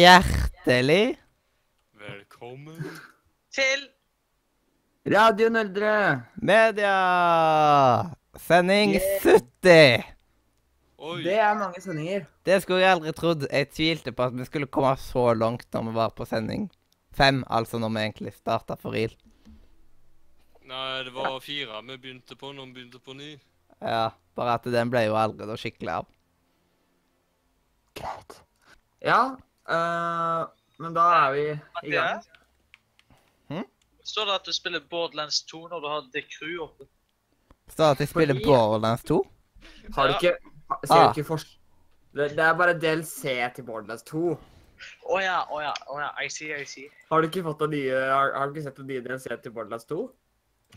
Hjertelig Velkommen. Til Radio Nøldre! media! Sending Yeah. 70! Oi. Det er mange sendinger. Det skulle jeg aldri trodd. Jeg tvilte på at vi skulle komme så langt når vi var på sending. Fem, altså, når vi egentlig starta for real. Nei, det var fire vi begynte på når vi begynte på ny. Ja, bare at den ble jo aldri da skikkelig av. Greit. Ja, uh, men da er vi i gang. Hm? Står det at du spiller Borderlands 2 når du har The Crew oppe? Står det at jeg spiller Fordi- Borderlands 2? Har du ikke Ser Ah. du ikke fors... Det, det er bare DLC til Borderlands 2. Å ja, å ja, å ja. I see, I see. Har du ikke fått noen nye Har, har du ikke sett noen nye DLC til Borderlands 2?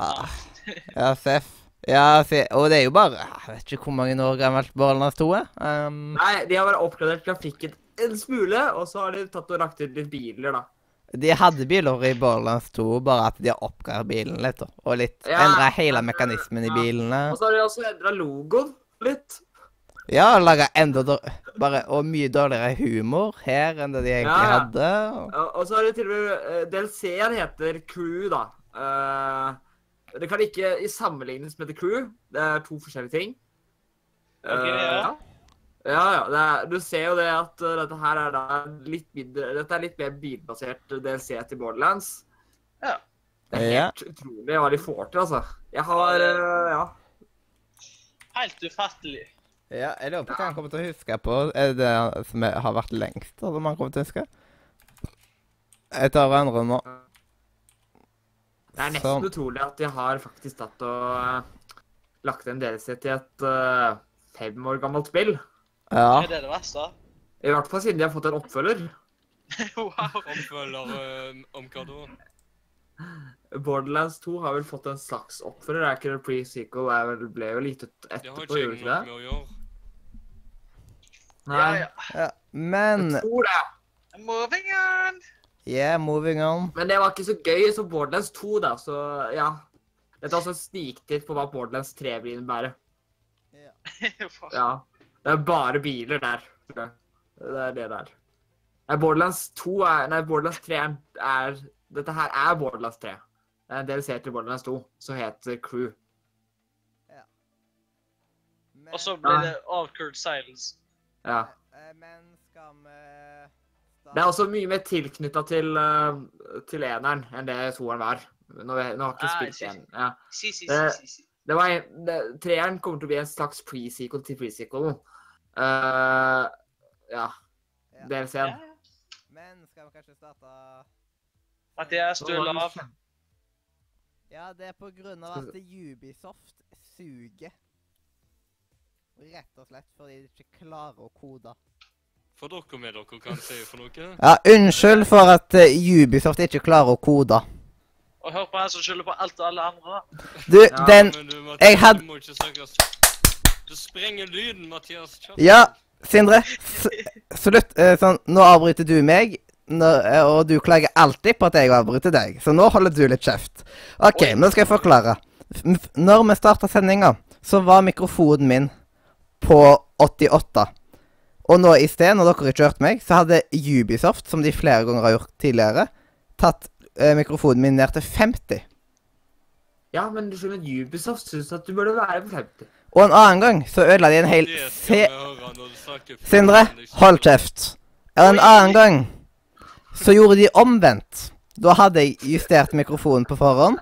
Ah. Ja, Seff. Ja, og det er jo bare Jeg vet ikke hvor mange år gammelt Borderlands 2 er. Um, Nei, de har bare oppgradert grafikken en smule, og så har de tatt og lagt ut litt biler, da. de hadde biler i Borderlands 2, bare at de har oppgradert bilen litt. Og litt Ja, endra hele mekanismen mekanismen i ja. bilene. Og så har de også endra logoen litt. Ja, laga enda bare, Og mye dårligere humor her enn det de egentlig Ja, ja. hadde. og- Og så har de til og med eh, DLC-en heter Crew, da. Eh, det kan ikke i sammenlignes med The Crew. Det er to forskjellige ting. Ok, ja. ja. Ja, ja. Det er, du ser jo det at eh, dette her er da litt mindre Dette er litt mer bilbasert DLC til Borderlands. Ja. Det er Ja. helt utrolig hva de får til, altså. Jeg har eh, Ja. Helt ufattelig. Ja, jeg lurer på hva han kommer til å huske på. Er det det som har vært lengst, eller man han kommer til å huske? Jeg tar andre nå. Det er nesten Sånn. utrolig at de har faktisk tatt og eh, lagt en DLC til et uh, fem år gammelt spill. Ja. Er det det verste? I hvert fall siden de har fått en oppfølger. wow. Oppfølger um, om hva da? Borderlands 2 har vel fått en slags oppfølger. Er ikke det pre-sequel? Det vel- ble jo litt ut etterpå, gjorde det ikke det? Nei. Ja, ja. ja. Men Jeg tror det. Moving on. Yeah, moving on. Men det var ikke så gøy som Borderlands 2, da, så ja. Dette er også en sniktitt på hva Borderlands 3 vil innebære. Ja. Det er bare biler der. Det er det der. Nei, Borderlands 2 er Nei, Borderlands 3 er, er Dette her er Borderlands 3. Det er en DLC til Borderlands 2 som heter Crew. Og så blir det awkward silence. Ja. Eh, Men skal vi Det er også mye mer tilknytta til, uh, til eneren enn det toeren var. Nå, har jeg ikke Ah, spilt igjen. en. Ja. Si, si, Eh, si. Det var en, det, treeren kommer til å bli en slags pre-sequel til pre-sequel. Uh, ja. Ja. DLC-en. Ja, ja. Men skal vi kanskje starte Mathias, du er lav. Ja, det er på grunn av at Ubisoft suger. Rett og slett fordi de ikke klarer å kode. For dere med dere kan si for noe. Ja, unnskyld for at uh, Ubisoft ikke klarer å kode. Og hør på han som skylder på alt og alle andre. Du, Ja, den du, Mathias, jeg hadde du må ikke snakke Du sprenger lyden, Mathias. Kjøp. Ja, Sindre. Slutt. Uh, Sånn, nå avbryter du meg, når, eh, og du klager alltid på at jeg avbryter deg. Så nå holder du litt kjeft. OK, Oi. nå skal jeg forklare. F- Når vi starta sendinga, så var mikrofonen min på 88. Og nå i sted, når dere ikke hørte meg, så hadde Ubisoft, som de flere ganger har gjort tidligere, tatt eh, mikrofonen min ned til 50. Ja, men du skjønner, Ubisoft syns at du burde være på 50. Og en annen gang så ødela de en hel se... Sindre, hold kjeft. Og en annen gang så gjorde de omvendt. Da hadde jeg justert mikrofonen på forhånd,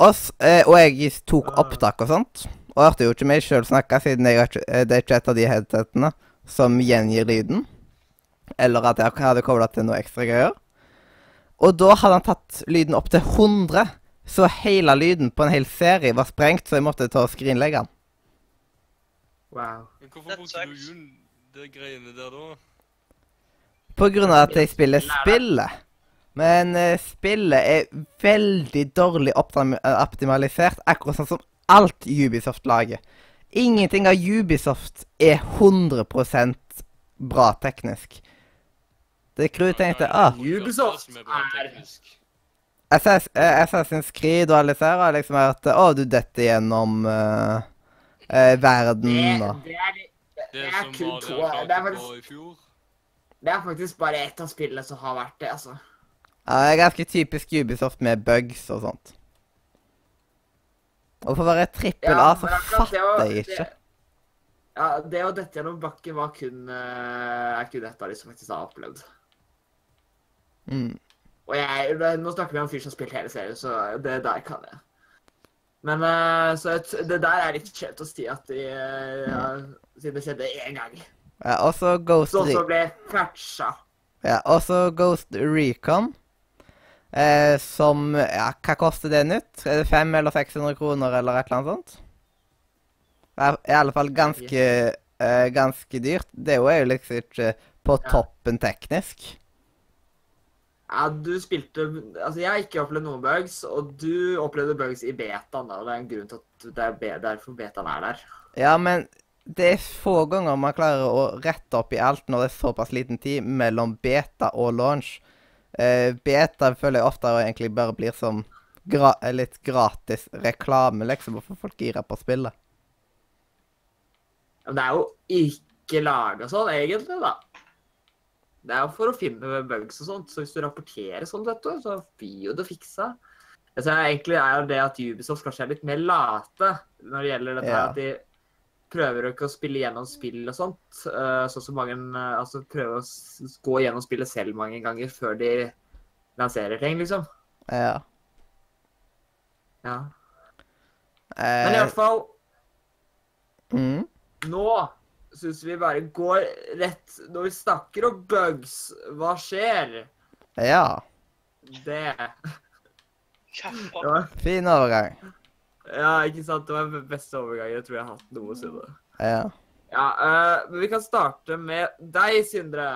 og, eh, og jeg tok opptak og sånt. Og hørte jo ikke meg sjøl snakke, siden jeg, ikke- eh, det er ikke et av de headsetene som gjengir lyden. Eller at jeg hadde kobla til noe ekstra greier. Og da hadde han tatt lyden opp til 100, så hele lyden på en hel serie var sprengt, så jeg måtte ta og skrinlegge den. Wow. Men hvorfor brukte du jo de greiene der da? På grunn av at jeg spiller spillet. Men uh, spillet er veldig dårlig eh, optimalisert, akkurat sånn som alt Ubisoft lager. Ingenting av Ubisoft er 100% bra teknisk. Det Crew tenkte ah, Ubisoft er. Assass eh, Assassin's Creed og alle disse her har liksom vært Å, du detter gjennom uh, uh, verden Det, og det litt Det er kun var to. det er, faktisk, det er faktisk bare ett av spillene som har vært det, altså. Ja, det er ganske typisk Ubisoft med bugs og sånt. Og for å være trippel A, så men det å- fatter jeg ikke. det- Ja, det å dette gjennom bakken var kun, eh, er kun et av de som faktisk har opplevd. Mm. Og jeg, nå snakker vi om fyr som har spilt hele serien, så det der kan jeg. Men eh, så et, det der er litt skjevt å si at de, eh, ja, siden det skjedde én gang. Ja, og så Ghost, Så Re også ble catcha. ja, og så Ghost Recon. Eh, som Ja, hva koster det nytt? Er det 500 eller 600 kroner eller et eller annet sånt? Det er i alle fall ganske, eh, ganske dyrt. Det er jo liksom ikke på Ja. toppen teknisk. Ja, du spilte Altså, jeg har ikke opplevd noen bugs, og du opplevde bugs i betaen, da. Og det er en grunn til at det er be derfor betaen er der. Ja, men det er få ganger man klarer å rette opp i alt når det er såpass liten tid mellom beta og launch. Eh, beta føler jeg ofte egentlig bare blir som gra litt gratis reklame, liksom, Hvorfor å få folk gira på spillet. Men det er jo ikke laga sånn, egentlig, da. Det er jo for å finne bugs og sånt, så hvis du rapporterer sånn, vet du, så blir jo det fiksa. Jeg tror egentlig er det at Ubisoft kanskje er litt mer late når det gjelder dette Ja. at de prøver jo ikke å spille gjennom spill og sånt. eh, Sånn som mange eh, Altså prøver å s- gå gjennom spillet selv mange ganger før de lanserer ting, liksom. Ja. Ja. Men i Eh, hvert fall mm, Nå syns vi bare går rett Når vi snakker om bugs, hva skjer? ja. Det Fin overgang. Ja, ikke sant? Det var den beste overgangen jeg tror jeg har hatt noensinne. Ja. Ja, uh, men vi kan starte med deg, Sindre.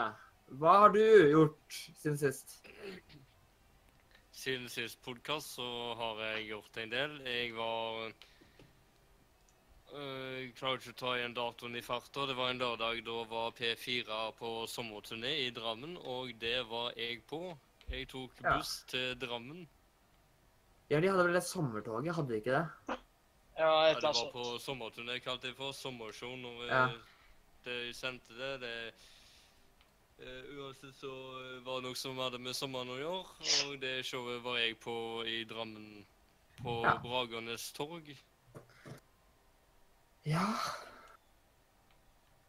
Hva har du gjort siden sist? Siden sist podkast så har jeg gjort en del. Jeg var Jeg klarer ikke å ta igjen datoen i farta. Det var en lørdag da var P4 på sommerturné i Drammen, og det var jeg på. Jeg tok Ja. buss til Drammen. Ja, de hadde vel et sommertog, hadde de ikke det? Ja, Ja, det var på sommerturné, kalte jeg for. Sommershow når Ja. de sendte det. det uh, uansett så eh, var det noe som hadde med sommeren å gjøre, og det showet var jeg på i Drammen. På Ja. Bragernes torg. Ja.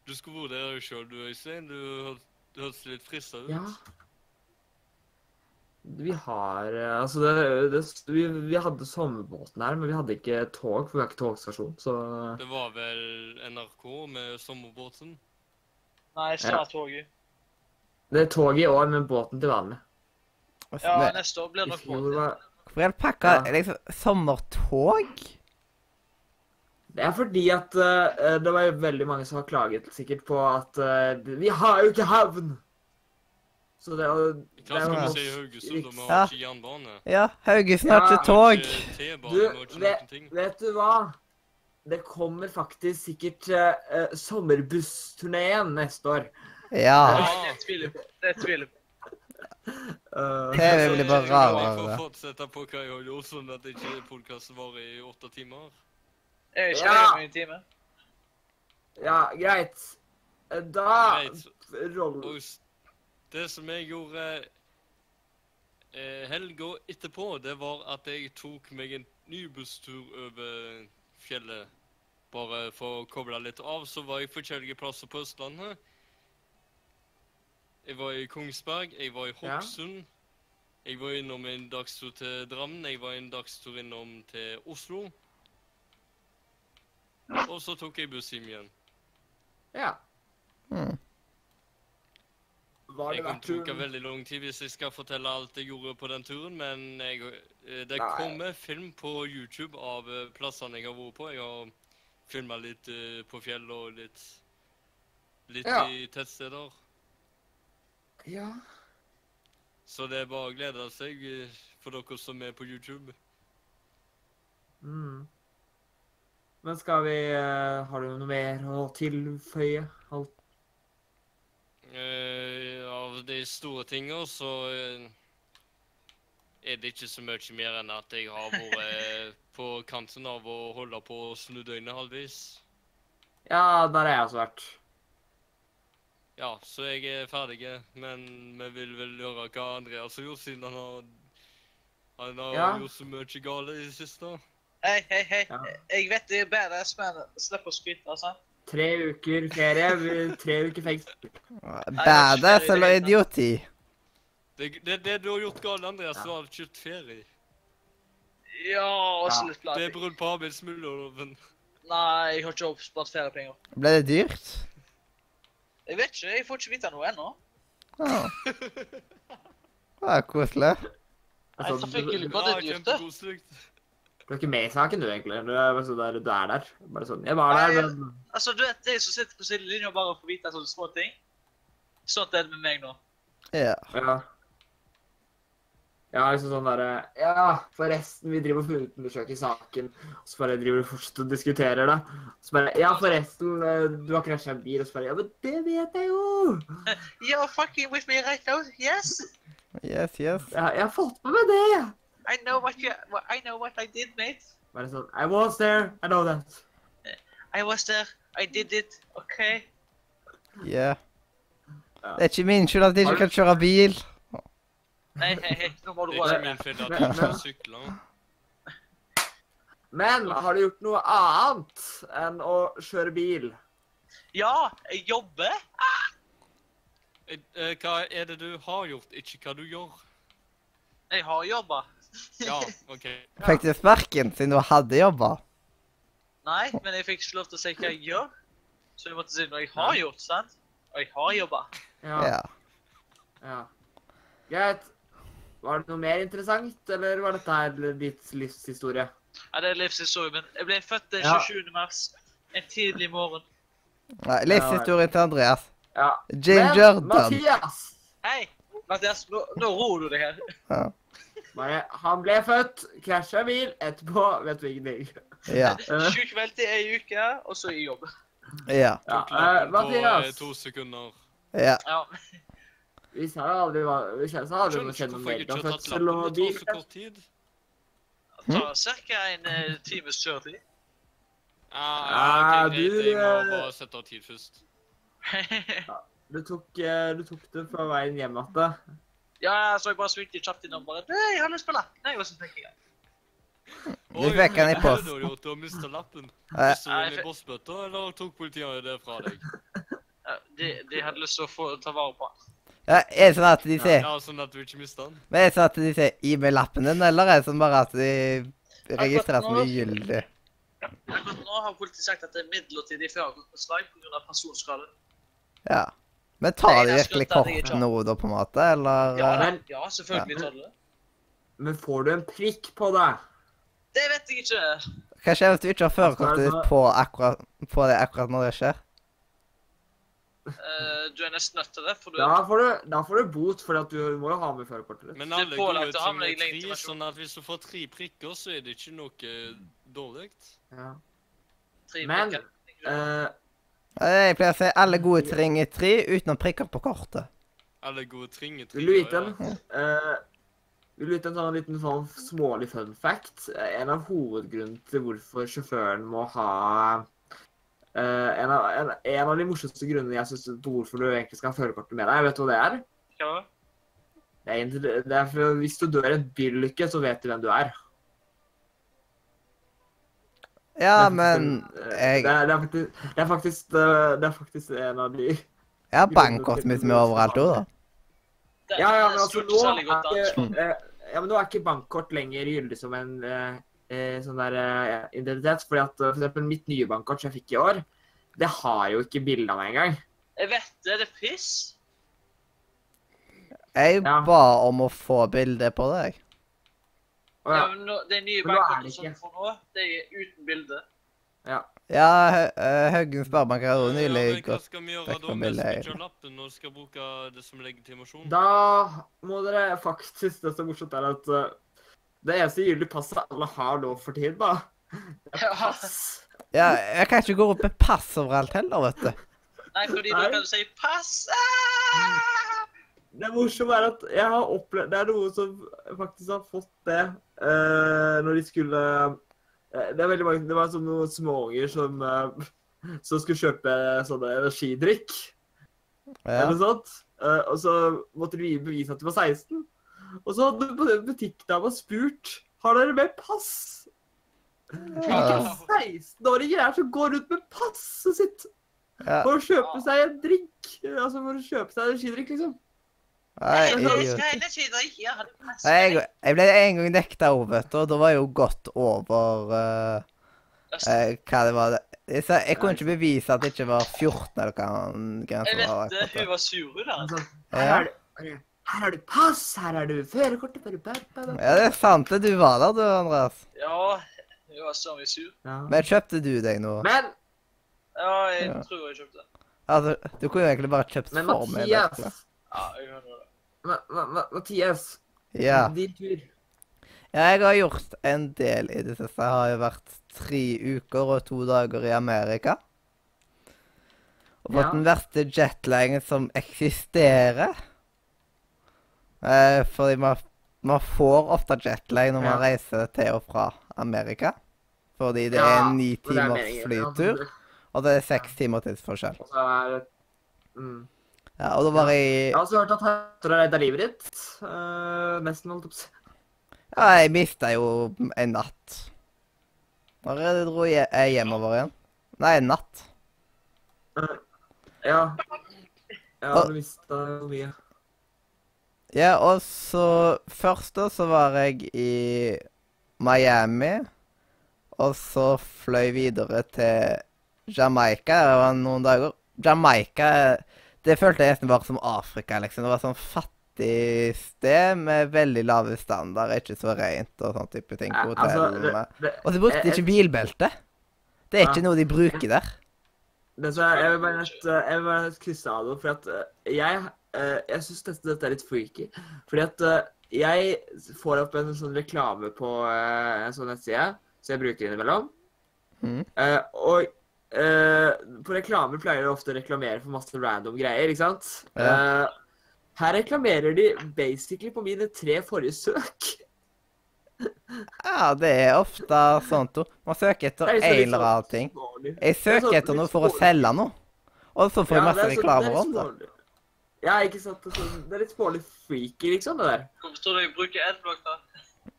Du skulle vært der sjøl, du, Øystein. Du hør- du hørtes litt frista ut. Ja. Vi har eh, Altså, det, det vi, vi hadde sommerbåten her, men vi hadde ikke tog, for vi har ikke togstasjon, så Det var vel NRK med sommerbåten? Nei, snart toget. Det er tog i år, men båten til vannet. Ja, Men neste år blir det nok båten. båt. var Hvorfor er det pakka Ja. liksom sommertog? Det er fordi at uh, det var veldig mange som har klaget sikkert på at uh, vi har jo ikke havn! Så det, er jo- Hva skal vi si i Haugesund? De Ja. har ikke jernbane. Ja, Haugesund har ikke tog. Du, vet-. Vet du hva? Det kommer faktisk sikkert uh, sommerbuss-turneen neste år. Ja. Det tviler jeg på. Det tviler på. Eh, TV blir bare Vi får fortsette på hva jeg har gjort, sånn at ikke podkasten varer i åtte timer. Jeg er ikke Ja. en time. ja, greit. Eh, Da Greit. roll... Det som jeg gjorde eh, helga etterpå, det var at jeg tok meg en ny busstur over fjellet. Bare for å koble litt av. Så var jeg forskjellige plasser på Østlandet. Jeg var i Kongsberg, jeg var i Ja. Jeg var innom en dagstur til Drammen, jeg var en dagstur innom til Oslo. Og så tok jeg buss hjem igjen. Ja. Mm. Var Jeg det kan verdt bruke veldig lang tid hvis jeg skal fortelle alt jeg gjorde på den turen, men jeg, eh, det Nei. kommer film på YouTube av eh, plassene jeg har vært på. Jeg har filma litt eh, på fjellet og litt, litt Ja. i tettsteder. Ja. Så det er bare å glede seg for dere som er på YouTube. Mm. Men skal vi Har du noe mer å tilføye? Alt? Eh, av de store tingene så uh, er det ikke så mye mer enn at jeg har vært eh, på kanten av å holde på å snu døgnet halvvis. Ja, der har jeg også vært. Ja, så jeg er ferdig, men vi vil vel høre hva Andreas har gjort, siden han har Han har Ja. gjort så mye galt i det siste. Hei, hei, hei. Ja. Jeg vet det er bedre, men slipp å skryte, altså. Tre uker ferie, tre uker fengsel. Badass eller idioti? Det, det, det du har gjort galt, Andreas, du har kjøpt ferie. Ja, Ja, litt Det er brudd på arbeidsmiljøloven. Nei, jeg har ikke oppspart feriepenger. Ble det dyrt? Jeg vet ikke, jeg får ikke vite noe ennå. Ah. Det er koselig. Nei, Altså, selvfølgelig. var Hva er det dyrt, da? Du er ikke med i saken, du, egentlig. Du er, sånn der, du er der. Bare sånn Jeg var der, Nei, men Altså, du vet, de som sitter på sidelinja og bare får vite sånne små ting. Sånn er det med meg nå. Ja. Ja. Ja, liksom sånn derre Ja, forresten, vi driver og undersøker saken. Og så bare driver du fortsatt og diskuterer det. Så bare Ja, forresten, eh, du har krasja en bil. Og så bare Ja, men det vet jeg jo! You're fucking with me right now, yes? Yes, yes. Jeg, jeg har fått med meg det! I know what you, I know what I did, mate. Bare sånn I was there. I know that. I was there, I did it, okay? Yeah. Ja. Det er ikke min skyld at jeg ikke kan kjøre bil. Nei, hei, hei, nå må du Det er ikke min ned. at Men- jeg ikke sykler. Men har du gjort noe annet enn å kjøre bil? Ja, jeg jobber. Eh, eh, Hva er det du har gjort, ikke hva du gjør? Jeg har jobba. Ja, OK. Fikk du sparken siden du hadde jobba? Nei, men jeg fikk ikke lov til å si hva jeg gjør. Så jeg måtte si noe jeg har gjort, sant? Og jeg har jobba. Ja. Ja. ja. Greit. Var det noe mer interessant, eller var dette her ditt livshistorie? Ja, det er livshistorie, men jeg ble født den Ja. mars. En tidlig morgen. Nei, Livshistorien til Andreas. Ja. Jane Men done. Mathias! Hei, Mathias, nå, nå roer du deg her. Ja. Bare, han ble født, krasja bil, etterpå vet vi ingenting. Ja. Eh, Sjukmeldt i ei uke, og så i jobb. Ja. Ja, Tok eh, på to sekunder. Ja. Ja. vi sa jo aldri hva Vi sa aldri noe Skjønner kjent ikke om hvorfor jeg ikke har tatt fødsel lappen. og Det tar så kort tid. Det tar ca. en eh, times kjøretid. Ah, Ja, ja, greit. du, Jeg må bare sette av tid først. Du tok, du tok det fra veien hjem igjen. Ja, så jeg bare svingte kjapt innom bare Nei, jeg har lyst på lapp. Nei, og så jeg Du fikk den i Hva gjorde du har mistet lappen. Mistet du den i bossbøtta, eller tok politiet det fra deg? ja, de, de hadde lyst til å få, ta vare på den. Ja, er det sånn at de sier Ja, sånn at du ikke mister den? Men er det sånn at de sier 'gi meg lappen din', eller er det sånn bare at de registrerer som ugyldig? Akkurat nå har politiet sagt at det er midlertidig førerkortbeslag pga. personskade. Ja. Men tar de virkelig jeg kort nå, da, på en måte, eller? Ja, men, ja selvfølgelig tar de det. Men får du en prikk på deg? Det vet jeg ikke. Hva skjer hvis du ikke har førerkortet Altså, ditt på akkurat på det akkurat når det skjer? Uh, du er nesten nødt til det, for du Da får du, da får du bot, for at du må jo ha med førerkortet ditt. Men alle pålagt ut er tre, sånn at hvis du får tre prikker, så er det ikke noe dårlig. Ja. tre Men, prikker. Eh, Eh, Jeg pleier å si alle gode ting er tre utenom prikker på kortet. Alle gode ting er tre. vil du vite en, eh, vil du vite en sånn liten sånn smålig fun fact? Eh, En av hovedgrunnene til hvorfor sjåføren må ha uh, en, av, en, en av de morsomste grunnene jeg til hvorfor du egentlig skal ha førerkortet med deg, vet du hva det er? Ja. Det er, det er for hvis du dør i en bilulykke, så vet du hvem du er. Ja, Det men jeg, det, er, det, er faktisk, det, er faktisk, det er faktisk en av de jeg har bankkortet mitt med overalt òg, da. Ja, ja, men altså, nå er, ikke, eh, ja, men nå er ikke bankkort lenger gyldig som en eh, eh, sånn der eh, identitet. fordi at for eksempel mitt nye bankkort som jeg fikk i år, det har jo ikke bilde av meg engang. Jeg vet det, det er piss. Jeg Ja. ba om å få bilde på deg. Ja, ja, men nå, nye er nye det som får nå, det er uten bilde. ja. Ja, eh, Haugen Sparebank har jo Ja, nylig men hva skal vi gjøre da hvis vi ikke har lappen og skal bruke det som legitimasjon? Da må dere faktisk Det som er morsomt, er at eh, det eneste gyldige passet alle har nå for tiden, da, det er pass. Ja, jeg kan ikke gå opp med pass overalt heller, vet du. Nei, fordi Nei. da kan du si 'pass'! Ah! Det morsomme er at jeg har opplevd Det er noen som faktisk har fått det uh, når de skulle uh, Det er veldig mange Det var sånn noen småunger som, uh, som skulle kjøpe sånne energidrikk. Ja. eller noe sånt. Eh, og så måtte de bevise at de var 16. Og så hadde bu- butikkdama spurt har dere med pass. Hvilke Ja. 16-åringer er det som går rundt med passet sitt Ja. for å kjøpe seg en drink? Altså for å kjøpe seg en energidrikk, liksom. Nei, Jeg idiot. Jeg Jeg, jeg ble en gang nekta òg, vet du, og da var jeg jo godt over uh, uh, hva det var. Jeg, sa, jeg kunne ikke bevise at det ikke var 14 eller hva Jeg grensen vet var. det, hun var sur, da. Altså, Ja. her, er her har du pass, her har du førerkortet for ba, ba, ba. Ja, det er sant det. Du var der, du, Andreas. Ja, hun var så mye sur. Ja. Men kjøpte du deg noe? Men, Ja, jeg Ja. tror jeg kjøpte. Altså, du kunne jo egentlig bare kjøpt for meg. Men. Mathias, Ja, jeg hører det. Ma, ma, ma, Mathias, Ja. din tur. ja, jeg har gjort en del i det siste. Jeg har jo vært tre uker og to dager i Amerika. Og fått Ja. den verste jetlagen som eksisterer. Eh, fordi man, man får ofte jetlag når man Ja. reiser til og fra Amerika. Fordi det er Ja, en ni er timers flytur, og det er seks timer tidsforskjell. Og så er det mm. Ja, og da var jeg Jeg har også hørt at hester har redda livet ditt. Uh, nesten, holdt jeg si. Ja, jeg mista jo en natt. Når jeg dro je- jeg hjemover igjen. Nei, en natt. Ja. Ja, har du mista mye. Ja, og så Først da så var jeg i Miami. Og så fløy videre til Jamaica. Det var noen dager. Jamaica Det følte jeg nesten var som Afrika, liksom. Det var sånn fattig sted med veldig lave standarder, ikke så rent og sånn type ting på altså, hotellene. det, det, Og så brukte de ikke bilbelte. Det er ikke noe de bruker der. Men som er, jeg vil bare eh, jeg vil bare krysse av det, for at eh, jeg, eh, jeg syns dette, dette er litt freaky. Fordi at eh, jeg får opp en sånn reklame på en sånn nettside, så jeg bruker innimellom. Eh, og eh, på reklamer pleier de ofte å reklamere for masse random greier, ikke sant? Ja. Uh, her reklamerer de basically på mine tre forrige søk. Ja, det er ofte sånt. jo. Man søker etter er liksom en eller sånn annen ting. Jeg er søker sånn etter noe for å selge noe. Og så får jeg Ja, masse sånn- reklamer det er om det. Ja, ikke sant? Det er sånn- det litt smålig freaky, liksom, det der. Hvorfor står det jeg bruker adblock, da?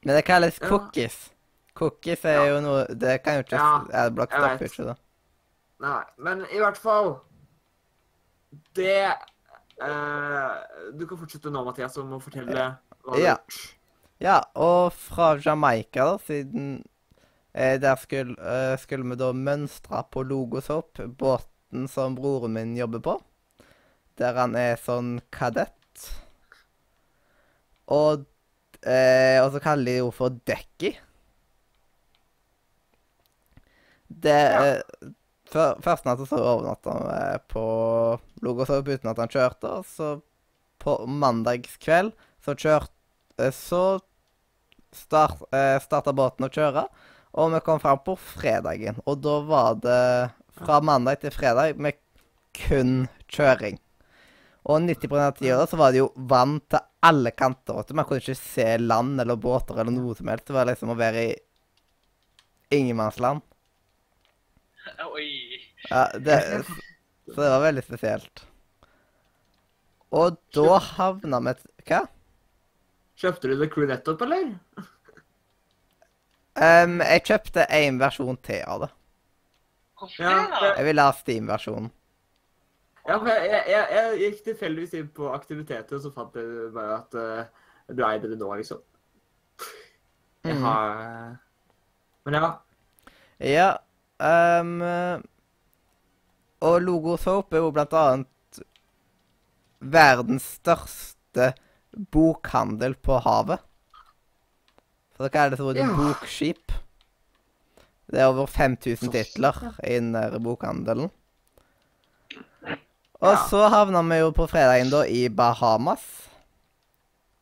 Men det kalles cookies. Cookies er Ja. jo noe Det kan jo ikke Adblock stopper ikke det. Nei, men i hvert fall Det eh, Du kan fortsette nå, Mathias, om å fortelle hva du har Ja. gjort. Ja, og fra Jamaica, da, siden eh, Der skulle, eh, skulle vi da mønstre på Logosop, båten som broren min jobber på. Der han er sånn kadett. Og, eh, og så kaller de jo for dekki. Det eh, før, Først natta så overnatta vi på Logosov uten at han kjørte, og så på mandagskveld så kjørte Eh, Så start, eh, starta båten å kjøre, og vi kom fram på fredagen. Og da var det fra mandag til fredag med kun kjøring. Og 90% av tida da, så var det jo vann til alle kanter. vet du. Man kunne ikke se land eller båter eller noe som helst. Det var liksom å være i ingenmannsland. Oi. Ja, det, så det var veldig spesielt. Og da havna vi Hva? Kjøpte du The Crew nettopp, eller? Um, jeg kjøpte én versjon til av det. Hvorfor Ja, det? Jeg ville ha Steam-versjonen. Ja, for jeg, jeg, jeg, jeg gikk tilfeldigvis inn på aktiviteter, og så fant jeg bare at uh, du eide det nå, liksom. Jeg Mhm. har Men ja. Ja ehm, Og Logosoap er jo blant annet verdens største bokhandel på havet. Så det som heter et Ja. bokskip. Det er over 5000 titler innen bokhandelen. Og så havna vi jo på fredagen da i Bahamas.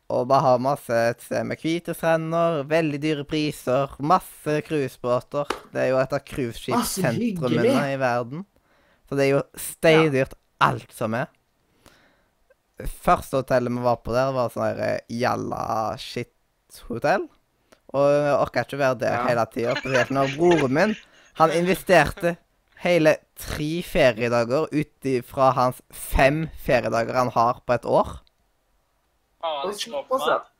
Og Bahamas er et sted med hvite strender, veldig dyre priser, masse cruisebåter. Det er jo et av Ah, cruiseskipsentrumene i verden. Så det er jo steindyrt alt som er. Første hotellet vi var på der, var sånn her jalla shit-hotell. Og jeg orka ikke være der Ja. hele tida. Spesielt når broren min Han investerte hele tre feriedager ut ifra hans fem feriedager han har på et år. Har han ikke så- lov og så- med?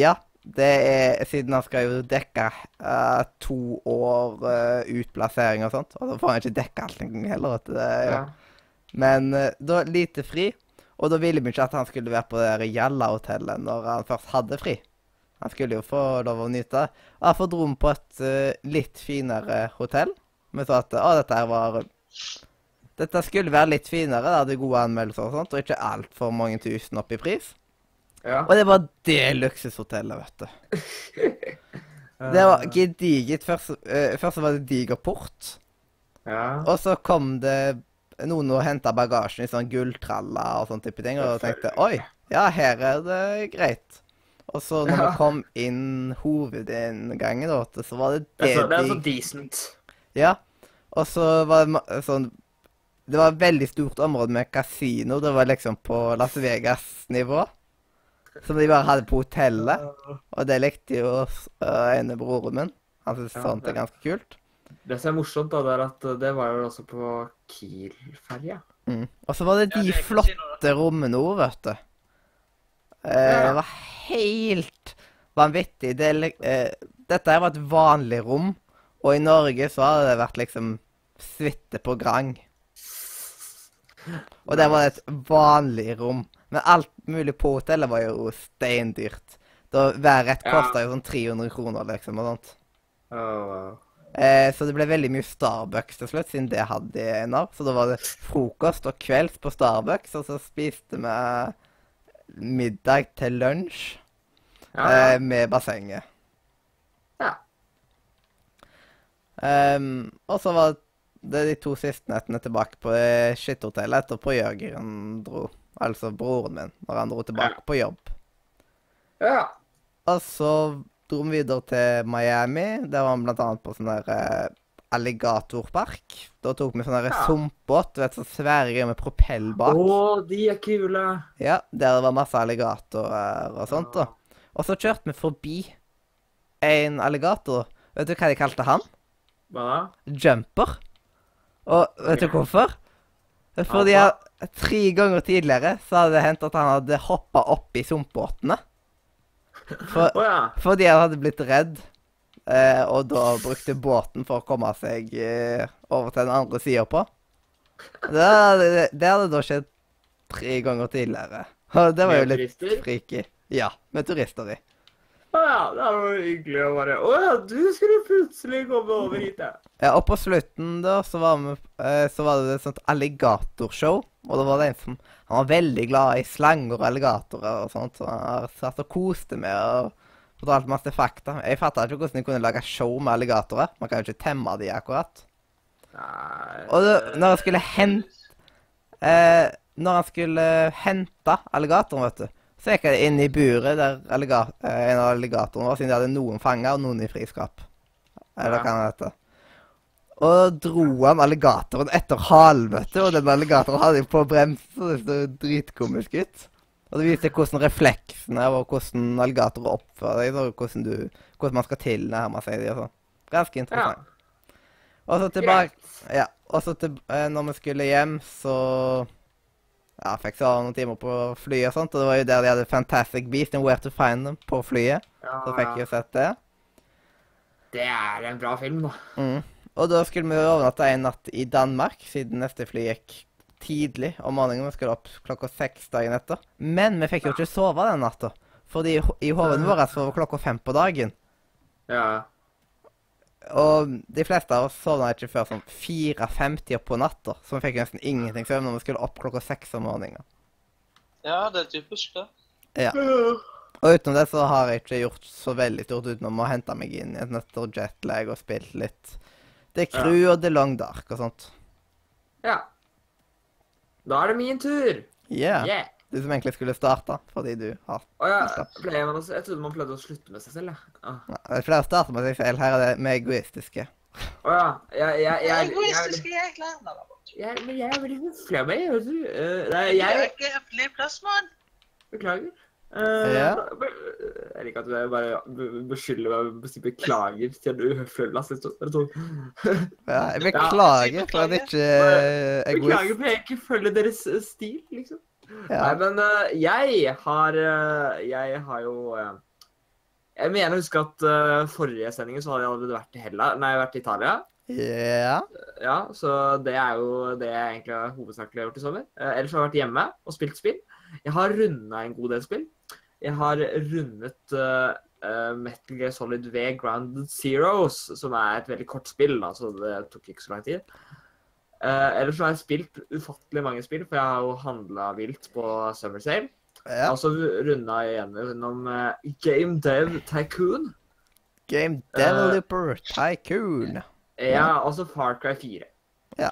Ja, det er siden han skal jo dekke uh, to år uh, utplassering og sånt. Og da får han ikke dekke alt engang heller. vet du. Det, jo- Ja. Men uh, da lite fri, og da ville vi ikke at han skulle være på det der Gjalla-hotellet når han først hadde fri. Han skulle jo få lov å nyte det. Og derfor dro vi på et litt finere hotell. Vi sa at å, dette her var Dette skulle være litt finere, det hadde gode anmeldelser og sånt, og ikke altfor mange tusen opp i pris. Ja. Og det var det luksushotellet, vet du. Det var gediget. Først, uh, først var det diger port. Ja. Og så kom det noen og henta bagasjen i sånn gulltraller og sånn type ting, og tenkte oi, ja, her er det greit. Og så når Ja. vi kom inn hovedinngangen, da, så var det Det så, det er så decent. Ja. Og så var det sånn Det var et veldig stort område med kasino. Det var liksom på Las Vegas-nivå. Som de bare hadde på hotellet. Og det likte jo uh, ene broren min. Han syntes Ja, sånt er ganske kult. Det som er morsomt, da, det er at det var jo også på Kiel-ferja. Mm. Og så var det Ja, de det er flotte rommene òg, vet du. Eh, Det var helt vanvittig. Det, eh, dette her var et vanlig rom, og i Norge så hadde det vært liksom suite på Grang. Og der var det et vanlig rom. Men alt mulig på hotellet var jo steindyrt. Da Hver rett Ja. kosta jo sånn 300 kroner, liksom, og sånt. Oh, wow. Eh, så det ble veldig mye Starbucks til slutt, siden det hadde de en av. Så da var det frokost og kvelds på Starbucks, og så spiste vi middag til lunsj Ja, ja. eh, med bassenget. ja. Um, og så var det de to siste nettene tilbake på det skitthotellet etterpå Jørgen dro. Altså broren min, når han dro tilbake på jobb. ja. Og så dro vi videre til Miami. Der var vi blant annet på sånn der eh, alligatorpark. Da tok vi sånn der Ja. sumpbåt, du vet, så svære greier med propell bak. Å, de er kule. Ja, der det var masse alligatorer og sånt. da. Og så kjørte vi forbi en alligator. Vet du hva de kalte han? Hva da? Jumper. Og vet du hvorfor? Fordi Ja, tre ganger tidligere så hadde det hendt at han hadde hoppa opp i sumpbåtene. For, oh, ja. fordi han hadde blitt redd, eh, og da brukte båten for å komme seg eh, over til den andre sida på. Det, hadde- det hadde da skjedd tre ganger tidligere. Og det var jo litt freaky. Ja, med turister i. Å ja, det var hyggelig å bare Å ja, du skulle plutselig komme over hit, ja. Ja, og på slutten da, så var, vi, eh, så var det et sånt alligatorshow. Og da var det en som Han var veldig glad i slanger og alligatorer og sånt, så han satt og koste med og fortalte masse fakta. Jeg fatta ikke hvordan de kunne lage show med alligatorer. Man kan jo ikke temme de akkurat. Nei Og da, når han skulle hente eh, Når han skulle hente alligatoren, vet du, så gikk jeg inn i buret der eh, en av alligatorene var, siden de hadde noen fanger og noen i friskap. Eller hva Ja. kan det hete. Og da dro han alligatoren etter halen, vet du, og den alligatoren hadde på brems, så det så dritkomisk ut. Og det viser hvordan refleksene og hvordan alligatorer oppfører seg, og hvordan, du, hvordan man skal tilnærme seg dem og sånn. Ganske Ja. interessant. Og så tilbake ja, og så til, eh, når vi skulle hjem, så ja, fikk så noen timer på flyet og sånt, og det var jo der de hadde Fantastic Beast and Where to Find Them på flyet. Ja, Så fikk jeg jo sett det. Det er en bra film, da. Mm. Og da skulle vi overnatte en natt i Danmark, siden neste fly gikk tidlig om morgenen. Vi skulle opp klokka seks dagen etter. Men vi fikk jo ikke sove den natta. Fordi i ho- i hodet vårt så var klokka fem på dagen. Ja. Og de fleste av oss sovna ikke før sånn 4.50 på natta, så vi fikk nesten ingenting søvn når vi skulle opp klokka seks om morgenen. Ja, det er typisk det. Ja. Og utenom det så har jeg ikke gjort så veldig stort utenom å hente meg inn i et etter jetlag og spilt litt The Crew og The Long Dark og sånt. ja. Da er det min tur. Yeah. Yeah. Du som egentlig skulle starte, fordi du har Å ja, pleier man å, jeg trodde man pleide å slutte med seg selv, jeg. Ja. Nei, Det er flere starter med seg selv. Her er det med egoistiske. Å ja. Jeg, jeg, jeg, jeg, jeg, Egoistiske jækler. Nei, det jeg, men jeg er veldig høflig av meg, vet du. Eh, nei, Jeg er jeg ikke høflig plass, mann. Beklager. Uh, Ja. Jeg liker at du bare beskylder meg med å si beklager til en uhøflig lass. Det er sånn, Ja, jeg beklager for at jeg ikke er egoist. Beklager for at jeg ikke følger deres stil, liksom. Ja. Nei, men eh, jeg har eh, Jeg har jo eh, Jeg mener å huske at forrige sending så hadde jeg allerede vært i Hella, nei, vært i Italia. ja. Ja, så det er jo det jeg egentlig har hovedsakelig har gjort i sommer. Ellers har jeg vært hjemme og spilt spill. Jeg har runda en god del spill. Jeg har rundet uh, Metal Gear Solid V Grounded Zeros, som er et veldig kort spill, da, så det tok ikke så lang tid. Eh, ellers så har jeg spilt ufattelig mange spill, for jeg har jo handla vilt på Summer Sale. Jeg ja. Og så runda igjen gjennom uh, Game Dev Tycoon. Game Developer uh, Tycoon. Ja, også Far Cry 4. Ja.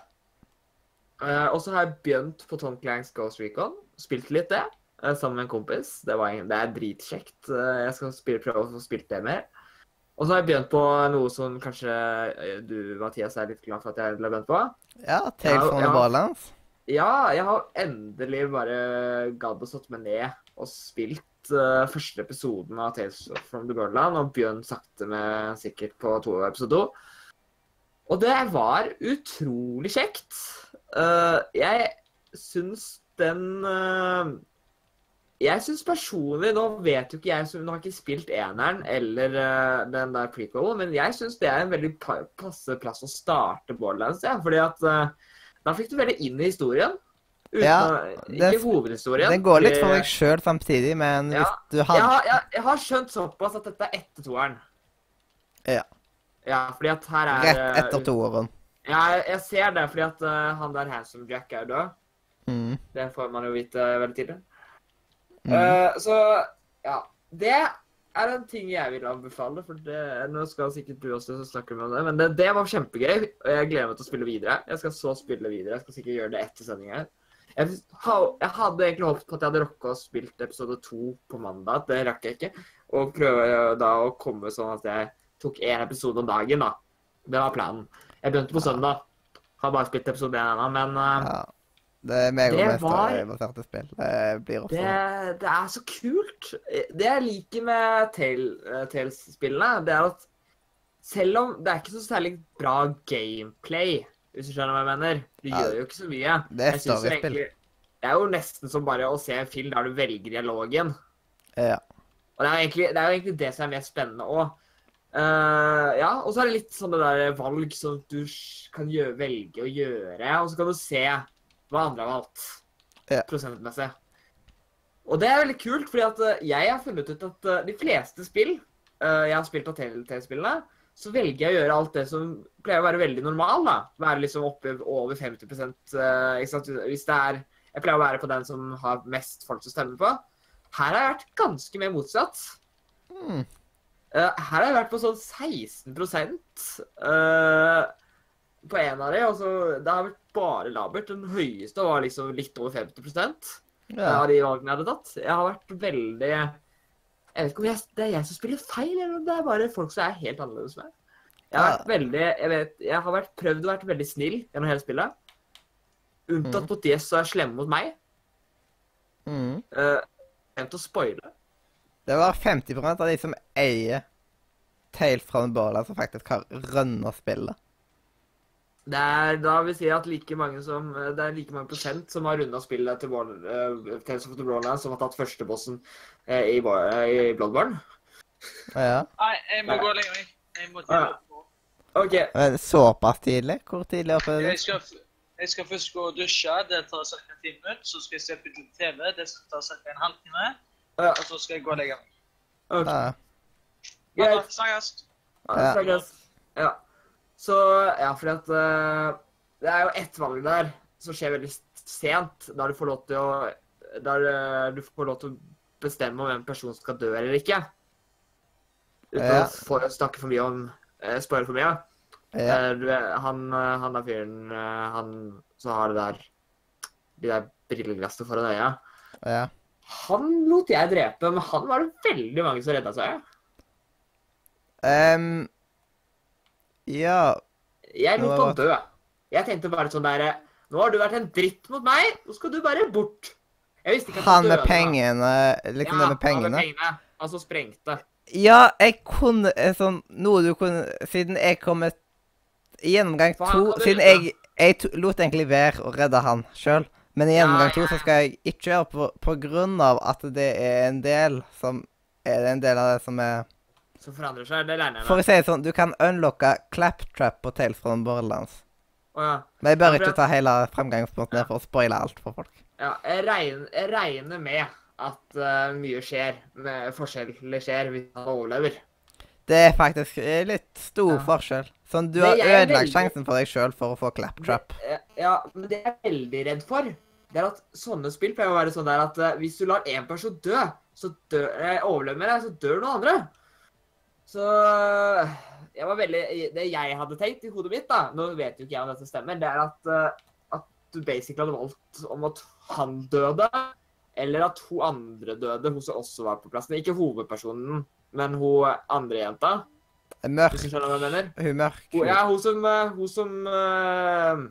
Uh, og så har jeg begynt på Tom Clanks Ghost Recon. Spilt litt det, eh, sammen med en kompis. Det, var, en- det er dritkjekt. Eh, jeg skal spille, prøve å få spilt det mer. Og så har jeg begynt på noe som kanskje eh, du, Mathias, er litt glad for at jeg har begynt på. Ja, Tales from the ja. Borderlands. Ja, jeg har endelig bare gadd å satt meg ned og spilt eh, første episoden av Tales from the Birdland, og begynt sakte, men sikkert på to episode to. Og det var utrolig kjekt. Uh, jeg syns den Jeg syns personlig Nå vet jo ikke jeg Nå har jeg ikke spilt eneren eller uh, den der prequelen, men jeg syns det er en veldig passe plass å starte Borderlands, ja, fordi at uh, da fikk du veldig inn i historien. Uten Ja, det- ikke hovedhistorien. Den går litt for meg deg sjøl samtidig, men Ja, hvis du hadde har, jeg, jeg har skjønt såpass at dette er etter toeren. Ja. Ja, fordi at her er Rett eh, etter toeren. Ja, jeg, jeg ser det, fordi at uh, han der Handsome Jack er død. Mm. Det får man jo vite veldig tidlig. Mm. Uh, så ja. Det er en ting jeg vil anbefale, for det, nå skal sikkert du også snakke om det, men det, det var kjempegøy, og jeg gleder meg til å spille videre. Jeg skal så spille videre. Jeg skal sikkert gjøre det etter sendinga. Jeg, jeg hadde egentlig håpet på at jeg hadde rocka å spilt episode to på mandag. Det rakk jeg ikke. Og prøve da å komme sånn at jeg tok én episode om dagen, da. Det var planen. Jeg begynte på søndag. Har bare spilt episode én ennå, men uh, Ja. Det er meg og Det mester var- baserte spill. Det blir også Det, sånn. det er så kult. Det jeg liker med eh, Tales-spillene, det er at selv om det er ikke så særlig bra gameplay, hvis du skjønner hva jeg mener Du Ja, gjør jo ikke så mye. Det er storiespill. Det er jo nesten som bare å se en film der du velger dialogen. Ja. Og det er, egentlig, det er jo egentlig det som er mest spennende òg. ja, og så er det litt sånne der valg som du kan gjøre, velge å gjøre, og så kan du se hva andre har valgt. Ja. Prosentmessig. Og det er veldig kult, fordi at eh, jeg har funnet ut at eh, de fleste spill eh, jeg har spilt av TLT-spillene, så velger jeg å gjøre alt det som pleier å være veldig normal, da. Være liksom oppe over 50 eh, ikke sant? Hvis det er Jeg pleier å være på den som har mest folk som stemmer på. Her har jeg vært ganske mer motsatt. Mm. Her har jeg vært på sånn 16 uh, på én av de. Altså, det har vært bare labert. Den høyeste var liksom litt over 50 ja. av de valgene jeg hadde tatt. Jeg har vært veldig Jeg vet ikke om jeg, det er jeg som spiller feil, eller om det er bare folk som er helt annerledes enn meg. Jeg har vært veldig Jeg vet, jeg har vært, prøvd å være veldig snill gjennom hele spillet. Unntatt mm. på de som er slemme mot meg. Mm. Uh, Glemt å spoile. Det var 50% av de som eier Tale from Borderlands, som faktisk har rønna spillet. Det er da vil si at like mange som, det er like mange prosent som har runda spillet til Born, uh, Tales of the Borderlands som har tatt førstebossen uh, i, Bar- eh, i Bloodborne. Ja. Nei, jeg må Nei. gå lenger. jeg. Må Ah, ja. okay. Såpass tidlig? Hvor tidlig oppe er Jeg skal, jeg skal først gå og dusje. Det tar ca. 10 minutter. Så skal jeg se på TV. Det skal ta ca. en halvtime. Ja, Og så skal jeg gå og legge meg. ok. Ja. Ja, Greit. Snakkes. Ja. Snakkes. Ja. Så ja, fordi at uh, Det er jo ett valg der som skjer veldig sent, da du får lov til å Der uh, du får lov til å bestemme om en person skal dø eller ikke. Uten Ja. å snakke for mye om uh, Spoile for mye. Ja. Eh, du han, eh, han er fyren eh, Han som har det der De der brilleglassene foran øya. ja. Han lot jeg drepe, men han var det veldig mange som redda seg. Ehm, ja Jeg lot han dø. Jeg tenkte bare sånn der Nå har du vært en dritt mot meg, nå skal du bare bort. Jeg visste ikke at Han med pengene Liksom ja, det med pengene. Han med pengene. Han som sprengte. Ja, jeg kunne eh, sånn Noe du kunne Siden jeg kom med gjennomgang to Siden jeg Jeg lot egentlig være å redde han sjøl. Men i gjennomgang to så skal jeg ikke gjøre på, på grunn av at det er en del som Er det en del av det som er Som forandrer seg. Det regner jeg For å si det sånn, du kan unlocke claptrap på Tales from Borderlands. Oh, ja. Men jeg bør Ja, ikke ta hele fremgangsmåten for å spoile alt for folk. Ja, jeg regner, jeg regner med at uh, mye skjer, med forskjeller skjer, hvis han overlever. Det er faktisk eh, litt stor Ja. forskjell. Sånn, du har ødelagt veldig- sjansen for deg sjøl for å få claptrap. Eh, Ja, men det jeg er veldig redd for, det er at sånne spill pleier å være sånn der at uh, hvis du lar én person dø, så dør, overlever med deg, så dør noen andre. Så jeg var veldig Det jeg hadde tenkt i hodet mitt, da Nå vet jo ikke jeg om dette stemmer, det er at, eh, at du basically hadde valgt om at han døde, eller at hun andre døde, hun som også var på plassen. Ikke hovedpersonen, men hun andre jenta. Mørk. Hvis du skjønner hva jeg mener? Hun mørk. Hun, ja, hun som eh, Hun som eh,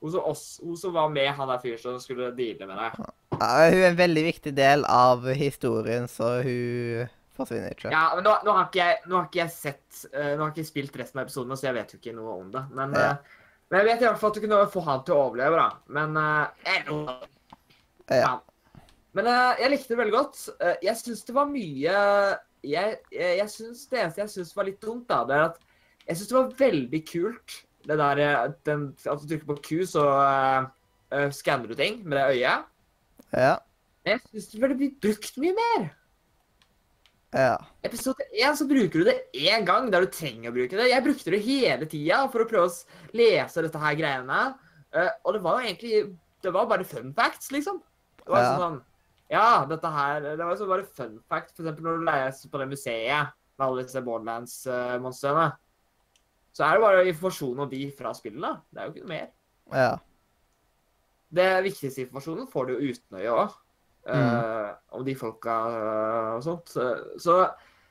hun som, oss, hun som var med han der fyren som skulle deale med deg. Ja, hun er en veldig viktig del av historien, så hun forsvinner ikke. Ja, men nå, nå, har ikke jeg, nå har ikke jeg sett eh, Nå har ikke jeg spilt resten av episoden, så jeg vet jo ikke noe om det. Men, Ja. eh, men jeg vet i hvert fall at du kunne få han til å overleve, da. Men eh, jeg. Ja. Men jeg likte det veldig godt. Jeg syns det var mye Jeg, jeg, jeg synes Det eneste jeg syns var litt dumt, da, det er at jeg syns det var veldig kult det der den, At du trykker på Q, så uh, skanner du ting med det øyet. Ja. Men jeg syns det burde bli brukt mye mer. Ja. Episode 1 så bruker du det én gang der du trenger å bruke det. Jeg brukte det hele tida for å prøve å lese dette her greiene. Eh, og det var jo egentlig Det var bare fun facts, liksom. Det var Ja. sånn Ja, dette her Det var jo bare fun fact, for eksempel når du leser på det museet med alle disse Borderlands-monstrene. Så er det bare informasjon om de fra spillene. Det er jo ikke noe mer. Ja. Det viktigste informasjonen får du jo uten øye òg. Mm. om de folka øh, og sånt. Så-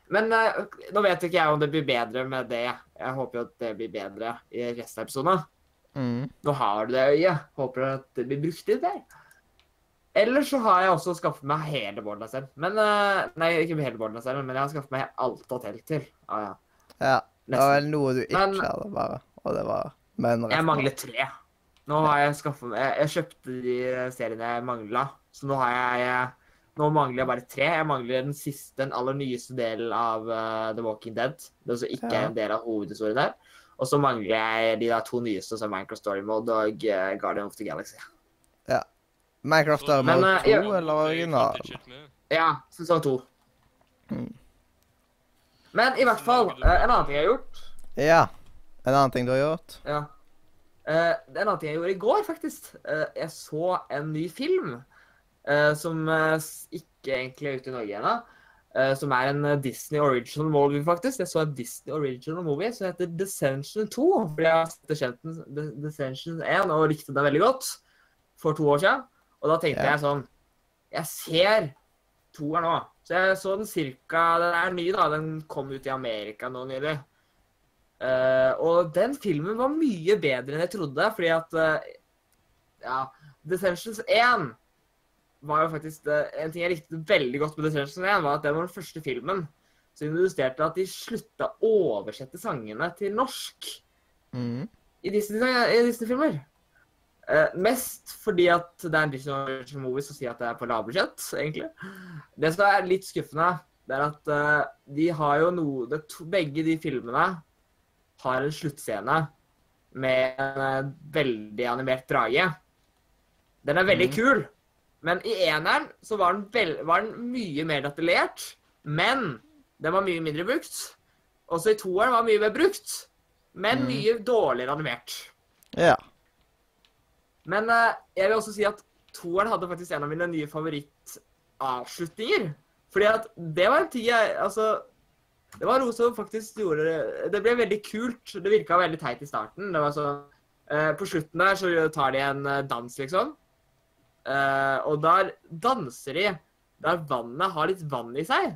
Men øh, nå vet ikke jeg om det blir bedre med det. Jeg håper jo at det blir bedre i resten av episoden. Mm. Nå har du det øyet. Håper at det blir brukt litt der. Ellers så har jeg også skaffet meg hele Borderlands selv. Men Nei, ikke hele Borderlands selv, men jeg har skaffet meg alt av telt til. Ah, ja. ja. Det var vel noe du ikke Men- hadde, bare. Og det var Men Jeg resten- mangler tre. Nå har jeg skaffet meg Jeg, jeg kjøpte de seriene jeg mangla, så nå har jeg Nå mangler jeg bare tre. Jeg mangler den siste, den aller nyeste delen av uh, The Walking Dead. Det som ikke Ja. er en del av hovedhistorien der. Og så mangler jeg de der to nyeste, som Minecraft Story Mode og uh, Guardian of the Galaxy. Ja. Minecraft Story er Men, mode eh, 2 ja. eller original? ikke. Ja, sesong 2. Mm. Men i hvert fall, eh, en annen ting jeg har gjort Ja. En annen ting du har gjort? Ja. Uh, en annen ting jeg gjorde i går, faktisk. Uh, jeg så en ny film eh, som eh, ikke egentlig er ute i Norge ennå. eh, som er en eh, Disney original movie, faktisk. Jeg så en Disney original movie som heter Descension 2. Fordi jeg har sett Descension- Descension 1 og likte den veldig godt for to år siden. Og da tenkte Ja. jeg sånn Jeg ser toer nå. Så jeg så den cirka Den er ny, da. Den kom ut i Amerika nå nylig. Uh, og den filmen var mye bedre enn jeg trodde, fordi at uh, Ja, Descensions 1 var jo faktisk det, En ting jeg likte veldig godt med The Detentions 1, var at det var den første filmen som illustrerte at de slutta å oversette sangene til norsk Mm. i Disney- i Disney-filmer. Uh, mest fordi at det er en Disney-movie som sier at det er på lavbudsjett, egentlig. Det som er litt skuffende, det er at uh, de har jo noe det, Begge de filmene har en sluttscene med en eh, veldig animert drage. Den er veldig mm. kul, men i eneren så var den, vel, var den mye mer detaljert, men den var mye mindre brukt. Også i toeren var den mye mer brukt, men mm. mye dårligere animert. Ja. Men eh, jeg vil også si at toeren hadde faktisk en av mine nye favorittavslutninger. Fordi at det var en tid jeg Altså, det var noe som faktisk gjorde det Det ble veldig kult. Det virka veldig teit i starten. Det var sånn eh, På slutten der så tar de en eh, dans, liksom. Eh, og der danser de der vannet har litt vann i seg.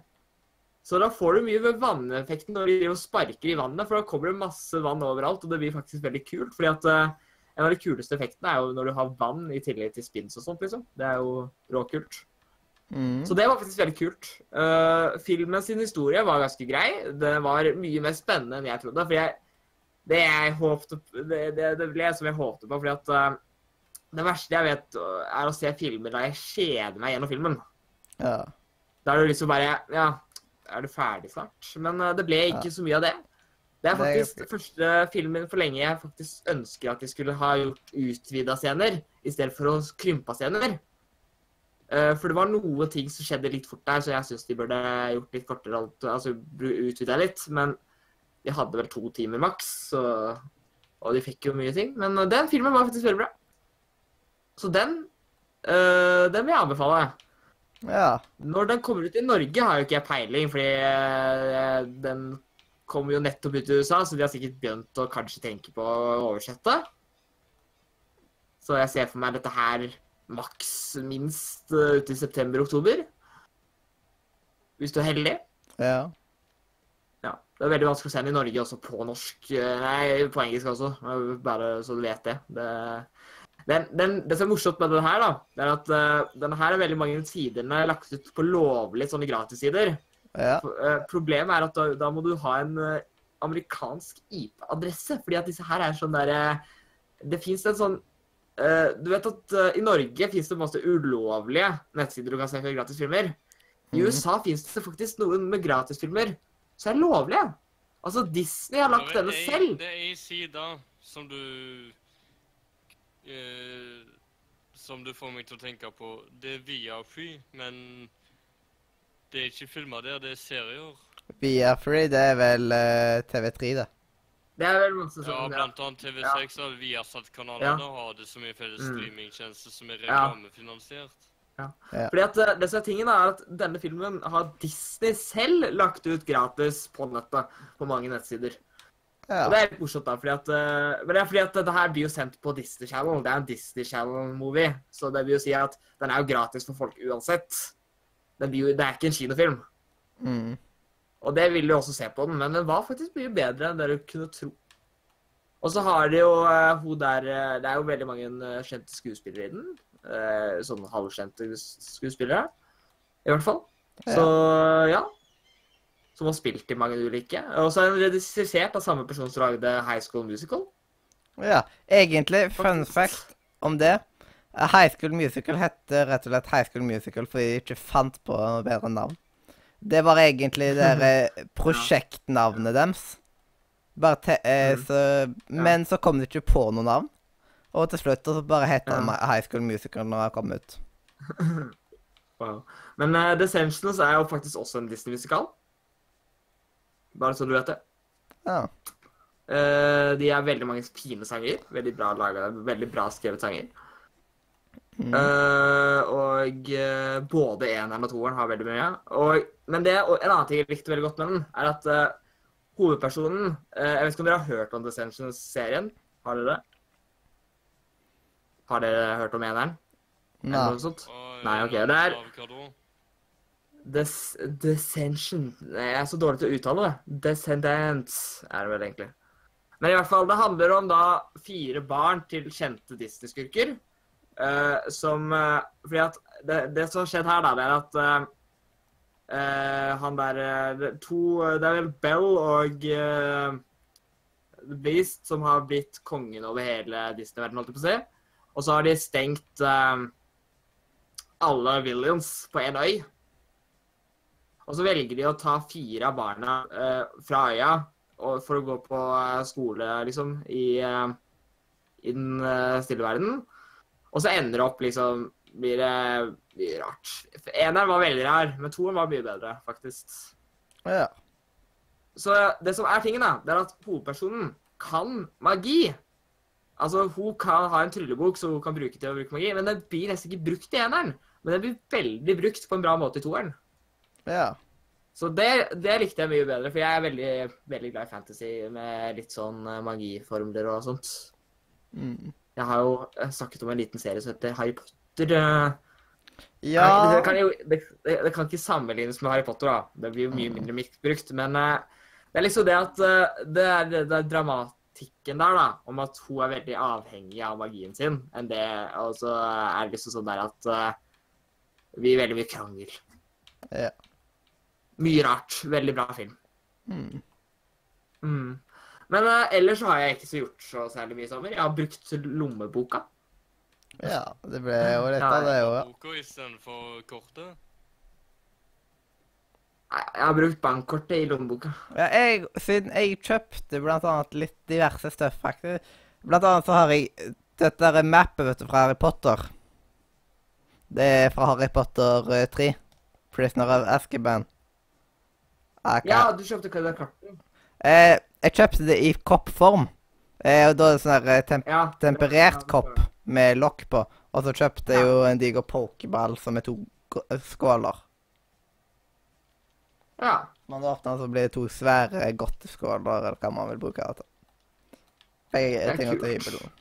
Så da får du mye ved vanneffekten når de sparker i vannet, for da kommer det masse vann overalt, og det blir faktisk veldig kult. fordi at uh, En av de kuleste effektene er jo når du har vann i tillegg til spins og sånt, liksom. Det er jo råkult. Mm. Så det var faktisk veldig kult. Uh, filmen sin historie var ganske grei. Det var mye mer spennende enn jeg trodde. For jeg, det jeg håpte det, det, det ble som jeg håpte på, fordi at uh, det verste jeg vet, uh, er å se filmer der jeg kjeder meg gjennom filmen. Ja. Da er det liksom bare Ja, er du ferdig snart? Men uh, det ble ikke Ja. så mye av det. Det er Det faktisk den første filmen for lenge jeg faktisk ønsker at de skulle ha gjort utvida scener, i stedet for å krympa scener. Eh, For det var noen ting som skjedde litt fort der, så jeg syns de burde gjort litt kortere, alt- altså utvida litt. Men de hadde vel to timer maks, så, og de fikk jo mye ting. Men den filmen var faktisk veldig bra. Så den, eh, den vil jeg anbefale. ja. Når den kommer ut i Norge, har jo ikke jeg peiling, fordi eh, den kommer jo nettopp ut i USA, så de har sikkert begynt å kanskje tenke på å oversette. Så jeg ser for meg dette her maks minst uh, ute i september-oktober. Hvis du er heldig. Ja. Ja. Det er veldig vanskelig å se den i Norge også på norsk. Nei, på engelsk også. Bare så du vet det. det den, den, det som er morsomt med den her, da, det er at uh, den her er veldig mange sidene lagt ut på lovlige sånne gratissider. Ja. Uh, Problemet er at da, da må du ha en uh, amerikansk IP-adresse, fordi at disse her er sånn derre Det fins en sånn eh, Du vet at i Norge fins det masse ulovlige nettsider du kan se for gratisfilmer. I USA USA fins det faktisk noen med gratisfilmer som er lovlige. Altså, Disney har lagt denne selv. Det er ei side som du eh, Som du får meg til å tenke på. Det er Viafree, men det er ikke filmer der, det er serier. Via Free, det er vel eh, TV3, det. Det er vel masse Ja, sånn, ja. blant annet TV6 og Viasat-kanalene Ja. har det som en felles Mm. streamingtjeneste som er Ja. reklamefinansiert. Fordi at eh, det som er tingen er at Denne filmen har Disney selv lagt ut gratis på nettet på mange nettsider. Ja. Og det er litt morsomt, da. fordi at, eh, men det er fordi at dette her blir jo sendt på Disney Channel. Det er en Disney Channel-movie. Så det vil jo si at den er jo gratis for folk uansett. Jo, det er ikke en kinofilm. Mm. Og det vil jo også se på den, men den var faktisk mye bedre enn du kunne tro. Og så har de jo eh, hun der eh, Det er jo veldig mange kjente skuespillere i den. Uh, sånn halvkjente skuespillere, i hvert fall. Så ja. Som har spilt i mange ulike. Og så er den redusert av samme person som lagde High School Musical. ja. Egentlig, fun Faktisk. fact om det High School Musical heter rett og slett High School Musical fordi de ikke fant på noe bedre navn. Det var egentlig det eh, prosjektnavnet deres. Bare te eh, Mm. så, men så kom de ikke på noe navn. Og til slutt så bare het den High School Musical når den kom ut. Wow. Men uh, The Sentions er jo faktisk også en Disney-musikal. Bare så du vet det. Ja. Uh, de er veldig mange fine sanger. Veldig bra laga, veldig bra skrevet sanger. Mm. Uh, og uh, både eneren og toeren har veldig mye. Og, men det, og en annen ting jeg likte veldig godt med den, er at uh, hovedpersonen eh, Jeg vet ikke om dere har hørt om Descensions-serien? Har dere det? Har dere hørt om eneren? Nei. Nei, ok, det er-? Des Descension Jeg er så dårlig til å uttale det. Descendants er det vel egentlig. Men i hvert fall, det handler om da fire barn til kjente Disney-skurker. Uh, som uh, Fordi at det, det som har skjedd her, da, det er at uh, han der To Det er vel Bell og The Beast som har blitt kongen over hele Disney-verdenen, holdt jeg på å si. Og så har de stengt alle villains på én øy. Og så velger de å ta fire av barna eh, fra øya og for å gå på eh, skole, liksom, i, eh, i den eh, stille verden. Og så ender det opp liksom Blir det mye rart. Eneren var veldig rar, men toeren var mye bedre, faktisk. Ja. Så det som er tingen, da, det er at hovedpersonen kan magi. Altså, hun kan ha en tryllebok som hun kan bruke til å bruke magi, men den blir nesten ikke brukt i eneren. Men den blir veldig brukt på en bra måte i toeren. Ja. Så det, det likte jeg mye bedre, for jeg er veldig, veldig glad i fantasy med litt sånn eh, magiformler og sånt. Mm. Jeg har jo snakket om en liten serie som heter Harry Potter. eh. Ja. Det kan, jo, det, det, kan ikke sammenlignes med Harry Potter, da. Det blir jo mye mindre misbrukt. Men eh, det er liksom det at det er, det er dramatikken der, da, om at hun er veldig avhengig av magien sin, enn det Og så er det liksom sånn der at vi veldig mye krangel. Ja. Mye rart. Veldig bra film. Mm. Mm. Men uh, ellers så har jeg ikke så gjort så særlig mye i sommer. Jeg har brukt lommeboka. Ja, det ble jo litt av det òg, ja. Boka istedenfor kortet. Nei, Jeg har brukt bankkortet i lommeboka. ja jeg, siden jeg kjøpte blant annet litt diverse støff, faktisk. Blant annet så har jeg dette der mappet vet du, fra Harry Potter. Det er fra Harry Potter eh, 3. 'Prisoner of Azkaban'. Ok. Ja, du kjøpte hva det kartet? Eh, jeg kjøpte det i koppform. Eh, og da er det sånn eh, temp Ja. temperert Ja, kopp med lokk på. Og så kjøpte jeg jo en diger pokeball som er to eh, skåler. Ja. Man åpner, så blir det to svære godteskåler, eller hva man vil bruke det til. Jeg, Det er kult.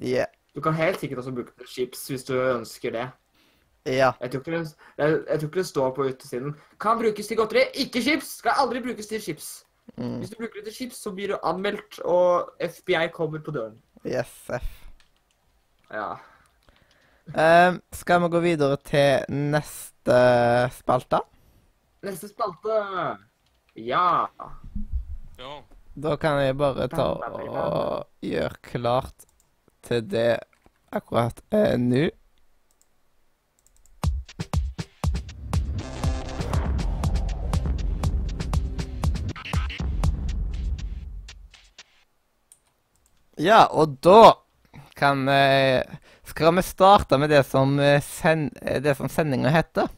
Yeah. Du kan helt sikkert også bruke chips hvis du ønsker det. Ja. Jeg tror, ikke det, jeg, jeg tror ikke det står på utesiden. Kan brukes til godteri, ikke chips! Skal aldri brukes til chips. Mm. Hvis du bruker det til chips, så blir du anmeldt, og FBI kommer på døren. Yes, F. Ja. Um, skal vi gå videre til neste spalte? Neste spalte. Ja. Ja. Da kan jeg bare ta og gjøre klart til det akkurat eh, nå. Ja, og da kan vi Skal vi starte med det som, eh, send, eh, det som sendinga heter?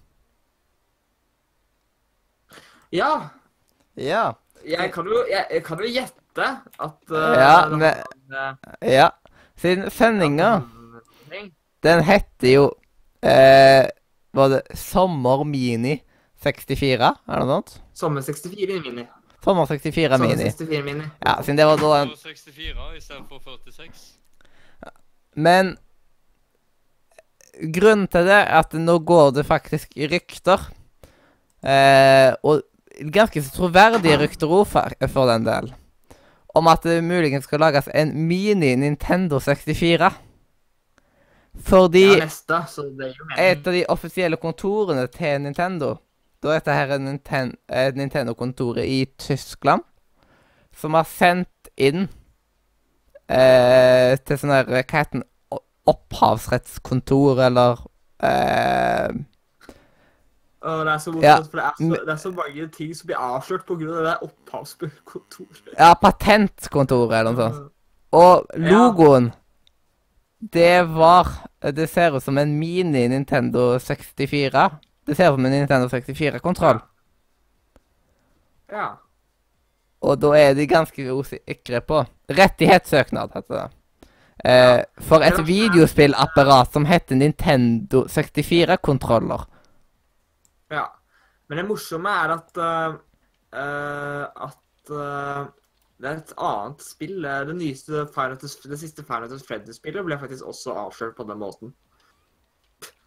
Ja. Ja. Jeg kan jo, jeg, jeg kan jo gjette at uh, Ja, men- en, Ja. Siden sendinga. Den heter jo eh, Var det Sommer Mini 64? Er det noe sånt? Sommer 64 Mini. Sommer 64 Sommer Mini. 64 Mini. Ja, siden det var da den 64 istedenfor 46. Men grunnen til det er at nå går det faktisk rykter. Eh, og ganske så troverdige rykter òg, for, for den del. Om at det muligens skal lages en mini Nintendo 64. Fordi Ja, neste, så det er jo et av de offisielle kontorene til Nintendo Da er dette her er Ninten Nintendo-kontoret i Tyskland, som har sendt inn eh, til sånn her Hva heter den? Opphavsrettskontor, eller eh, Og det er så Ja, morsomt, for det er, så, det er så mange ting som blir avslørt på grunn av det der opphavskontoret. Ja, patentkontoret, eller noe sånt. Og logoen Det var Det ser ut som en mini Nintendo 64. Det ser på min Nintendo 64-kontroll. Ja. Og da er de ganske sikre på Rettighetssøknad, heter det. Eh, for et videospillapparat som heter Nintendo 64-kontroller. ja. Men det morsomme er at uh, uh, at uh, det er et annet spill. Det nyeste Final det siste Final Fantasy Freddy-spillet ble faktisk også avslørt på den måten.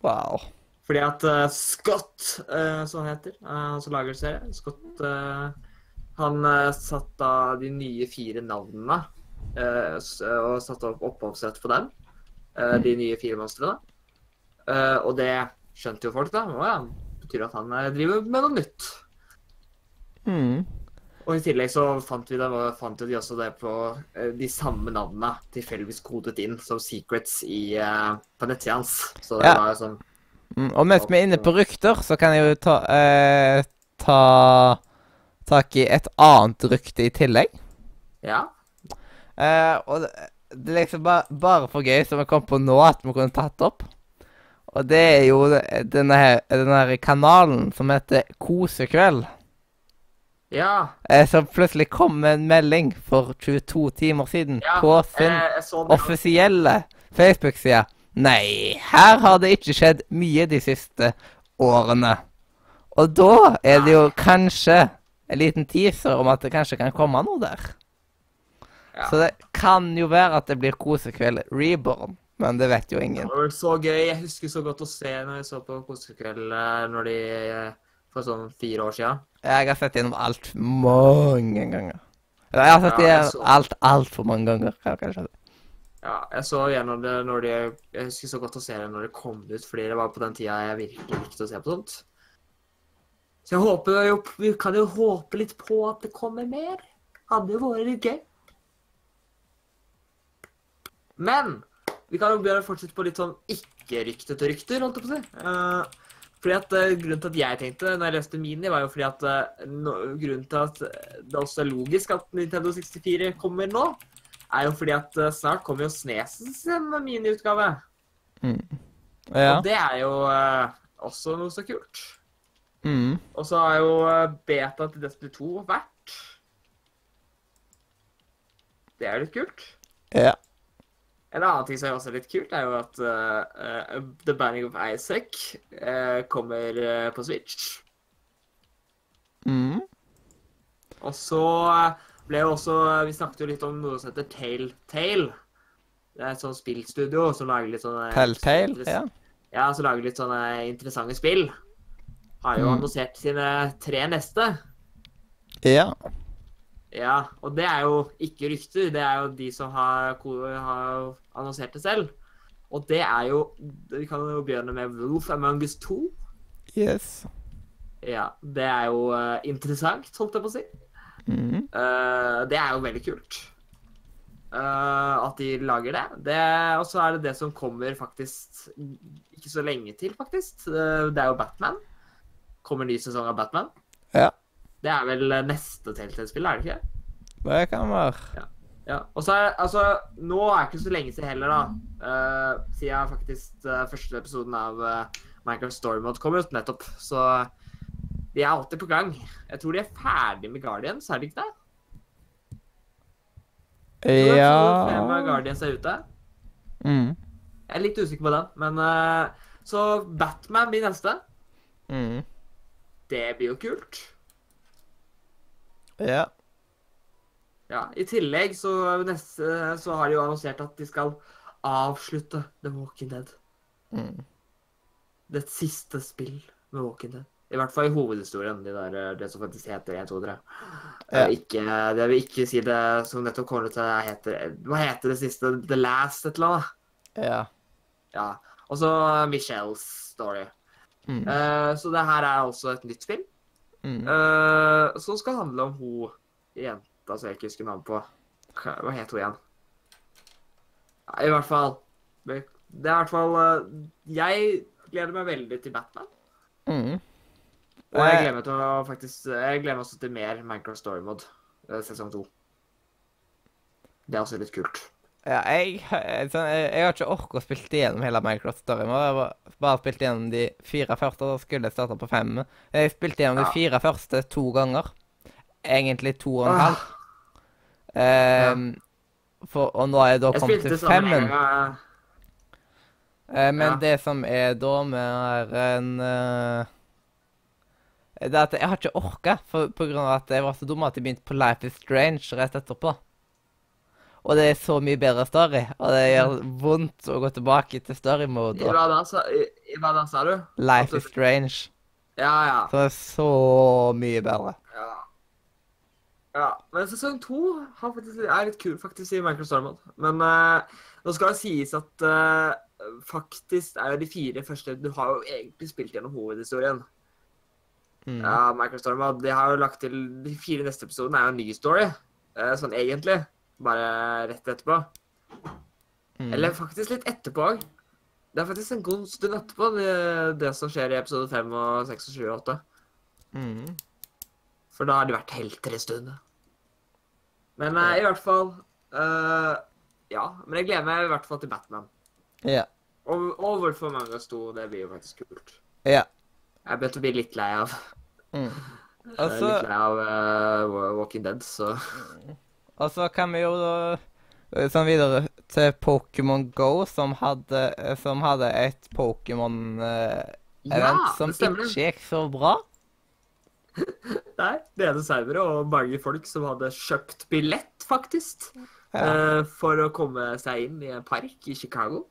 Wow. Fordi at uh, Scott, uh, som han heter, uh, som lager serien Scott, han satte av de nye fire navnene og satte opp opphavsrett på dem. De nye fire monstrene. Og det skjønte jo folk, da. Å ja, betyr at han driver med noe nytt. Mm. Og i tillegg så fant vi det, fant de også det på de samme navnene tilfeldigvis kodet inn som secrets i, på nettsida hans. Så det Ja. var jo sånn Mm. Og mens vi er inne på rykter, så kan jeg jo ta, eh, ta tak i et annet rykte i tillegg. Ja. Eh, og det, det er liksom ba, bare for gøy, som jeg kom på nå, at vi kunne tatt opp. Og det er jo denne her, denne her kanalen som heter Kosekveld. Ja. Eh, som plutselig kom med en melding for 22 timer siden ja. på sin eh, offisielle Facebook-side. Nei, her har det ikke skjedd mye de siste årene. Og da er det jo kanskje en liten teaser om at det kanskje kan komme noe der. Ja. Så det kan jo være at det blir kosekveld reborn, men det vet jo ingen. Det var så gøy. Jeg husker så godt å se når jeg så på Kosekveld eh, når de eh, for sånn fire år siden. Jeg har sett gjennom alt mange ganger. Jeg har sett Ja, så- alt altfor mange ganger. jeg kanskje si. Ja, jeg så gjennom det når det Jeg husker så godt å se det når det kom ut, fordi det var på den tida jeg virkelig likte å se på sånt. Så jeg håper jo Vi kan jo håpe litt på at det kommer mer. Hadde jo vært litt gøy. Men vi kan jo begynne å fortsette på litt sånn ikke-ryktete rykter, holdt jeg på å si. Uh, fordi at uh, Grunnen til at jeg tenkte når jeg leste Mini, var jo fordi at uh, no, grunnen til at det også er logisk at Nintendo 64 kommer nå, er jo fordi at eh, snart kommer jo Snesens sin miniutgave. Ja. Og det er jo eh, også noe så kult. Mm. Og så har jo eh, beta til Destiny 2 vært. Det er litt kult. Ja. En annen ting som også er litt kult, er jo at eh, eh, The Banning of Isaac uh, kommer eh, på Switch. Mm. Og så eh, ble jo også Vi snakket jo litt om noe som heter Telltale. Det er et sånt spillstudio som lager litt sånne Telltale, ja. Ja, som lager litt sånne interessante spill. Har jo Mm. annonsert sine tre neste. Ja. Ja, og det er jo ikke rykter. Det er jo de som har, har annonsert det selv. Og det er jo Vi kan jo begynne med Wolf Among Us 2. Yes. Ja, det er jo uh, interessant, holdt jeg på å si. Mm. Eh, det er jo veldig kult. eh, at de lager det. det og så er det det som kommer faktisk ikke så lenge til, faktisk. Det er jo Batman. Kommer ny sesong av Batman. Ja. Det er vel neste Telltale-spill, er det ikke? Det kan være. Ja. Og så er altså Nå er det ikke så lenge siden heller, da. Uh, siden faktisk uh, første episoden av uh, Minecraft Story Mode kom ut nettopp. Så de er alltid på gang. Jeg tror de er ferdig med Guardians, er de ikke det? Episode fem av Guardians er ute. mm. Jeg er litt usikker på den, men uh, Så Batman blir neste. Mm. Det blir jo kult. Ja. Ja, I tillegg så, neste, så har de jo annonsert at de skal avslutte The Walking Dead. Mm. Det siste spill med Walking Dead. I hvert fall i hovedhistorien. De der, eh, det som faktisk heter 1, 2, 3. Ja. Ikke, det vil ikke si det som nettopp kommer til heter Hva heter det siste? The Last et eller annet? Ja. Ja. Og så Michelles story. Mm. Uh, så det her er altså et nytt film. Mm. Uh, som skal handle om hun jenta som jeg ikke husker navnet på. Hva het hun igjen? I hvert fall Det er i hvert fall Jeg gleder meg veldig til Batman. Mm. Og jeg Eh. gleder meg til å faktisk Jeg gleder meg også til mer Minecraft Story Mode eh, sesong to. Det er også litt kult. Ja, jeg, jeg, sånn, jeg, har ikke orket å spille igjennom hele Minecraft Story. Mode. Jeg har bare- spilt igjennom de fire første, da skulle jeg starte på fem. Jeg spilte igjennom Ja. de fire første to ganger. Egentlig to og en Ah, halv. Ehm, for, og nå er jeg da jeg kommet til femmen. Uh. Eh, men Ja. det som er da med en eh, Det er at jeg har ikke orka, pga. at jeg var så dum at jeg begynte på Life is Strange rett etterpå. Og det er så mye bedre story, og det gjør vondt å gå tilbake til story-mode. Hva da, sa, i, hva da, sa du? Life is Strange. Ja, ja. Så det er så mye bedre. Ja. ja. Men sesong to er litt kul faktisk i Minecraft Story Mode. Men uh, nå skal det sies at uh, faktisk er jo de fire første Du har jo egentlig spilt gjennom hovedhistorien. Mm. Ja, Microstorm. Og. De har jo lagt til De fire neste episodene er jo en ny story. eh, sånn egentlig. Bare rett etterpå. Mm. Eller faktisk litt etterpå òg. Det er faktisk en god stund etterpå, det, det som skjer i episode 5 og 6 og 7 og 8. Mm. For da har de vært helter en stund. Men eh, i hvert fall uh, Ja. Men jeg gleder meg i hvert fall til Batman. Ja. Og, og hvorfor mange sto, det blir jo faktisk kult. Ja. Jeg begynte å bli litt lei av Mm. jeg er Altså, litt lei av uh, Walking Dead, så og så kan vi jo da eh, sånn videre til Pokémon Go, som hadde, eh, som hadde et Pokémon-event Ja, som ikke gikk så bra. Nei, Det ene servere og mange folk som hadde kjøpt billett, faktisk, Ja. eh, for å komme seg inn i en park i Chicago.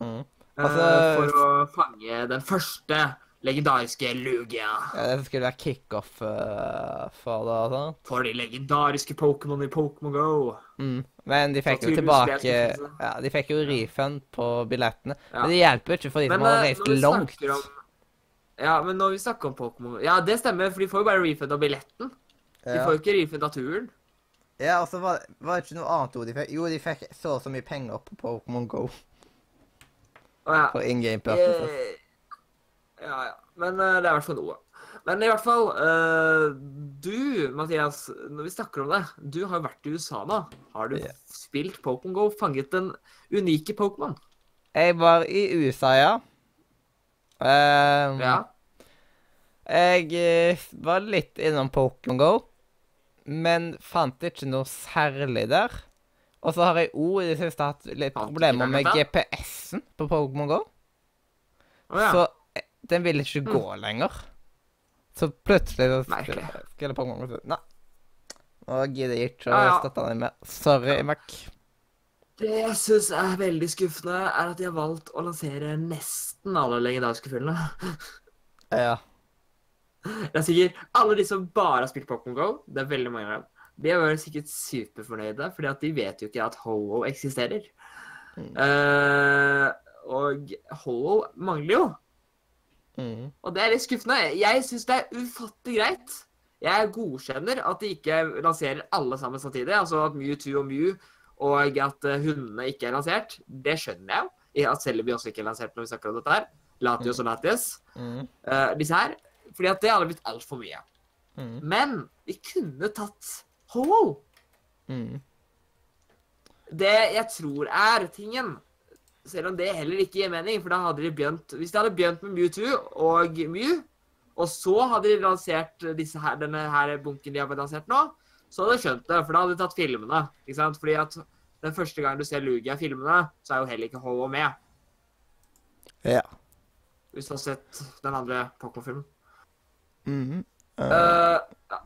Mm. Altså- for å fange den første legendariske Lugia. Ja, det skulle være kickoff uh, for det. sånt. For de legendariske Pokémon i Pokémon Go. Mm. Men de fikk jo tilbake. Ja, de fikk jo refund på billettene. Ja. Men det hjelper jo ikke for de som har eh, reist langt. Om, ja, men når vi snakker om Pokémon Ja, det stemmer, for de får jo bare refund av billetten. De Ja. får jo ikke refund av turen. Ja, og så var, var det ikke noe annet ord de fikk. Jo, de fikk så og så mye penger på Pokémon Go Å, ja. for in game purposes. Ja, ja. Men eh, det er i hvert fall noe. Men i hvert fall eh, Du, Mathias, når vi snakker om det Du har jo vært i USA nå. Har du yeah. spilt Pokémon Go? Fanget den unike Pokémon? Jeg var i USA, ja. Um, Ja. Jeg eh, var litt innom Pokémon Go, men fant ikke noe særlig der. Og så har jeg òg i det siste hatt litt problemer med? GPS-en på Pokémon Go. Å ja. Så den vil ikke gå lenger. Så plutselig så Merkelig. skulle Pokémon Nei. Nå gidder jeg ikke å Ja, ja. støtte deg mer. Sorry, Mac. Det jeg syns er veldig skuffende, er at de har valgt å lansere nesten alle legendariske fyllene. Ja. Det er sikkert alle de som bare har spilt Pokémon Go, det er veldig mange av dem, de er vel sikkert superfornøyde, fordi at de vet jo ikke at Ho-Ho eksisterer. Mm. Uh, og Ho-Ho mangler jo, Mm. og det er litt skuffende. Jeg syns det er ufattelig greit. Jeg godkjenner at de ikke lanserer alle sammen samtidig, altså at Mewtwo og Mew og at eh, hundene ikke er lansert. Det skjønner jeg jo. At Celebi også ikke er lansert når vi snakker om dette her. Latios og Latias. Mm. Uh, disse her. Fordi at det hadde blitt altfor mye. Mm. Men vi kunne tatt Ho-Ho. Mm. Det jeg tror er tingen, selv om det heller ikke gir mening, for da hadde de begynt Hvis de hadde begynt med Mewtwo og Mew, og så hadde de lansert disse her, denne her bunken de har lansert nå, så hadde jeg skjønt det, for da hadde de tatt filmene. ikke sant? Fordi at den første gangen du ser Lugia i filmene, så er jo heller ikke Ho-Oh med. Ja. Hvis du har sett den andre Pokémon-filmen. Mm. Eh, ja.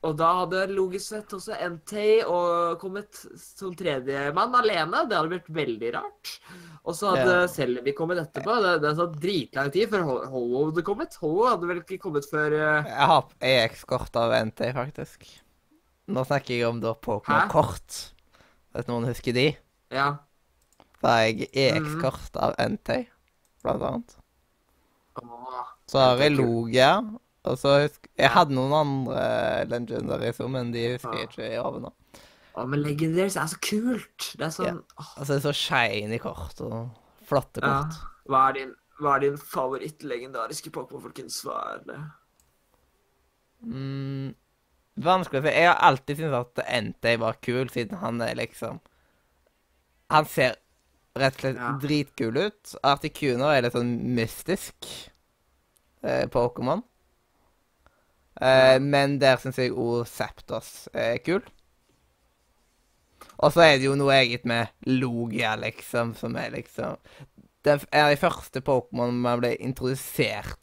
Og da hadde logisk sett også Entei og kommet som tredjemann alene. Det hadde blitt veldig rart. Og så hadde Ja. Selvi kommet etterpå. Det, det tatt dritlang tid før Ho- Ho hadde kommet. Ho hadde vel ikke kommet før uh... Jeg har EX-kort av NT, faktisk. Nå snakker jeg om da Pokémon-kort. Vet noen husker de? Ja. Da har jeg EX-kort av NT, blant annet. Åh, Så har jeg Logia. Og så husk Jeg hadde noen andre legendaries òg, men de husker jeg ikke i hodet nå. Åh, men Legendaries er så kult. Det er sånn ja. Altså, det er så shiny kort og flotte ja. kort. Hva er din, hva er din favoritt-legendariske Pokémon, folkens? Hva er det? Mm, vanskelig å si. Jeg har alltid syntes at NT var kul, siden han er liksom Han ser rett og slett Ja. dritkul ut. Articuno er litt sånn mystisk eh, Pokémon. Eh, Men der syns jeg òg Septos er kul. Og så er det jo noe eget med Logia, liksom, som er liksom Det er de første Pokémon man ble introdusert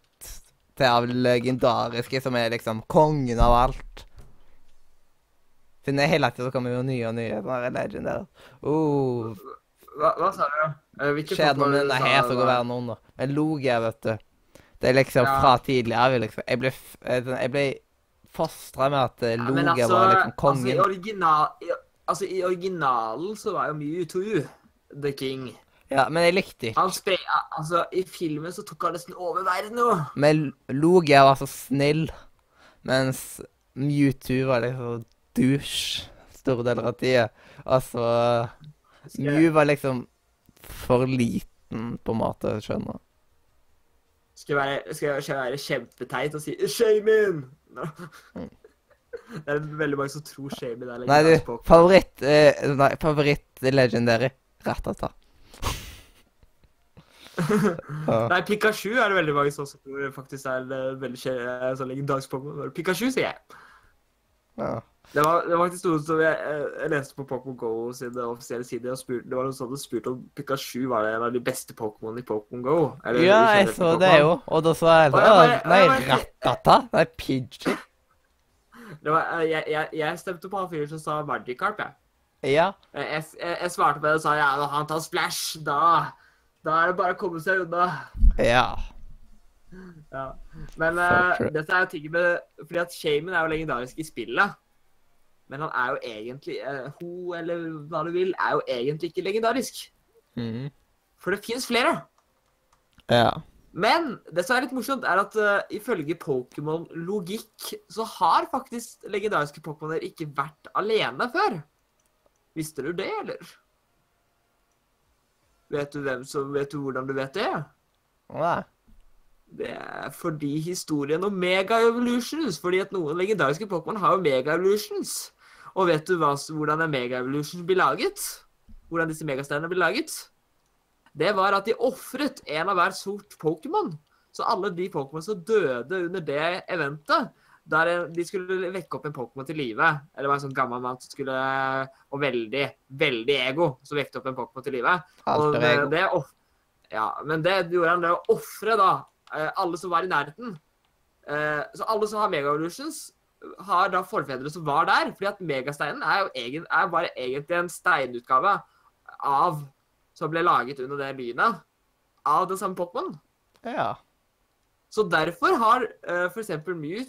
til av legendariske, som er liksom kongen av alt. Siden det hele tida kommer jo nye og nye sånne legendary. Oh, Hva, hva sa du? Eh, hvilke skjer det noe med denne her, så går verden under. Men Logia, vet du Det er liksom Ja. fra tidligere. Liksom. Jeg ble, eh, jeg ble fostra med at eh, Ja, altså, var liksom Altså, i, kongen. original, i, altså, I originalen så var jo Mewtwo the king. Ja, men jeg likte ikke Han spre, altså, I filmen så tok han nesten over verden jo. Men Logia var så snill, mens Mewtwo var liksom douche store deler av tida. Altså Mew var liksom for liten, på en måte, skjønner du. Skal jeg, være, skal skal være kjempeteit og si 'Shamin'? Mm. Det er veldig mange som tror Shamin er Nei, du, favoritt eh, Nei, favoritt legendary. Ratata. Nei, Pikachu er det veldig mange som tror faktisk er en veldig kje- eh, sånn legendarisk Pokémon. Pikachu, sier jeg. Ja. Det var, det var faktisk noe som jeg, eh, jeg leste på Pokémon Go sine offisielle sider, og spurte, Det var noen som hadde spurt om Pikachu var det en av de beste Pokémon i Pokémon Go. eller ja, jeg så det jo, og da sa jeg det sånn Nei, Rattata? Nei, Pidgey? Det var, eh, jeg, jeg, jeg stemte på han fyren som sa Magikarp, jeg. Ja. Jeg, jeg, jeg, svarte på det og sa ja, når han tar splash, da, da er det bare å komme seg unna. Ja. Ja. Men uh, eh, dette er jo ting med Fordi at Shaman er jo legendarisk i spillet. Men han er jo egentlig uh, Hun, eller hva du vil, er jo egentlig ikke legendarisk. Mm. For det fins flere. Ja. Men det som er litt morsomt, er at uh, ifølge Pokémon-logikk så har faktisk legendariske Pokémoner ikke vært alene før. Visste du det, eller? Vet du hvem som Vet du hvordan du vet det? Nei. Det er fordi historien om mega-evolutions. Fordi at noen legendariske Pokémon har jo mega-evolutions. Og vet du hva, hvordan en mega-evolution blir laget? Hvordan disse megasteinene blir laget? Det var at de ofret en av hver sort Pokémon. Så alle de Pokémon som døde under det eventet, der de skulle vekke opp en Pokémon til live Eller det var en sånn gammel mann som skulle Og veldig, veldig ego, som vekte opp en Pokémon til live. Og det, ja, men det gjorde han det å ofre da eh, alle som var i nærheten. Eh, Så alle som har Mega-Evolutions, har da forfedre som var der. fordi at megasteinen er jo egen, er bare egentlig en steinutgave av som ble laget under det lynet av den samme Pokémon. Ja. Så derfor har uh, f.eks. Mew,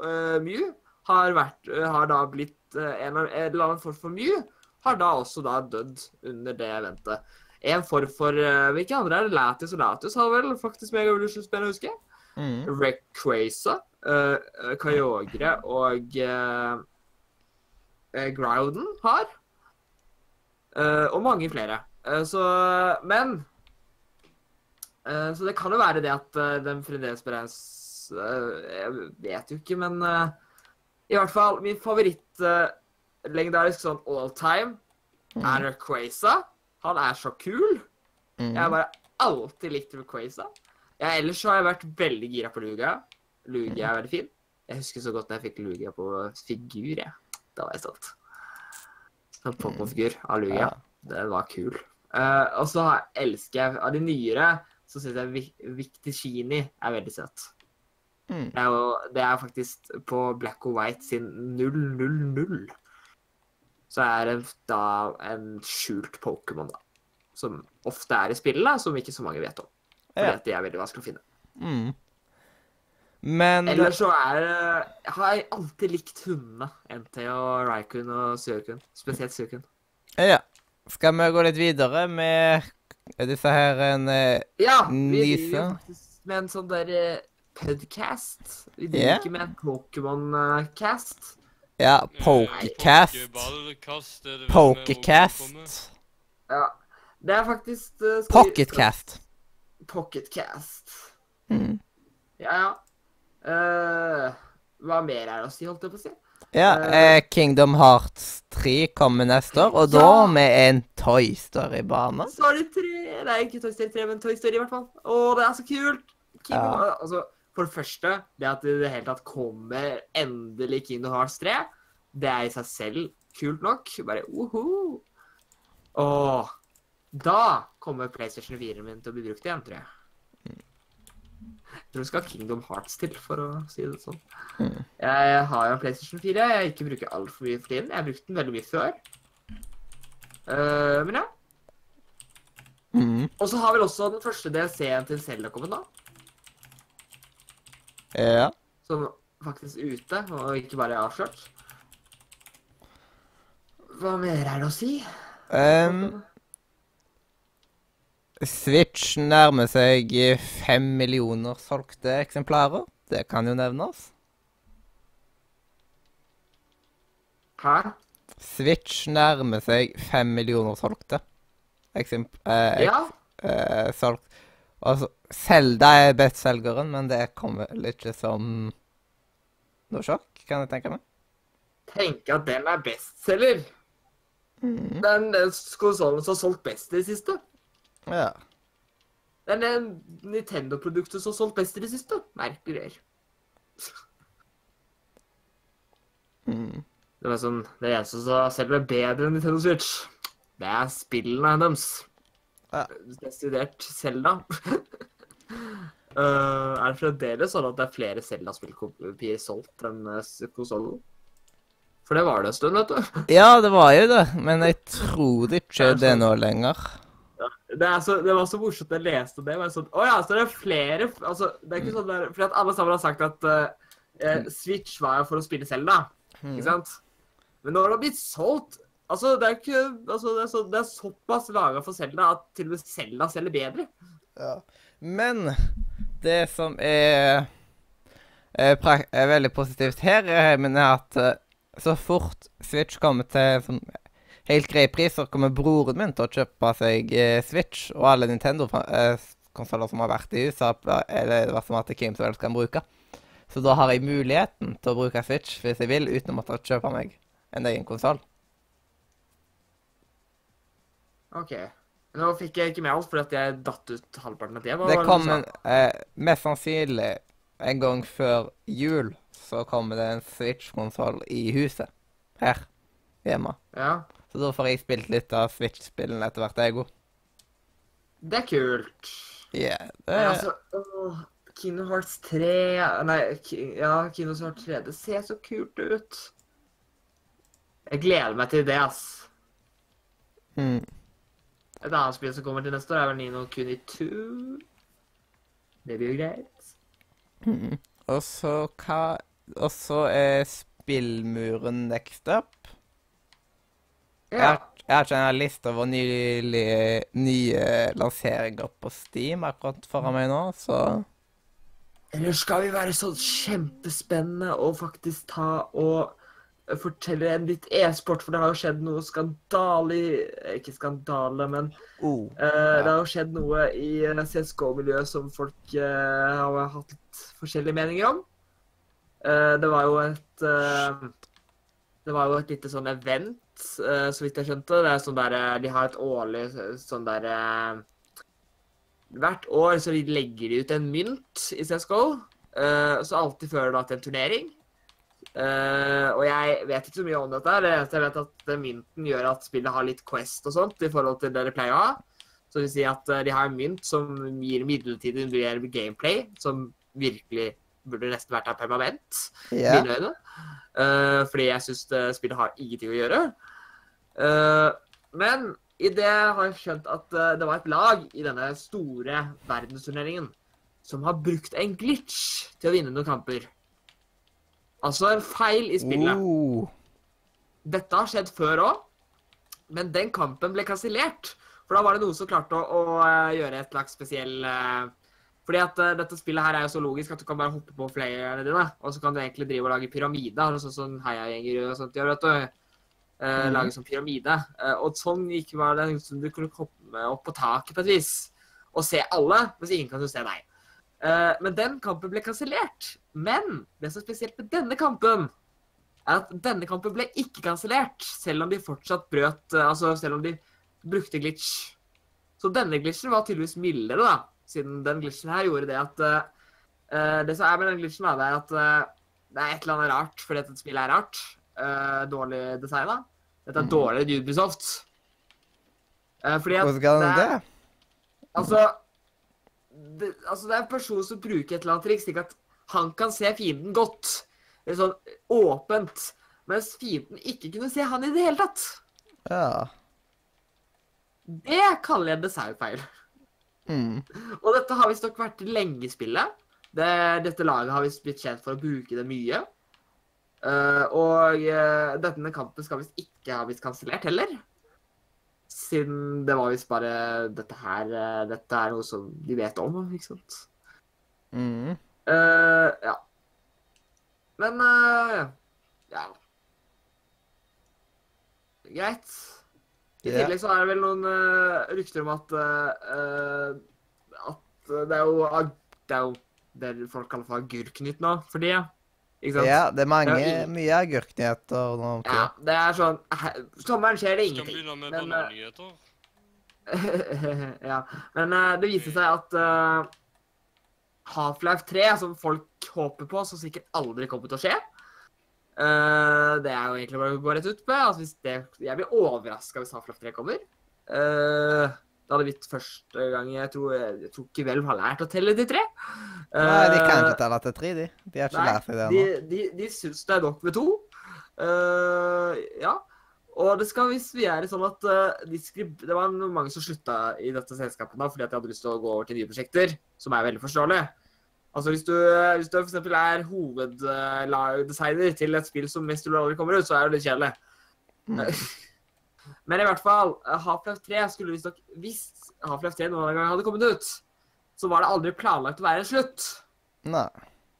uh, Mew har, vært, uh, har da blitt uh, en, en eller annen form for Mew, har da også da dødd under det eventet. En form for uh, Hvilke andre er det? Latius og Latius har vel faktisk Mega Evolution-spill, husker jeg. Mm. Rayquaza, uh, Kyogre og uh, Groudon har. Uh, og mange flere. Så Men Så det kan jo være det at uh, den fremdeles beregnes Jeg vet jo ikke, men i hvert fall min favoritt uh, legendarisk sånn all time er Quaza. Han er så kul. Jeg har Mm. bare alltid likt Quaza. Ja, ellers så har jeg vært veldig gira på Lugia. Lugia er veldig fin. Jeg husker så godt da jeg fikk Lugia på figur, jeg. Da var jeg stolt. Sånn Pokémon-figur av Lugia. Ja. Den var kul. Uh, og så elsker jeg Av de nyere så syns jeg Vi- Victishini er veldig søt. Mm. Det er, jo, det er faktisk på Black og White sin 000. Så er det da en skjult Pokémon, da. Som ofte er i spillet, da, som ikke så mange vet om. Fordi Ja. at de er veldig vanskelig å finne. Mm. Men Ellers så er det Jeg har alltid likt hundene. NT og Raikun og Suikun. Spesielt Suikun. Ja. Skal vi gå litt videre med disse her en eh, Ja, vi driver jo faktisk med en sånn der eh, podcast. Vi driver yeah. ikke med en Pokémon-cast. Ja, Pokécast. Pokécast. Er. Ja. Det er faktisk uh, Pocketcast. Pocketcast. Mm. Ja, ja. Eh, hva mer er det å si, holdt jeg på å si? Ja, uh, Kingdom Hearts 3 kommer neste år, og da med en Toy Story-bane. Story 3 Nei, ikke Toy Story 3, men Toy Story i hvert fall. Å, det er så kult! Kingdom, Ja. altså, for det første, det at det i det hele tatt kommer endelig Kingdom Hearts 3, det er i seg selv kult nok. Bare uhu. Åh, da kommer PlayStation 4-en min til å bli brukt igjen, tror jeg. Jeg tror det skal Kingdom Hearts til, for å si det sånn. Mm. Jeg har jo en PlayStation 4. Jeg ikke bruker altfor mye for tiden. Jeg har brukt den veldig mye før. Uh, men ja. Mm. Og så har vel også den første DLC-en til Zelda kommet da. Ja. Som faktisk er ute, og ikke bare er avslørt. Hva mer er det å si? Um, Switch nærmer seg fem millioner solgte eksemplarer. Det kan jo nevnes. Hæ? Switch nærmer seg fem millioner solgte. Eksemp eh, Ja, eh, solgt. Altså, Selda er bestselgeren, men det kommer ikke som noe sjokk, kan jeg tenke meg. Tenke at den er bestselger. Mm. Den den konsollen som har solgt best i det siste. Ja. Det er det Nintendo-produktet som har solgt best i det siste. Merkelig greier. Mm. Det var sånn, det eneste som selger bedre enn Nintendo Switch, det er spillene deres. Ja. Desidert Zelda. uh, er det fremdeles sånn at det er flere Zelda-spillkopier solgt enn uh, konsollen? For det var det en stund, vet du. ja, det var jo det, men jeg tror ikke det er nå lenger. Det, er så, det var så morsomt jeg leste det. Men sånn, oh ja, så det er flere altså, Det er ikke sånn der, fordi at alle sammen har sagt at eh, Switch var jo for å spille Zelda, Mm. ikke sant? Men nå har det blitt solgt Altså, det er ikke altså, det, er så, det er såpass laga for Zelda at til og med Zelda selger bedre. Ja. Men det som er, er, er veldig positivt her, er, er at eh, så fort Switch kommer til sånn helt grei pris, så kommer broren min til å kjøpe seg eh, Switch, og alle Nintendo-konsoller som har vært i USA, eller hva som at hvem som helst kan bruke. Så da har jeg muligheten til å bruke Switch hvis jeg vil, uten å måtte kjøpe meg en egen konsoll. OK. Nå fikk jeg ikke med alt fordi jeg datt ut halvparten av det. Hva Det kommer eh, mest sannsynlig en gang før jul, så kommer det en Switch-konsoll i huset. Her. Hjemme. Ja. Så da får jeg spilt litt av Switch-spillene etter hvert, jeg òg. Det er kult. Yeah, det Men altså, åh, Kino Hearts 3 Nei, ja, Kino Hearts 3. Det ser så kult ut. Jeg gleder meg til det, ass. mm. Et annet spill som kommer til neste år, er vel Nino Kuni 2. Det blir jo greit. Mm. Og så hva Og så er spillmuren next up. Jeg Ja. har, jeg har ikke en liste over nye, nye lanseringer på Steam akkurat foran meg nå, så Eller skal vi være så kjempespennende og faktisk ta og fortelle en litt e-sport, for det har jo skjedd noe skandale Ikke skandale, men oh. Eh, Det har jo skjedd noe i eh, CSGO-miljøet som folk uh, har hatt litt forskjellige meninger om. Uh, det var jo et Det var jo et lite sånn event, så vidt jeg skjønte. Det er sånn der, eh, De har et årlig eh, sånn derre Hvert år så legger de ut en mynt i CSGO. eh, så alltid fører det da til en turnering. Uh, og jeg vet ikke så mye om dette. Det eneste jeg vet at mynten gjør at spillet har litt Quest og sånt i forhold til det de pleier å ha. Så det vil si at eh, de har en mynt som gir midlertidig mer gameplay, som virkelig burde nesten vært her permanent, Ja. mine øyne. Uh, fordi jeg syns spillet har ingenting å gjøre. Eh, men i det har jeg skjønt at eh, det var et lag i denne store verdensturneringen som har brukt en glitch til å vinne noen kamper. Altså en feil i spillet. Oh. Dette har skjedd før òg, men den kampen ble kansellert. For da var det noen som klarte å, å eh, gjøre et slags spesiell uh, Fordi at uh, dette spillet her er jo så logisk at du kan bare hoppe på playerne dine, og så kan du egentlig drive og lage pyramider, sånn som heiagjenger og sånt gjør, vet du. Eh, Mhm. Lage sånn pyramide. Eh, og sånn gikk var det liksom du kunne komme opp på taket på et vis og se alle, mens ingen kan jo se deg. Eh, men den kampen ble kansellert. Men det som er spesielt med denne kampen, er at denne kampen ble ikke kansellert, selv om de fortsatt brøt Altså selv om de brukte glitch. Så denne glitchen var tydeligvis mildere, da. Siden den glitchen her gjorde det at eh, Det som er med den glitchen, da, det er at eh, det er et eller annet rart fordi dette spillet er rart. Uh, dårlig designa. Dette er mm. dårligere Ubisoft. Uh, fordi at Hvordan det det? Altså det, altså det er en person som bruker et eller annet triks, slik at han kan se fienden godt. Er sånn åpent. Mens fienden ikke kunne se han i det hele tatt. Ja. Det kaller jeg designfeil. Mm. Og dette har visstnok vært lenge i spillet. Det, dette laget har visst blitt kjent for å bruke det mye. Eh, og uh, denne kampen skal visst ikke ha blitt kansellert heller. Siden det var visst bare Dette her uh, Dette er noe som de vet om, ikke sant? Mm. Ja. Men ja. Greit. I yeah. tillegg så er det vel noen rykter om at At det er jo Det er jo det folk kaller for agurknytt nå for tida. Ikke sant? Ja, det er mange, Ja, i- mye agurknyheter nå. Ja, det er sånn Sommeren skjer det ingenting. Skal vi begynne med Men, eh, banannyheter? ja. Men uh, det viser seg at uh, Half-Life 3, som folk håper på, som sikkert aldri kommer til å skje uh, Det er jo egentlig bare å gå rett ut på. Altså, hvis det, jeg blir overraska hvis Half-Life 3 kommer. Eh, det hadde blitt første gang jeg tror, jeg tror ikke Velv har lært å telle til tre. Nei, de kan Eh, ikke telle til tre, de. De har ikke Nei, lært seg det de, ennå. de, de syns det er nok med to. Uh, ja. Og det skal visst være sånn at uh, de skrib det var mange som slutta i dette selskapet da, fordi at de hadde lyst til å gå over til nye prosjekter, som er veldig forståelig. Altså Hvis du, hvis du for eksempel er hoveddesigner til et spill som mest du aldri kommer ut, så er det litt kjedelig. Mm. Men i hvert fall, eh, Half-Life 3 skulle visstnok Hvis Half-Life 3 noen gang hadde kommet ut, så var det aldri planlagt å være en slutt. Nei.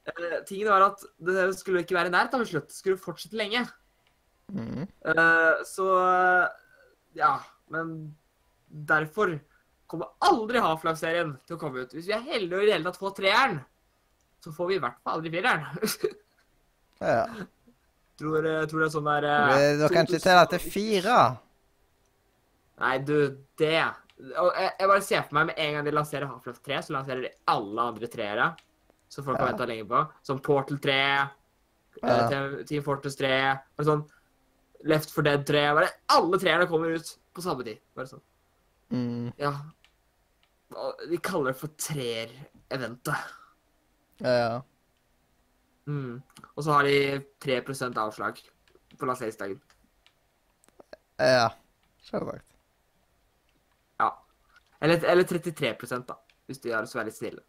Uh, tingen var at det skulle ikke være nært av en slutt. Det skulle fortsette lenge. Mm. Uh, så Ja. Men derfor kommer aldri Half-Life-serien til å komme ut. Hvis vi er heldige og i det hele tatt får treeren, så får vi i hvert fall aldri fireren. Ja. tror, tror det er sånn der Det kan kanskje til at det er fire. Nei, du, det og jeg, jeg bare ser for meg med en gang de lanserer Half-Life 3, så lanserer de alle andre treere. som folk har Ja. venta lenge på. Som Portal 3, Ja. eh, Team- Team Fortress 3, bare sånn Left 4 Dead 3 bare Alle treerne kommer ut på samme tid. Bare sånn. Mm. Ja. De kaller det for treer-eventet. Ja. Mm. Og så har de 3 avslag på lanseringsdagen. Ja. Selvsagt. Ja. Eller, eller 33 da, hvis de gjør lyst veldig snille.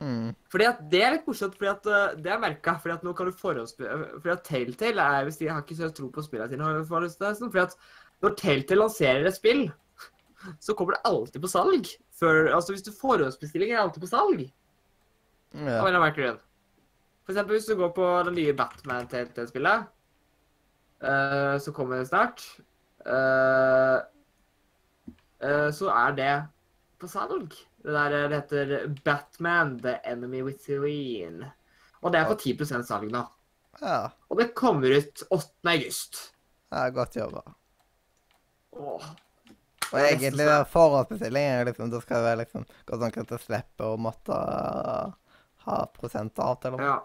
Mm. Fordi at Det er litt morsomt, fordi at uh, det er merka. Fordi at nå kan du forhåndsspille Fordi at Telltale er Hvis de har ikke så tro på spillene sine, jeg sånn, fordi at når Telltale lanserer et spill, så kommer det alltid på salg. Før, altså Hvis du forhåndsbestiller, er det alltid på salg. Av en Ja. merkelig grunn. For eksempel hvis du går på det nye Batman-Telltale-spillet, uh, som kommer snart, uh, uh, så er det på salg. Det der eh, det heter Batman The Enemy Within. Og det er på 10% salg nå. ja. Og det kommer ut 8. august. ja godt jobba. Åh. Og egentlig det er forhåndsbestilling er liksom, da skal det være liksom godt nok at jeg slipper å måtte uh, ha noe. Ja.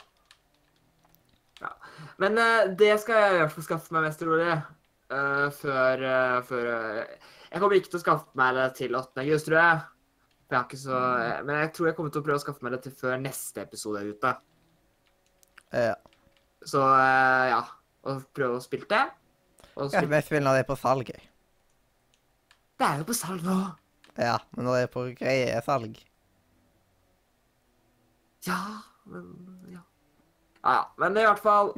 ja. Men uh, det skal jeg i hvert fall skaffe meg mest rolig eh, før, uh, før uh, Jeg kommer ikke til å skaffe meg det til 8. august, tror jeg. Jeg har ikke så, men jeg tror jeg kommer til å prøve å skaffe meg det til før neste episode er ute. Ja. Så ja. Og prøve å spille det. Og spille. Ja, vi spiller når det er på salg. Det er jo på salg nå. Ja, men når det er på greie salg Ja, men ja. Ja, ja. Men i hvert fall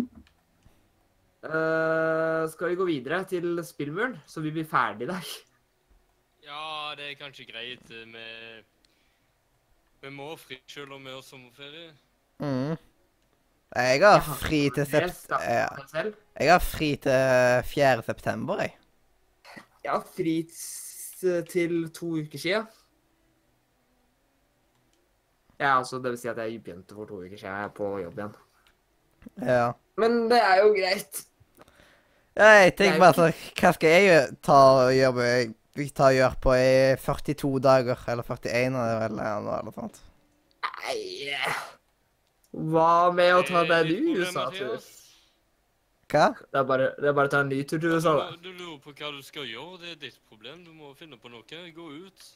eh, Skal vi gå videre til spillmuren, så vi blir ferdig i dag? Ja, det er kanskje greit Vi, Vi må fri selv om vi har sommerferie. mm. Jeg har fri til sept... Jeg har fri til 4. september, jeg. Jeg har fri til to uker siden. Ja, altså, det vil si at jeg begynte for to uker siden. Jeg er på jobb igjen. Ja. Men det er jo greit. Ja, jeg tenker er bare sånn Hva skal jeg ta og gjøre ta og gjøre på i 42 dager? Eller 41, eller noe eller sånt. Nei Hva med å ta det deg sa, USA, tur? Hva? Det er bare, det er bare å ta en ny tur til USA, da. Du, du lurer på hva du skal gjøre. Det er ditt problem. Du må finne på noe. Gå ut.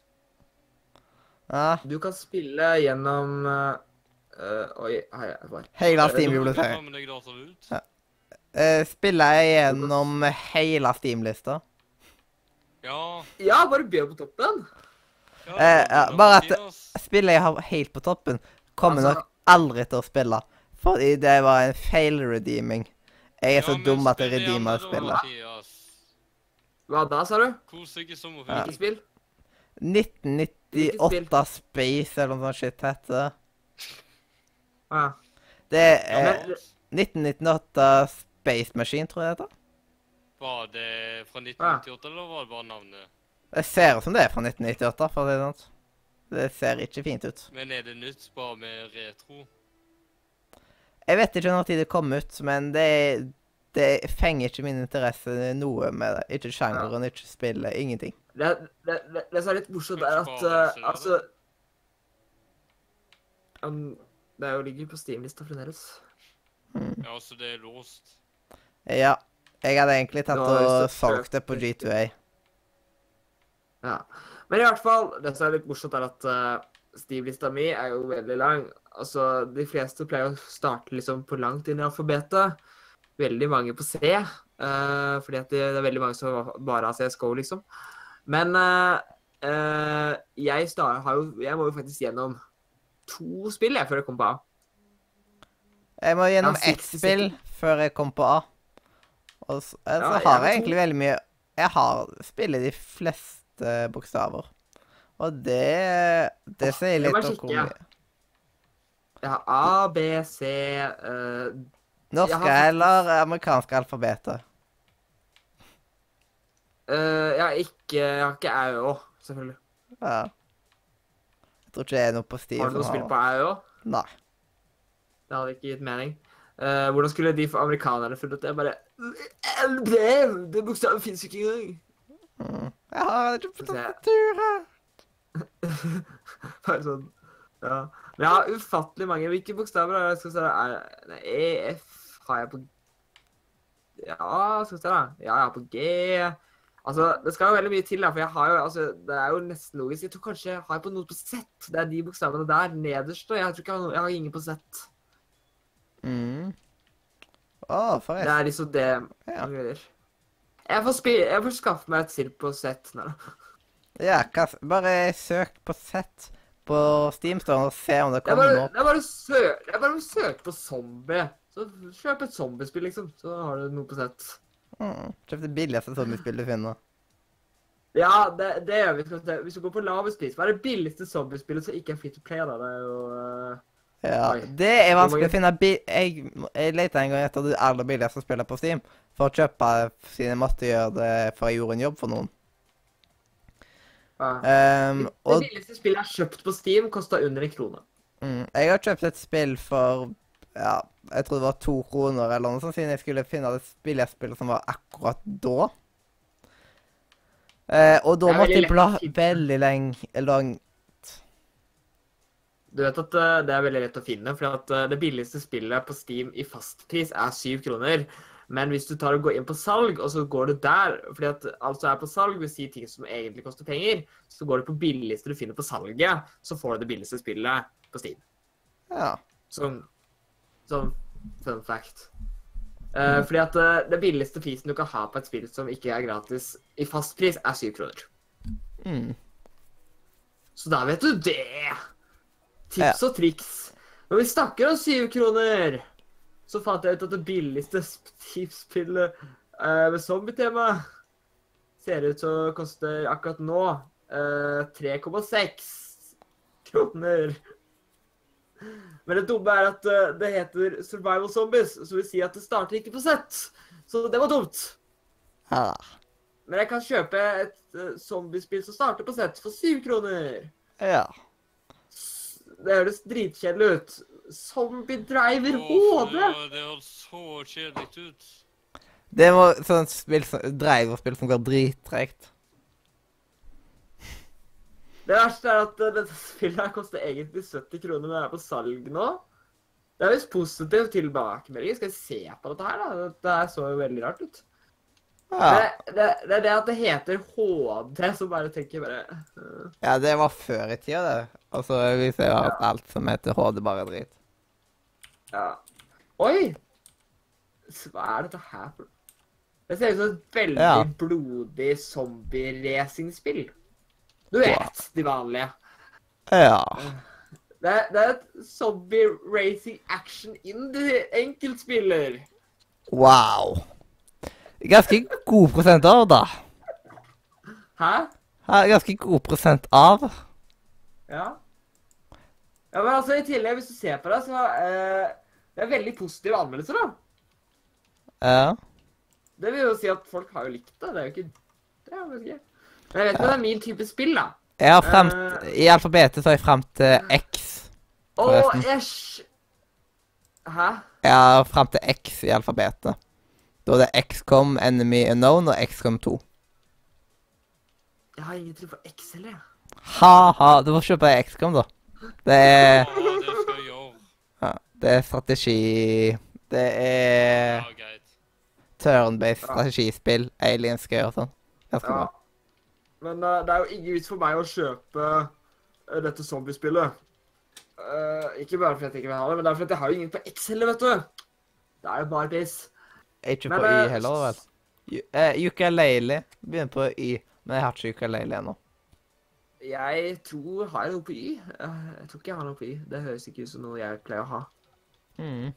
Ja. Du kan spille gjennom uh, uh, Oi, hei, hei. Hele Steam-biblioteket. Ja. Uh, spiller jeg gjennom hele Steam-lista? Ja. Ja, bare be på toppen. ja, Eh, ja, bare at- Spillet jeg har helt på toppen, kommer Altså- nok aldri til å spille. Fordi det var en feil-redeeming. Jeg er Ja, så dum at jeg redeemer spillet. Hva da, sa du? Kos deg i Ja. sommerferien. Ikke spill? 1998 Space eller noe sånt shit heter det. Ah, Det Ja, er men- 1998 Space Machine, tror jeg det heter. Var det fra 1998, eller var det bare navnet? Det ser ut som det er fra 1998, for å si det sånn. Det ser ikke fint ut. Men er det nytt bare med retro? Jeg vet ikke når tid det kom ut, men det, det fenger ikke min interesse noe med det. Ikke sjangeren, ikke spillet, ingenting. det, det, det, det som er litt morsomt, er at uh, altså um, Det er jo ligger på Steam-lista fremdeles. Mm. Ja, så det er låst. Ja. Jeg hadde egentlig tatt og solgt det på G2A. Ja. Men i hvert fall, det som er litt morsomt, er at uh, Steam-lista mi er jo veldig lang. Altså, De fleste pleier å starte liksom på langt inn i alfabetet. Veldig mange på C. Uh, fordi at det, det er veldig mange som bare har CSGO, liksom. Men uh, eh, jeg, har jo, jeg må jo faktisk gjennom to spill jeg, før jeg kom på A. Jeg må gjennom Ja, ett spill før jeg kom på A. Og så, altså, Ja, jeg har jeg egentlig veldig mye Jeg har spillet de fleste bokstaver. Og det Det sier jeg litt om hvor mye Jeg har A, B, C uh, Norske har eller amerikanske alfabeter? Uh, Jeg har ikke Jeg har ikke Æ selvfølgelig. Ja. Jeg tror ikke det er noe på Steve Har du noe som spill på Æ òg? Nei. Det hadde ikke gitt mening. Uh, hvordan skulle de amerikanerne funnet det? Bare! Det bokstavet fins ikke engang. Mm. Jeg har ikke på tastaturet. Bare sånn Ja. Men jeg har ufattelig mange. Hvilke bokstaver har jeg? Skal vi se er, nei, E, F har jeg på Ja, skal vi se, da. Ja, jeg har på G. Altså, det skal jo veldig mye til, da, for jeg har jo Altså, det er jo nesten logisk. Jeg tror kanskje jeg har på noe på Z. Det er de bokstavene der, nederst. Og jeg tror ikke jeg har, noe, jeg har ingen på Z. Mm. Å, Det er liksom det Ja. Jeg får, spi jeg får skaffe meg et sild på Z nå. Ja, hva, bare søk på Z på Steamstone og se om det er kommer noe det er bare, å søke på zombie. Så kjøp et zombiespill, liksom. Så har du noe på Z. Mm. Kjøp det billigste zombiespillet du finner. Ja, det, det gjør vi. Skal se. Hvis du går på lavest pris, hva er det billigste zombiespillet som ikke er free to play? da? Det er jo uh, Ja, det er vanskelig å finne bi jeg, jeg lette en gang etter det aller billigste spillet på Steam for å kjøpe siden jeg måtte gjøre det for jeg gjorde en jobb for noen. ja. og... Det billigste spillet jeg har kjøpt på Steam, kosta under en krone. mm, jeg har kjøpt et spill for ja, jeg tror det var to kroner eller noe sånt, siden jeg skulle finne det billigste spillet som var akkurat da. Eh, og da måtte jeg bla veldig lenge langt. Du vet at uh, det er veldig lett å finne, for at uh, det billigste spillet på Steam i fastpris er syv kroner. Men hvis du tar og går inn på salg, og så går du der fordi at alt som er på salg, vil si ting som egentlig koster penger, så går du på billigste du finner på salget, så får du det billigste spillet på Steam. Ja. Sånn, sånn fun fact. Eh, fordi at uh, det billigste prisen du kan ha på et spill som ikke er gratis i fast pris, er syv kroner. Mm. Så da vet du det! Tips Ja. og triks. Når vi snakker om syv kroner, så fant jeg ut at det billigste tipsspillet uh, med zombietema ser ut til å koste akkurat nå uh, 3,6 kroner. Men det dumme er at eh, det heter Survival Zombies, som vil si at det starter ikke på sett. Så det var dumt. Ja. Men jeg kan kjøpe et uh, zombiespill som starter på sett for syv kroner. ja. Det høres dritkjedelig ut. Zombie Driver HD! Det høres så kjedelig ut. Det var sånn spill driverspill som går drittregt. Det verste er at uh, dette spillet her koster egentlig 70 kroner, men er på salg nå. Det er visst positiv tilbakemelding. Skal vi se på dette her, da? Dette så jo veldig rart ut. Ja. Det, det, det er det at det heter HD, som bare tenker bare uh, ja, det var før i tida, det. Altså, vi ser jo at alt som heter HD, bare er drit. Ja. Oi! Hva er dette her for Det ser ut som et veldig Ja. blodig zombie-racingspill. Du vet, de vanlige. Ja. Det er, det er et zombie racing action indie enkeltspiller. Wow. Ganske god prosent av, da. Hæ? Ganske god prosent av. Ja. Ja, men altså, i tillegg, hvis du ser på det, så uh, Det er veldig positive anmeldelser, da. Ja. Det vil jo si at folk har jo likt det. Det er jo ikke Det er jo ikke jeg vet ikke om det er min type spill, da. Jeg har frem, uh, I alfabetet så har jeg frem til X. Å, Forresten. jeg Hæ? Jeg har frem til X i alfabetet. Da er det XCOM, Enemy Unknown og XCOM 2. Jeg har ingen tro på X heller, jeg. Ha-ha. Du får kjøpe XCOM, da. Det er, Ja, det skal jeg gjøre. ja, det er strategi Det er Ja, turn-based strategispill. Aliens skal og sånn. Ganske Ja. bra. Men uh, det er jo ingen vits for meg å kjøpe uh, dette zombiespillet. Uh, ikke bare fordi jeg ikke vil ha det, men det er fordi jeg har jo ingen på X heller, vet du. Det er jo bare piss. Ikke på Y heller, vel. Yuka Ukulele. Begynner på Y, men jeg har ikke ukulele ennå. Jeg tror Har jeg noe på Y? Jeg tror ikke jeg har noe på Y. Det høres ikke ut som noe jeg pleier å ha. Mm.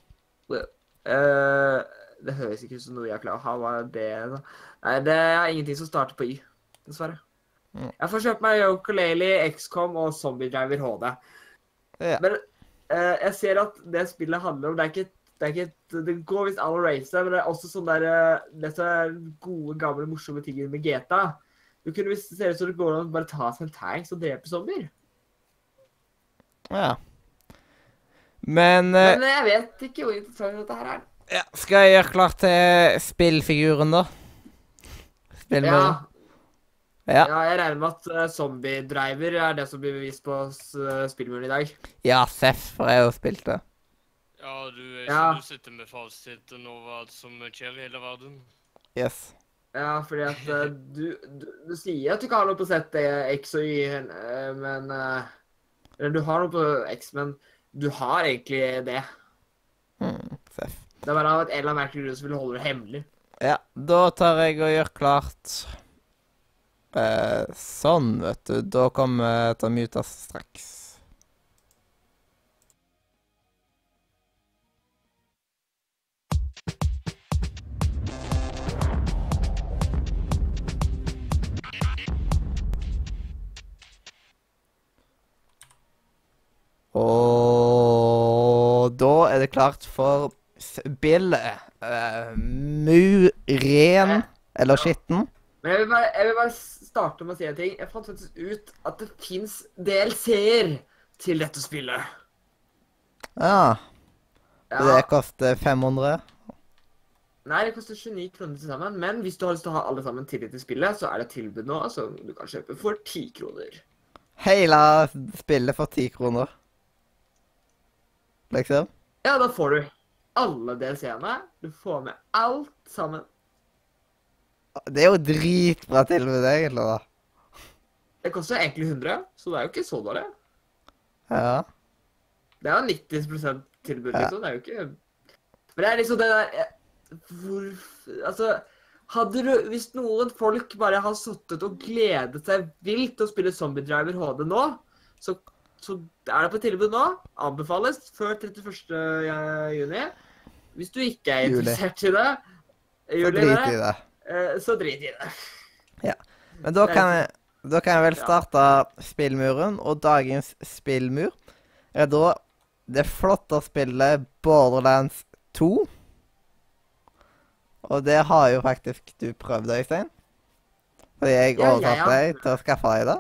Eh, det høres ikke ut som noe jeg pleier å ha. Hva er det, da? Nei, det er ingenting som starter på Y, dessverre. Jeg får kjøpt meg Yokalele, XCOM og Zombie Driver HD. Ja. Men eh, jeg ser at det spillet handler om Det er ikke, det, er ikke det går visst an å race, men det er også sånn der eh, er gode, gamle, morsomme ting med GTA. Du kunne visst se ut som det går an å bare ta seg en tanks og drepe zombier. ja. Men, eh, Men jeg vet ikke hvor interessant dette her er. ja, skal jeg gjøre klart til spillfiguren, da? Spillmuren? Ja, Ja. ja, jeg regner med at uh, Zombie Driver er det som blir bevist på uh, spillmuren i dag. Ja, Seff, for jeg har jo spilt det. Ja, du, er Ja. ikke du sitter med fasiten over hva som skjer i hele verden. Yes. Ja, fordi at du, du, du sier at du ikke har noe på sett uh, X og Y, men Eller du har noe på X, men du har egentlig det. Mm, Seff. Det er bare av et eller annet merkelig grunn som vil holde det hemmelig. Ja, da tar jeg og gjør klart eh, Sånn, vet du. Da kommer mute straks. Og da er det klart for spillet. Uh, Muren, eller skitten. Men jeg vil, bare, jeg vil bare starte med å si en ting. Jeg fant faktisk ut at det fins DLC-er til dette spillet. Ja. Ja. Det koster 500. Nei, det koster 29 kroner til sammen. Men hvis du har lyst til å ha alle sammen tillit til spillet, så er det et tilbud nå som du kan kjøpe for 10 kroner. Hele spillet for 10 kroner. Liksom. Ja, da får du alle DLC-ene. Du får med alt sammen. Det er jo dritbra tilbud, egentlig, da. Det koster egentlig 100, så det er jo ikke så dårlig. Ja. Det er jo 90% tilbud, Ja. liksom. Det er jo ikke Men det er liksom det der eh, Hvor Altså hadde du, Hvis noen folk bare har sittet og gledet seg vilt til å spille Zombie Driver HD nå, så, så er det på tilbud nå. Anbefales før 31. juni. Hvis du ikke er interessert i det, juli, drit det, i det. eh, så drit i det. Ja. Men da kan, jeg, da kan jeg vel starte spillmuren, og dagens spillmur er da det flotte spillet Borderlands 2. Og det har jo faktisk du prøvd, Øystein. Fordi jeg Ja, ja, ja. deg til å skaffe deg det.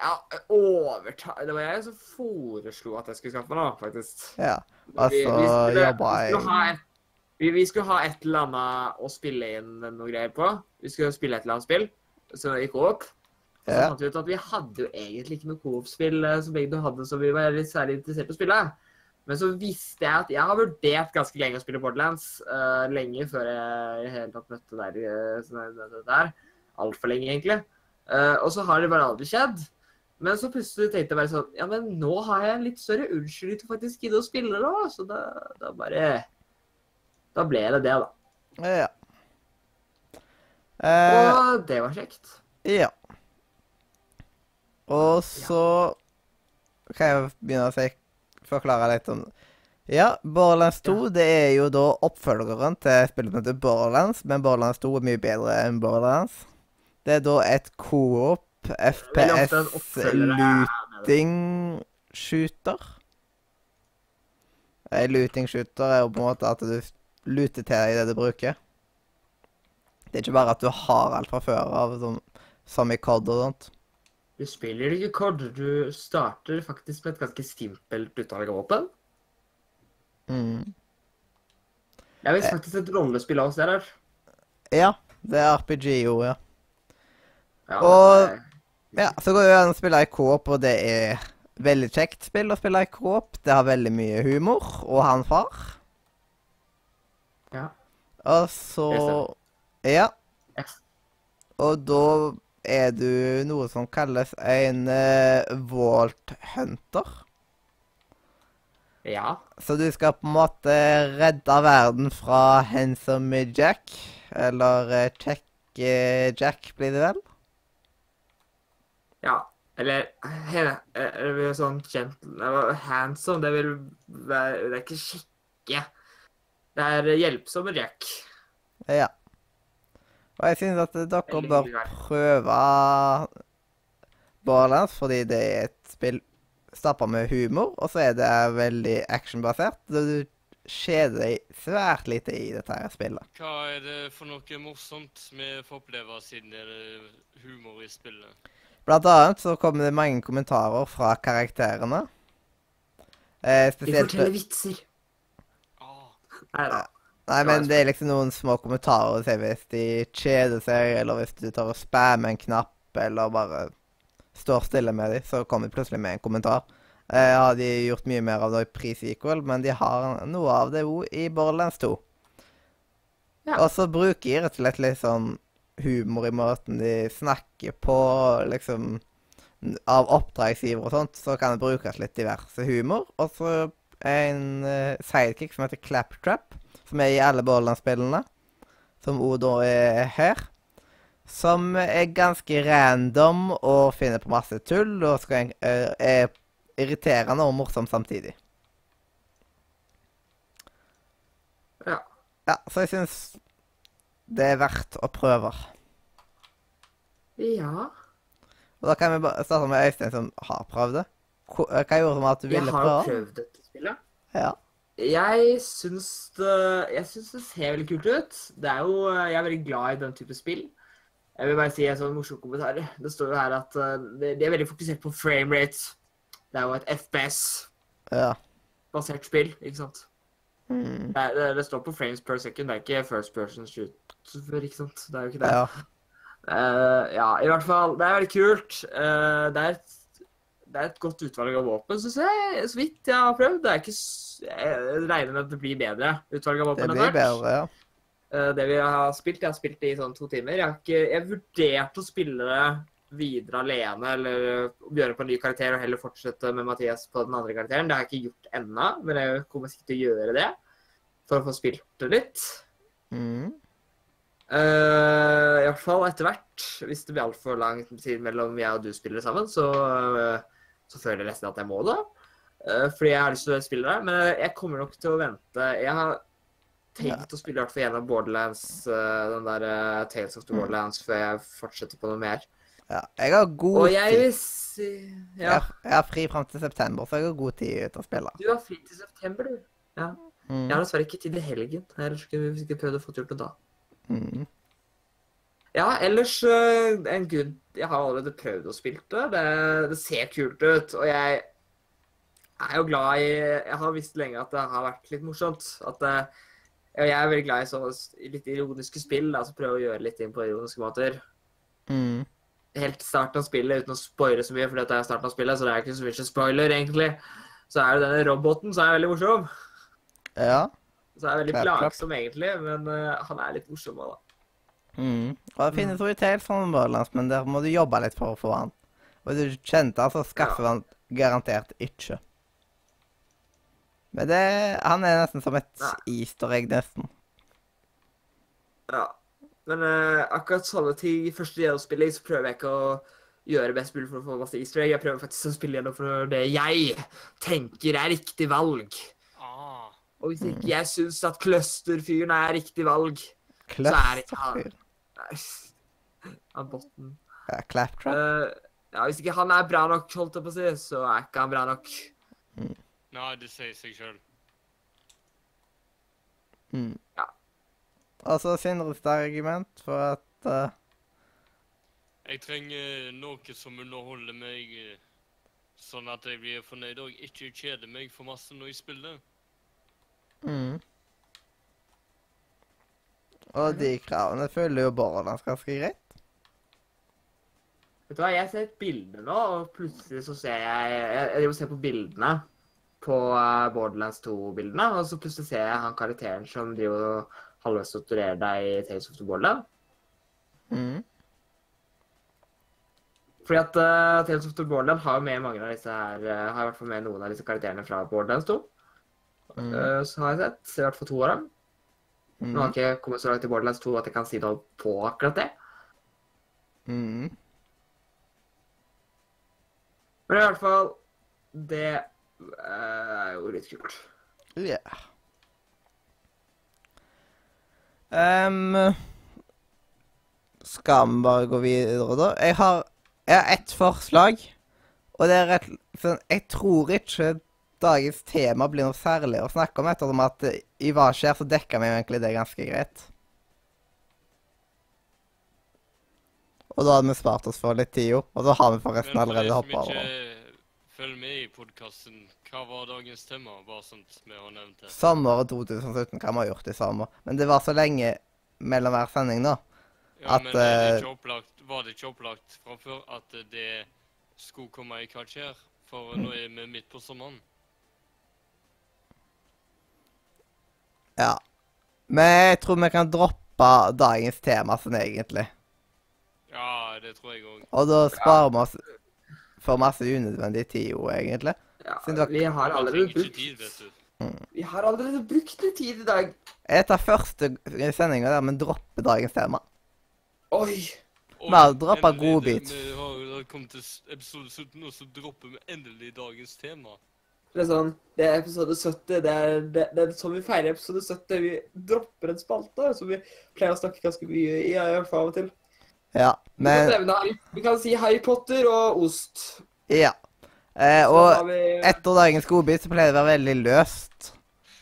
Ja, overta... Det var jeg som foreslo at jeg skulle skaffe da, faktisk. Ja. og Altså, jobba jeg- vi, vi skulle ha et eller annet å spille inn noe greier på. Vi skulle spille et eller annet spill som gikk opp. Så Ja. fant vi ut at vi hadde jo egentlig ikke noe coop-spill eh, som begge to hadde, så vi var litt særlig interessert i å spille. Men så visste jeg at jeg har vurdert ganske lenge å spille Borderlands. Uh, lenge før jeg i det hele tatt møtte der. Uh, der. Altfor lenge, egentlig. Uh, og så har det bare aldri skjedd. Men så plutselig tenkte jeg bare sånn Ja, men nå har jeg en litt større unnskyldning til faktisk gidde å spille, da. Så da, da bare Da ble det det, da. Ja. Eh, Og det var kjekt. ja. Og så kan jeg begynne å si, forklare litt om Ja, Borderlands 2 det er jo da oppfølgeren til spillet som heter Borderlands, men Borderlands 2 er mye bedre enn Borderlands. Det er da et co-op Veldig ofte en oppfølger er med det. looting shooter. En looting shooter er jo på en måte at du luter til deg det du bruker. Det er ikke bare at du har alt fra før av, som, som i COD og sånt. Du spiller ikke COD. Du starter faktisk med et ganske simpelt utvalg av våpen. Mm. Det er visst faktisk et rollespill også, det der. Ja, det er RPG jo, ja. Ja, Og- det Ja, Så går det an å spille i coop, og det er veldig kjekt spill å spille i coop. Det har veldig mye humor, og han far. Ja. Og så Ja. Ja. Og da er du noe som kalles en uh, Vault Hunter. ja. Så du skal på en måte redde verden fra Handsome Jack. Eller uh, Check uh, Jack, blir det vel? Ja. Eller he- eller sånn gentle Handsome, det vil være Det er ikke skikke. Det er hjelpsomme Jack. Ja. Og jeg synes at dere bør prøve Borderlands, fordi det er et spill stappa med humor, og så er det veldig actionbasert. Så du kjeder deg svært lite i dette her spillet. Hva er det for noe morsomt vi får oppleve siden det er humor i spillet? Blant annet så kommer det mange kommentarer fra karakterene. Eh, Vi spesielt forteller vitser. Ah, Nei men det er liksom noen små kommentarer å si hvis de kjeder seg, eller hvis du tar og spammer en knapp, eller bare står stille med dem, så kommer de plutselig med en kommentar. Jeg har de gjort mye mer av det i pre-sequel, men de har noe av det òg i Borderlands 2. Ja. Og så bruker de rett og slett litt sånn humor i måten de snakker på, liksom Av oppdragsgiver og sånt, så kan det brukes litt diverse humor. Og så en eh, sidekick som heter Claptrap, som er i alle Borderland-spillene. Som òg da er her. Som er ganske random og finner på masse tull, og skal, eh, er irriterende og morsom samtidig. Ja. Ja, så jeg syns det er verdt å prøve. ja. Og da kan vi bare starte med Øystein, som har prøvd det. Hva gjorde hva gjorde som at du ville prøve? Jeg prøve? prøvd dette spillet. Ja. Jeg syns det, jeg syns det ser veldig kult ut. Det er jo, jeg er veldig glad i den type spill. Jeg vil bare si en sånn morsom kommentar. Det står jo her at uh, de er veldig fokusert på frame rate. Det er jo et FPS-basert Ja. spill, ikke sant? Mm. Det, det, det står på frames per second, det er ikke first person shooter, ikke sant? Det er jo ikke det. ja. Uh, ja, i hvert fall. Det er veldig kult. Uh, det, er et, det er et godt utvalg av våpen, syns jeg. Så vidt jeg har prøvd. Det er ikke Jeg regner med at det blir bedre utvalg av våpen. Det blir bedre, ja. Eh, det vi har spilt, jeg har spilt det i sånn to timer. Jeg har ikke jeg vurderte å spille det videre alene eller gjøre på en ny karakter og heller fortsette med Mathias på den andre karakteren. Det har jeg ikke gjort ennå, men jeg kommer sikkert til å gjøre det for å få spilt det litt. Mm. Uh, I hvert fall etter hvert. Hvis det blir altfor lang tid mellom jeg og du spiller sammen, så, eh, så føler jeg nesten at jeg må det. Eh, fordi jeg har lyst til å spille det. Men jeg kommer nok til å vente. Jeg har tenkt å spille i hvert fall gjennom Borderlands, eh, den der eh, Tales of the Mm. Borderlands, før jeg fortsetter på noe mer. ja. Jeg har god Og jeg vil si Jeg, Ja. har- jeg har fri fram til september, så jeg har god tid til å spille. Du har fri til september, du. Mm. Jeg har dessverre ikke tid i helgen. Ellers skulle vi sikkert prøvd å få gjort det da. Mm. Ja, ellers øh, en good Jeg har allerede prøvd å spille det. det. Det ser kult ut. Og jeg er jo glad i Jeg har visst lenge at det har vært litt morsomt. At det, ja, Jeg er veldig glad i så litt ironiske spill. Altså prøve å gjøre litt ting på ironiske måter. Mm. Helt starten av spillet, uten å spoile så mye, for dette er starten av spillet, så det er ikke så mye spoiler, egentlig. Så er det denne roboten som er veldig morsom. Ja. Så er det veldig plagsom, egentlig, men uh, han er litt morsom òg, da. Mm. Og det finnes jo i Tales from Borderlands, men der må du jobbe litt for å få han. Og hvis du kjente han, så skaffer han garantert ikke. Men det, han er nesten som et easter egg, nesten. Ja. Men uh, akkurat sånne ting i første gjennomspilling så prøver jeg ikke å gjøre best mulig for å få masse easter egg. Jeg prøver faktisk å spille gjennom for det jeg tenker er riktig valg. ah. Og hvis ikke jeg syns at clusterfyren er riktig valg Så er det ikke han. Han botten. Ja, Claptrap. Uh, ja, hvis ikke han er bra nok, holdt jeg på å si, så er ikke han bra nok. Nei, det sier seg sjøl. Mm. ja. Og så Sindres argument for at uh... Jeg trenger noe som underholder meg, eh, sånn at jeg blir fornøyd og ikke kjeder meg for masse når jeg spiller. mm. Og de kravene følger jo Borderlands ganske greit. Vet du hva, jeg ser et bilde nå, og plutselig så ser jeg Jeg, jeg driver og ser på bildene på eh, Borderlands 2-bildene, og så plutselig ser jeg han karakteren som driver halvveis torturerer deg i Tales of the Borderland. Mm. Fordi at uh, Tales of the Borderland har jo med mange av disse her uh, Har i hvert fall med noen av disse karakterene fra Borderlands 2. Mm. Uh, så har jeg sett. I hvert fall to av dem. Nå har jeg ikke kommet så langt i Borderlands 2 at jeg kan si noe på akkurat det. Mm. Men i hvert fall Det eh, er jo litt kult. Ja. Um, skal vi bare gå videre, da? Jeg har, jeg har ett forslag. Og det er rett Jeg tror ikke dagens tema blir noe særlig å snakke om, ettersom at eh, i Hva skjer, så dekker vi jo egentlig det ganske greit. Og da hadde vi spart oss for litt tid, jo. Og så har vi forresten allerede hoppa over. ikke følger med i podkasten, hva var dagens tema? Bare sånt vi har nevnt her. Sommeren 2017, hva vi har gjort i sommer. Men det var så lenge mellom hver sending, da. Ja, At, men er det eh, ikke opplagt, var det ikke opplagt fra før at eh, det skulle komme i Hva skjer? For nå er vi midt på sommeren. Ja. Men jeg tror vi kan droppe dagens tema sånn egentlig. Ja, det tror jeg òg. Og da sparer vi oss for masse unødvendig tid, jo, egentlig. Ja, vi har allerede brukt tid, vet du. Vi har allerede brukt litt tid i dag. Jeg tar første sendinga der men dropper dagens tema. Oi! Vi har endelig, godbit. Vi har kommet til episode 17, og så dropper vi endelig dagens tema. Det er sånn, det er episode 70. Det er, det, det er sånn vi feirer episode 70. Vi dropper en spalte som vi pleier å snakke ganske mye i, i hvert fall av og til. Ja. Vi kan, Men nevne vi kan si Harry Potter og ost. Ja. Eh, og vi etter dagens godbit så pleier det å være veldig løst.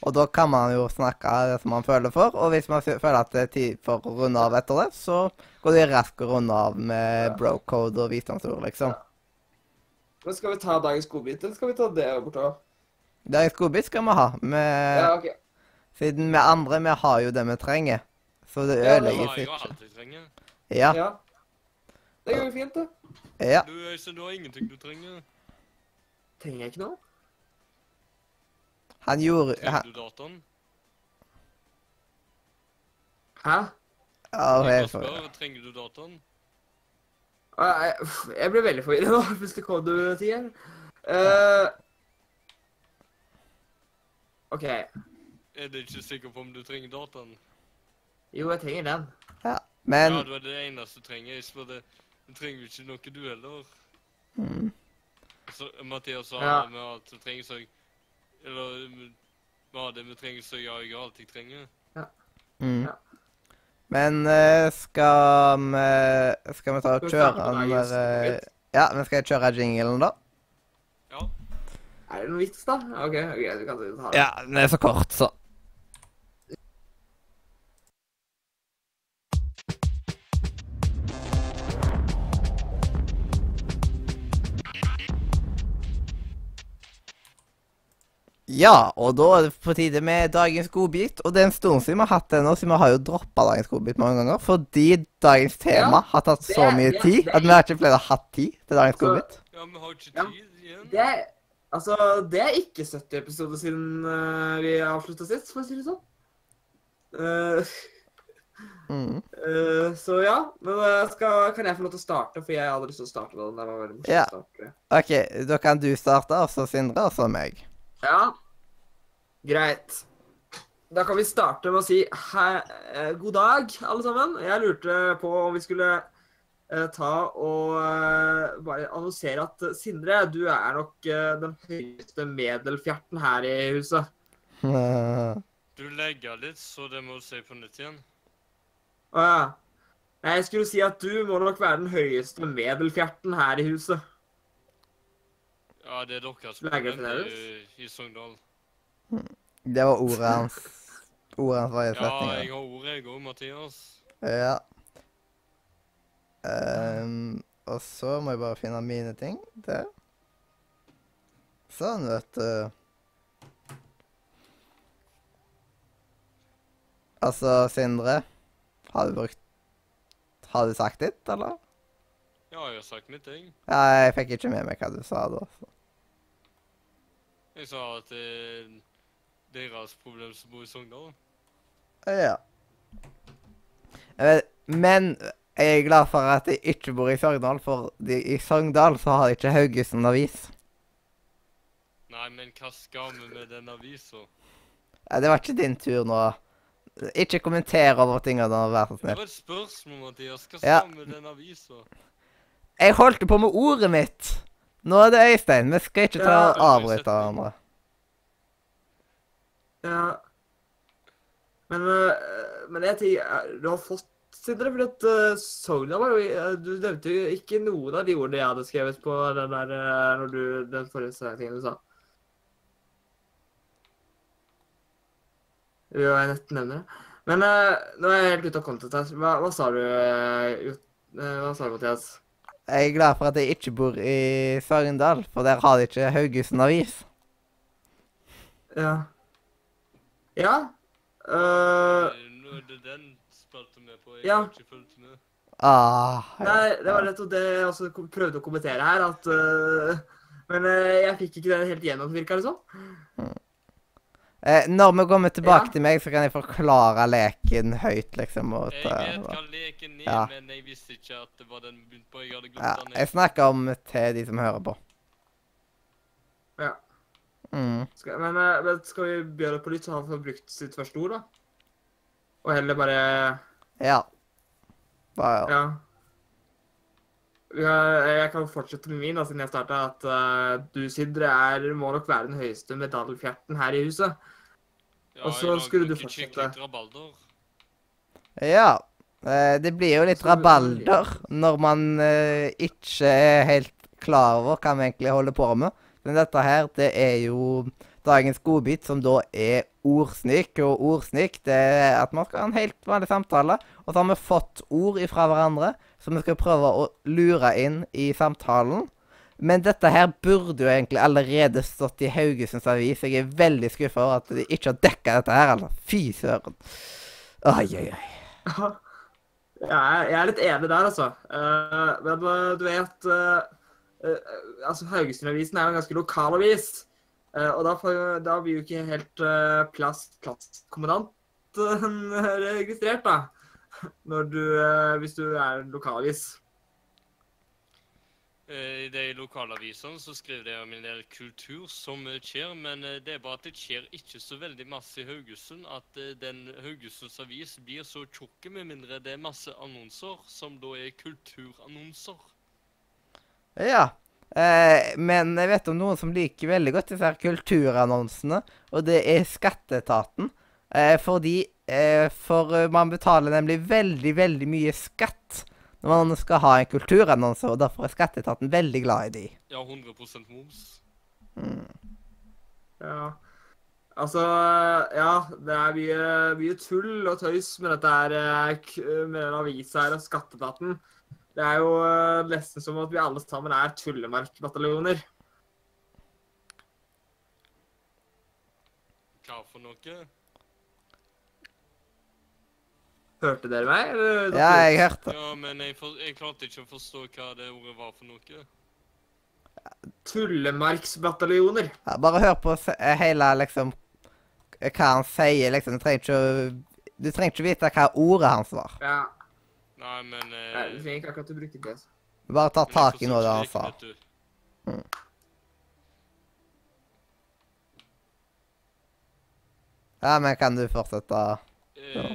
Og da kan man jo snakke det som man føler for. Og hvis man føler at det er tid for å runde av etter det, så går det raskt å runde av med Ja. bro-code og visdomsord, liksom. Men Skal vi ta dagens godbit, eller skal vi ta det bortover? Dagens godbit skal vi ha. Med, Ja, okay. Siden vi andre, vi har jo det vi trenger. Så det Ja, ødelegger jo ikke. trenger. Ja. Ja. Det går jo fint, det. Ja. Du, Øystein, du har ingenting du trenger. Trenger jeg ikke noe? Han gjorde Trenger du dataen? Hæ? ja, Jeg spør, trenger du dataen? Jeg, jeg ble veldig forvirret nå, hvis det kom du ting her. Eh, OK. Er du ikke sikker på om du trenger dataen? Jo, jeg trenger den. Ja, Men Ja, det var det eneste du trenger. Jeg spør det. Du trenger jo ikke noe du heller. mm, Så, Mathias sa Ja. med at du trenger så Eller vi har det vi trenger, så ja, jeg har alt jeg trenger. mm. Ja. Men eh, skal vi Skal vi ta og kjøre den der eh. Ja, men skal jeg kjøre jinglen, da? Ja. Er det noen vits, da? OK, ok, du kan ta det. Ja, den er så kort, så. Ja, og da er det på tide med dagens godbit. Og det er en stund siden vi har hatt det nå, så vi har jo droppa dagens godbit mange ganger. Fordi dagens tema Ja, har tatt det så mye det tid det at vi har ikke pleid å ha tid til dagens Så- godbit. Ja, vi har ikke tid igjen. Det er, altså, det er ikke 70 episoder siden uh, vi avslutta sist, for å si det sånn. Uh, Mm. uh, så ja, men skal, kan jeg få lov til å starte? For jeg hadde lyst til å starte den. Det var veldig morsomt Ja. å starte. OK, da kan du starte, og så Sindre, og så meg. Ja, greit. Da kan vi starte med å si hei, eh, god dag, alle sammen. Jeg lurte på om vi skulle eh, ta og eh, bare annonsere at Sindre, du er nok eh, den høyeste medelfjerten her i huset. Du legger litt, så det må du si på nytt igjen. Å ja. Jeg skulle si at du må nok være den høyeste medelfjerten her i huset. Ja, det er deres problem i, i Sogndal. Det var ordet hans. Ordet hans var i Ja, jeg har ordet, jeg òg, Mathias. Ja. Um, og så må jeg bare finne mine ting. Der. Sånn, vet du. Altså, Sindre. Har du brukt Har du sagt ditt, eller? Ja, jeg har sagt mitt, jeg. Ja, jeg fikk ikke med meg hva du sa da. så. Jeg sa at det er deres problem som bor i Sogndal. Ja. Eh, Men jeg er glad for at jeg ikke bor i Sogndal, for i Sogndal så har ikke Haugesund Avis. Nei, men hva skal vi med den avisa? Det var ikke din tur nå. Ikke kommenter over tingene, vær så Det var et spørsmål, Mathias. Hva Ja. skal med den avisa? Jeg holdt på med ordet mitt! Nå er det Øystein. Vi skal ikke ta Ja. og avbryte hverandre. Ja. Men, øh, men jeg tenker øh, Du har fått Sindre, fordi at uh, Sogna var jo Du nevnte jo ikke noen av de ordene jeg hadde skrevet på den der når du, den forrige tingen du sa. Det vil jeg nesten nevne. Men øh, nå er jeg helt ute av content her. Hva, hva sa du, øh, hva sa du, Mathias? Jeg er glad for at jeg ikke bor i Sogndal, for der har de ikke Haugesund Avis. Ja. Ja. Eh, Nå er det den spilte er på. Jeg Ja. har ikke fulgt med. Ah, Nei, det var nettopp det jeg også prøvde å kommentere her, at øh, Men uh, jeg fikk ikke den helt gjennom, virka det som. Eh, når vi kommer tilbake Ja. til meg, så kan jeg forklare leken høyt, liksom. Og Jeg vet hva leken er, Ja. men jeg visste ikke at det var den vi begynte på. Jeg hadde ja, glemt den. jeg snakker om til de som hører på. Ja. Mm. Skal, men, øh, men skal vi begynne på nytt, så han får brukt sitt første ord, da? Og heller bare Ja. Bare, Ja. ja. Jeg kan fortsette med min, da, siden jeg starta. At uh, du, Sindre, er, må nok være den høyeste medaljefjerten her i huset. Og så skulle du fortsette. ja. Eh, det blir jo litt rabalder når man eh, ikke er helt klar over hva vi egentlig holder på med. Men dette her, det er jo dagens godbit, som da er ordsnik. Og ordsnik, det er at man skal ha en helt vanlig samtale. Og så har vi fått ord ifra hverandre som vi skal prøve å lure inn i samtalen. Men dette her burde jo egentlig allerede stått i Haugesunds Avis. Jeg er veldig skuffa over at de ikke har dekka dette her. altså. Fy søren. Oi, oi, oi. Er, jeg er litt enig der, altså. Eh, men eh, du vet uh, altså Haugesund-avisen er jo en ganske lokal avis. Eh, og da, får, da blir jo ikke helt plass, plasskommandanten registrert, da. Du, eh, hvis du er lokalavis. Eh, I de lokalavisene så skriver de om en del kultur som eh, skjer, men eh, det er bare at det skjer ikke så veldig masse i Haugesund. At den Haugesunds avis blir så tjukk med mindre det er masse annonser, som da er kulturannonser. Ja. Eh, men jeg vet om noen som liker veldig godt disse her kulturannonsene, og det er Skatteetaten. Eh, fordi eh, For man betaler nemlig veldig, veldig mye skatt når man skal ha en kulturannonse, og derfor er Skatteetaten veldig glad i de. Ja, 100% moms. Ja. Altså, ja, det er mye, mye tull og tøys med dette her, eh, med den avisa her og skatteetaten. Det er jo eh, nesten som at vi alle sammen er tullemarkbataljoner. Hva for noe? Hørte dere meg? Eller? Ja, jeg hørte. Ja, men jeg, for, jeg klarte ikke å forstå hva det ordet var for noe. Tullemarksbataljoner. Ja, bare hør på eh, hele, liksom Hva han sier, liksom. Du trenger ikke å Du trenger ikke vite hva ordet hans var. Ja. Nei, men eh, Nei, Du trenger ikke akkurat å bruke det. Bare ta tak i noe det han sa. vet. Ja, men kan du fortsette? Eh,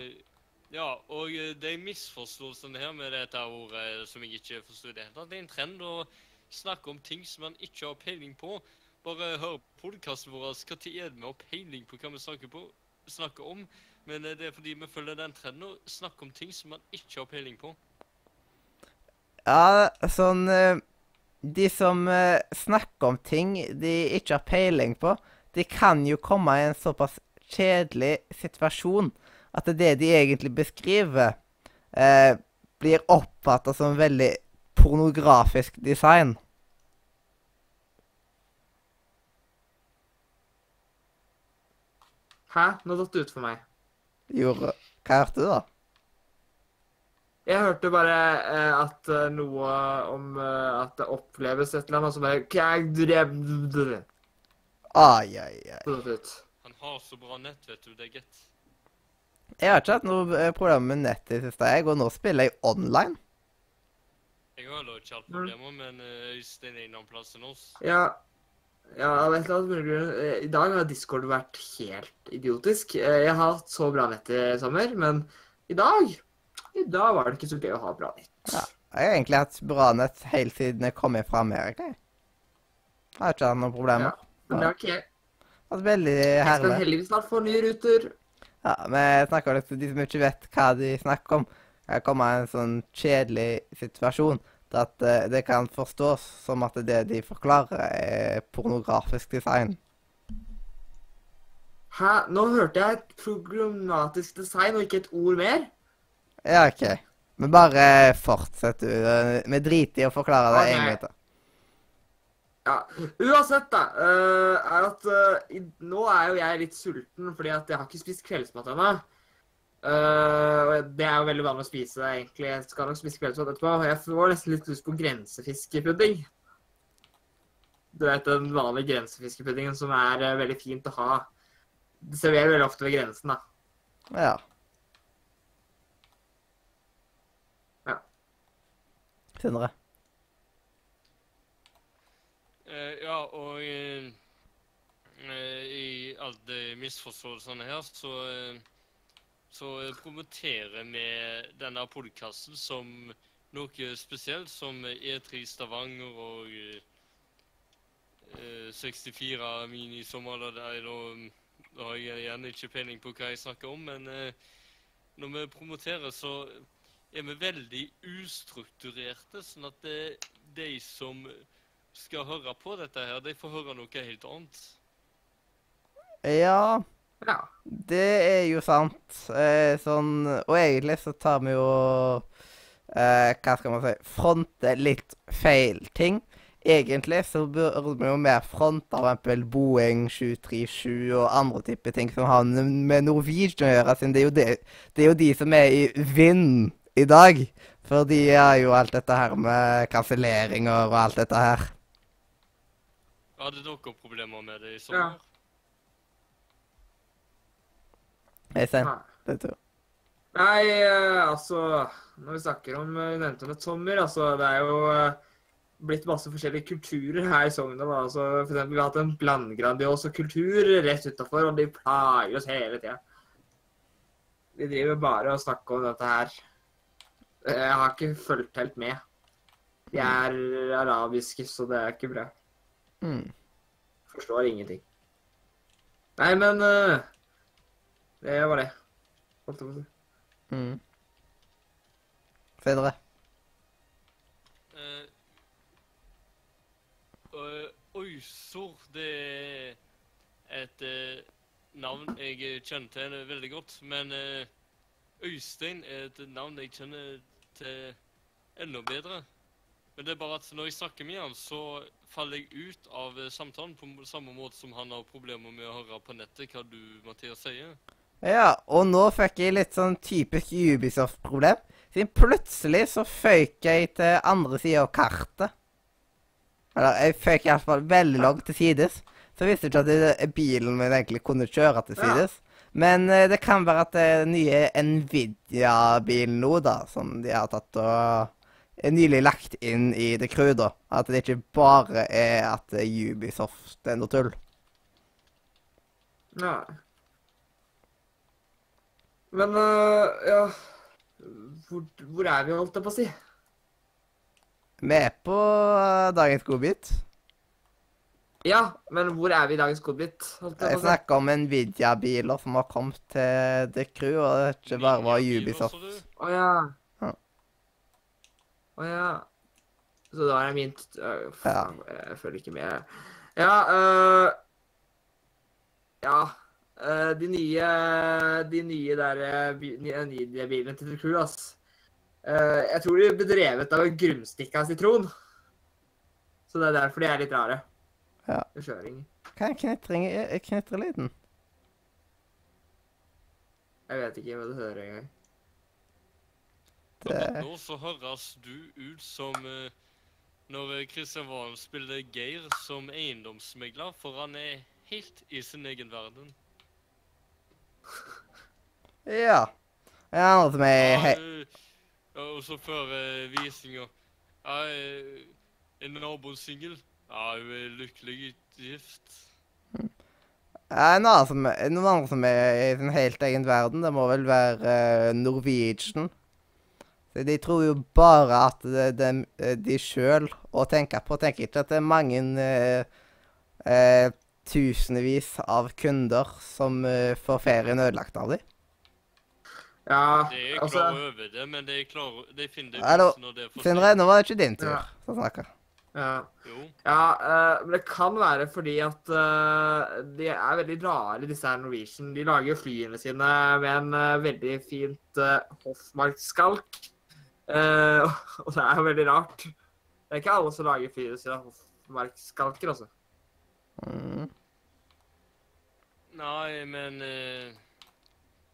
ja, og eh, de misforståelsene her med dette ordet eh, som jeg ikke forsto i det hele tatt, det er en trend å snakke om ting som man ikke har peiling på. Bare hør podkasten vår. Når er det vi har peiling på hva vi snakker, på, snakker om? Men eh, det er fordi vi følger den trenden å snakke om ting som man ikke har peiling på. Ja, sånn De som snakker om ting de ikke har peiling på, de kan jo komme i en såpass kjedelig situasjon at det de egentlig beskriver, eh, blir oppfatta som veldig pornografisk design. Hæ? Nå datt det ut for meg. Gjorde Hva hørte du, da? Jeg hørte bare eh, at eh, noe om eh, at det oppleves et eller annet som bare Kjæg drev Ai, ai, ai. ut. Han har så bra nett, vet du. Det er get. Jeg har ikke hatt noe eh, problem med nettet i det siste, jeg, og nå spiller jeg online. Jeg har heller ikke hatt problemer, men eh, Øystein er innom plassen oss. Ja. Ja, av et eller annet grunn. eh, I dag har Discord vært helt idiotisk. Jeg har hatt så bra nett i sommer, men i dag I dag var det ikke så gøy å ha bra nett. Ja. Jeg har egentlig hatt bra nett helt siden jeg kom hjem fra Amerika. jeg. Har ikke hatt noen problemer. Ja, Men det har ikke jeg. Vært veldig Jeg skal herlig. heldigvis snart få nye ruter. Ja, Vi snakker litt om de som ikke vet hva de snakker om. Kan komme en sånn kjedelig situasjon til at eh, det kan forstås som at det de forklarer, er pornografisk design. Hæ? Nå hørte jeg et programmatisk design og ikke et ord mer. Ja, OK. Men bare fortsett, du. Vi driter i å forklare det Ok. en gang til. Ja, Uansett, da, eh, er at uh, nå er jo jeg litt sulten, fordi at jeg har ikke spist kveldsmat ennå. Uh, det er jo veldig vanlig å spise, egentlig. Jeg skal nok spise kveldsmat etterpå. Jeg får nesten litt lyst på grensefiskepudding. Du vet den vanlige grensefiskepuddingen som er uh, veldig fint å ha. Det serverer veldig ofte ved grensen, da. Ja. Ja. Sindre. Eh, ja, og eh, eh, i alle misforståelsene her, så, eh, så eh, promoterer vi denne podkasten som noe spesielt, som E3 Stavanger og eh, eh, 64 Mini Sommerlad. Da, har jeg igjen ikke peiling på hva jeg snakker om, men eh, når vi promoterer, så er vi veldig ustrukturerte, sånn at det, de som skal høre på dette her, de får høre noe helt annet. Ja, Ja. det er jo sant. Eh, sånn Og egentlig så tar vi jo eh, Hva skal man si Fronte litt feil ting. Egentlig så burde vi jo mer fronte for eksempel Boeing 737 og andre typer ting som har med Norwegian å gjøre, siden det er jo, det, det er jo de som er i vinden i dag. For de har jo alt dette her med kanselleringer og alt dette her. Hadde dere problemer med det i sommer? Øystein, Nei. det tror jeg. Nei, eh, altså Når vi snakker om eh, nevnte et sommer, altså Det er jo eh, blitt masse forskjellige kulturer her i Sogndal. da. Altså, for eksempel, vi har hatt en blandgrandiosa kultur rett utafor, og de plager oss hele tida. Vi driver bare og snakker om dette her. Jeg har ikke fulgt helt med. De er arabiske, så det er ikke bra. Mm. Forstår ingenting. Nei, men uh, Det var det. Holdt jeg på å si. Mm. Sindre? Eh, og Øysor, det er et uh, navn jeg kjenner til veldig godt. Men eh, Øystein er et navn jeg kjenner til enda bedre. Men det er bare at når jeg snakker med han, så faller jeg ut av eh, samtalen på samme måte som han har problemer med å høre på nettet hva du, Mathias, sier. Ja, og nå fikk jeg litt sånn typisk Ubisoft-problem. Siden plutselig så føyk jeg til andre sida av kartet. Eller, jeg føyk iallfall veldig langt til sides. Så jeg visste ikke at det, bilen min egentlig kunne kjøre til Ja. sides. Men eh, det kan være at det er den nye Nvidia-bilen nå, da, som de har tatt og nylig lagt inn i The Crew, da. At det ikke bare er at er Ubisoft er noe tull. Nei. Men uh, ja hvor, hvor er vi, holdt jeg på å si? Vi er på eh, dagens godbit. Ja, men hvor er vi i dagens godbit? jeg Jeg snakker om Nvidia-biler som har kommet til The Crew, og det er ikke bare var Ubisoft. Å. Ja. Å ja. Så da er jeg min faen, Jeg følger ikke med. Ja, øh, Ja. øh, de nye De nye der øh, nye Nvidia-bilene til The Crew, ass. Uh, jeg tror de ble drevet av en av sitron. Så det er derfor de er litt rare. Ja. Det kjøring. Hva er knitrelyden? Jeg vet ikke hva du hører engang. Akkurat nå så høres du ut som eh, når Kristian Christian Valen spiller Geir som eiendomsmegler, for han er helt i sin egen verden. Ja. Jeg annen som er Ja, eh, og så før uh, visninga ja, eh, En nabo singel. Ja, hun er lykkelig gift. Ja, noen andre som er i sin helt egen verden, det må vel være uh, Norwegian. Så De tror jo bare at det, det, de sjøl å tenke på. Tenker ikke at det er mange eh, eh, tusenvis av kunder som eh, får ferien ødelagt av dem. Ja, De er altså klar over det, men de, klarer, de finner det Hallo, når det er for Sindre, nå var det ikke din tur Ja. å snakke. Ja, Jo. ja uh, men det kan være fordi at uh, de er veldig rare, disse her Norwegian. De lager jo flyene sine med en uh, veldig fint uh, Hoffmark-skalk. Eh, og det er jo veldig rart. Det er ikke alle som lager av Hoffmark-skalker, altså. Mm. Nei, men eh,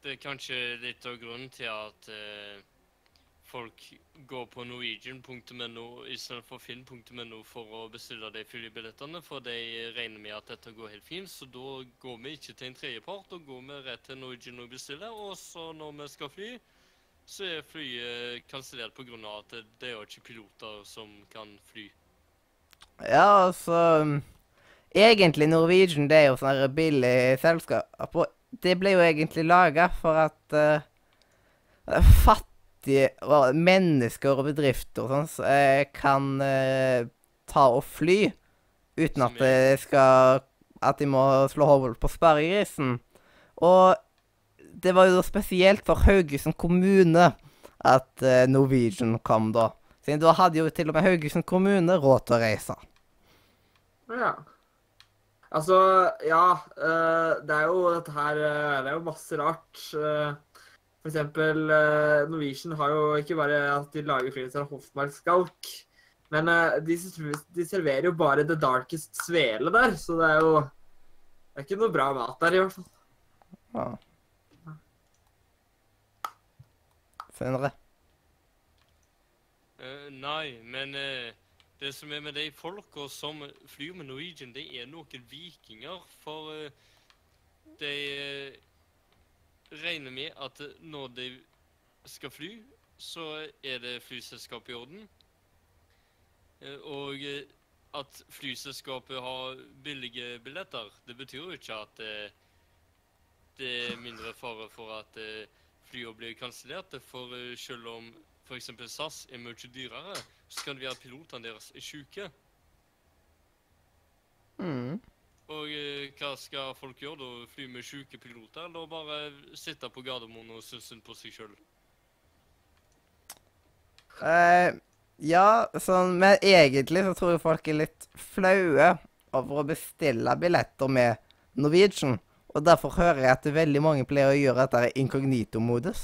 det er kanskje litt av grunnen til at eh, folk går på norwegian.no istedenfor finn.no for å bestille de flybillettene, for de regner med at dette går helt fint. Så da går vi ikke til en tredjepart, da går vi rett til Norwegian og bestiller. Og så når vi skal fly, så er flyet kansellert pga. at det, det er jo ikke piloter som kan fly. Ja, altså mm, Egentlig Norwegian det er jo sånn billig selskap. Og det ble jo egentlig laga for at uh, fattige og mennesker og bedrifter og sånn så, uh, kan uh, ta og fly uten at det skal At de må slå hodet på sparegrisen. Og det var jo spesielt for Haugesund kommune at eh, Norwegian kom da. Siden da hadde jo til og med Haugesund kommune råd til å reise. Ja. Altså, ja. eh, det er jo dette her eh, Det er jo masse rart. for eksempel Norwegian har jo ikke bare at de lager flyene av Hoffmark-skalk, men de, de serverer jo bare The Darkest svele der, så det er jo Det er ikke noe bra mat der, i hvert fall. Ja. Sindre. Uh, nei, men uh, det som er med de folka som flyr med Norwegian, det er noen vikinger. For uh, de regner med at når de skal fly, så er det flyselskapet i orden. Og at flyselskapet har billige billetter, det betyr jo ikke at det er mindre fare for at flyene blir kansellert. For eh, selv om f.eks. SAS er mye dyrere, så kan det være at pilotene deres er syke. Mm. Og eh, hva skal folk gjøre da? Fly med syke piloter, eller bare sitte på Gardermoen og synes synd på seg sjøl? Uh, ja, sånn, men egentlig så tror jeg folk er litt flaue over å bestille billetter med Norwegian. Og derfor hører jeg at veldig mange pleier å gjøre dette i inkognito-modus.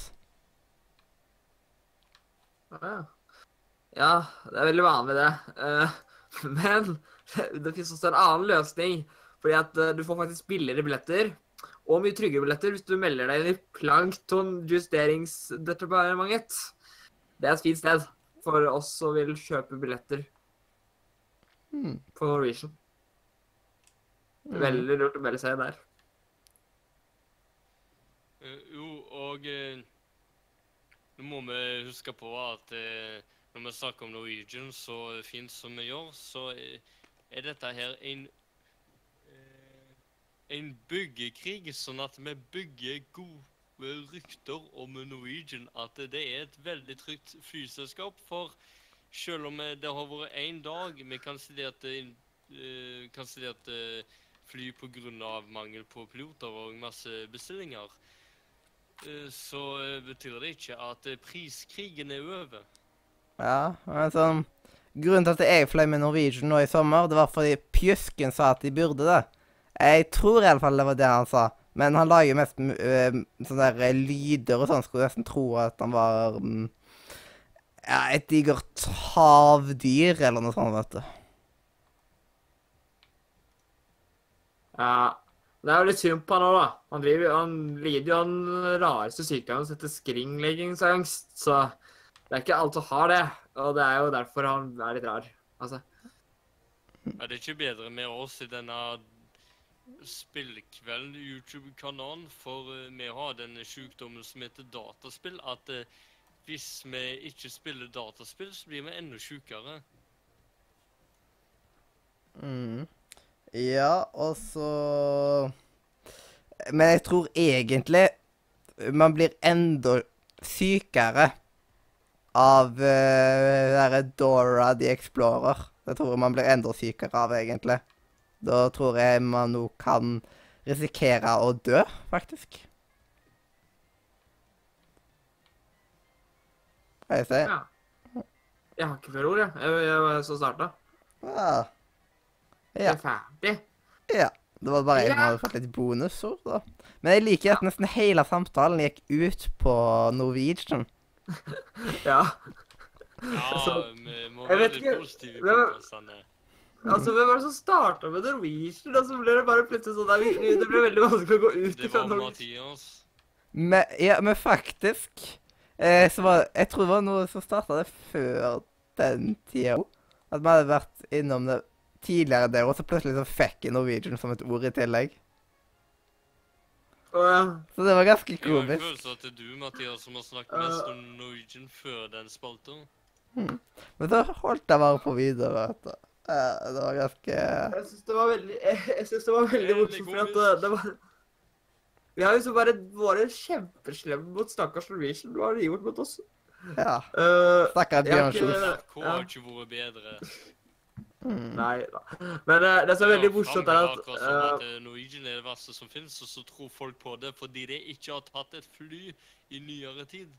Ja. ja, det er veldig vanlig, det. Eh, men det finnes også en annen løsning. Fordi at eh, du får faktisk billigere billetter. Og mye tryggere billetter hvis du melder deg inn i Planktonjusteringsdepartementet. Det er et fint sted for oss som vil kjøpe billetter Mm. på Norwegian. Er veldig lurt å melde seg inn der. Eh, jo, og eh, nå må vi huske på at eh, når vi snakker om Norwegian så fint som vi gjør, så er, dette her en en byggekrig, sånn at vi bygger gode rykter om Norwegian. At det er et veldig trygt flyselskap. For selv om det har vært én dag med kansellerte kansellerte fly pga. mangel på piloter og masse bestillinger, så eh, betyr det ikke at eh, priskrigen er over. Ja, men sånn Grunnen til at jeg fløy med Norwegian nå i sommer, det var fordi Pjusken sa at de burde det. Jeg tror iallfall det var det han sa. Men han lager mest uh, sånne der eh, lyder og sånn. Skulle nesten tro at han var mm, ja, et digert havdyr eller noe sånt, vet du. Ja, det er jo litt synd på han òg, da. Han, driver, han lider jo av den rareste sykdommen som heter skringleggingsangst. Så det er ikke alle som har det. Og det er jo derfor han er litt rar. Altså, Er det ikke bedre med oss i denne spillkvelden YouTube-kanalen? For eh, vi har denne sykdommen som heter dataspill. At eh, hvis vi ikke spiller dataspill, så blir vi enda sykere. Mm. Ja, og så Men jeg tror egentlig man blir enda sykere av uh, derre Dora the Explorer. Det tror jeg man blir enda sykere av, egentlig. Da tror jeg man nå kan risikere å dø, faktisk. Hva jeg sier? Ja. Jeg har ikke flere ord, jeg. Jeg, jeg jeg, så starta. Ja. Jeg Det er ferdig. ja. Det var bare jeg som hadde fått litt bonusord, da. Men jeg liker at nesten hele samtalen gikk ut på Norwegian. Ja. Ja, Altså, vi må være litt positive men- på plassene. Altså, Hvem var det som starta med Norwegian? Og så ble det bare plutselig sånn der, Det ble veldig vanskelig å gå ut Det var Norwegian. Men, ja, men faktisk eh, så var, Jeg tror det var noe som starta det før den tida òg. At vi hadde vært innom det tidligere der, og så plutselig så fikk jeg Norwegian som et ord i tillegg. Og, ja. Så det var ganske komisk. Jeg har en følelse at det er du, Mathias, som har snakket mest om Norwegian før den spalten. Men så holdt jeg bare på videre. vet du. Eh, det var ganske Jeg syns det var veldig Jeg, jeg synes det var veldig morsomt, for at det, det var Vi har liksom bare vært kjempeslemme mot stakkars Norwegian. Hva har de gjort mot oss? Ja. Uh, stakkars Jeg har Bjørn Kjos. K har ikke vært bedre. Mm. Nei da. Men uh, det som er veldig morsomt, er at uh, at eh, Norwegian er det verste som finnes, og så tror folk på det fordi de ikke har tatt et fly i nyere tid.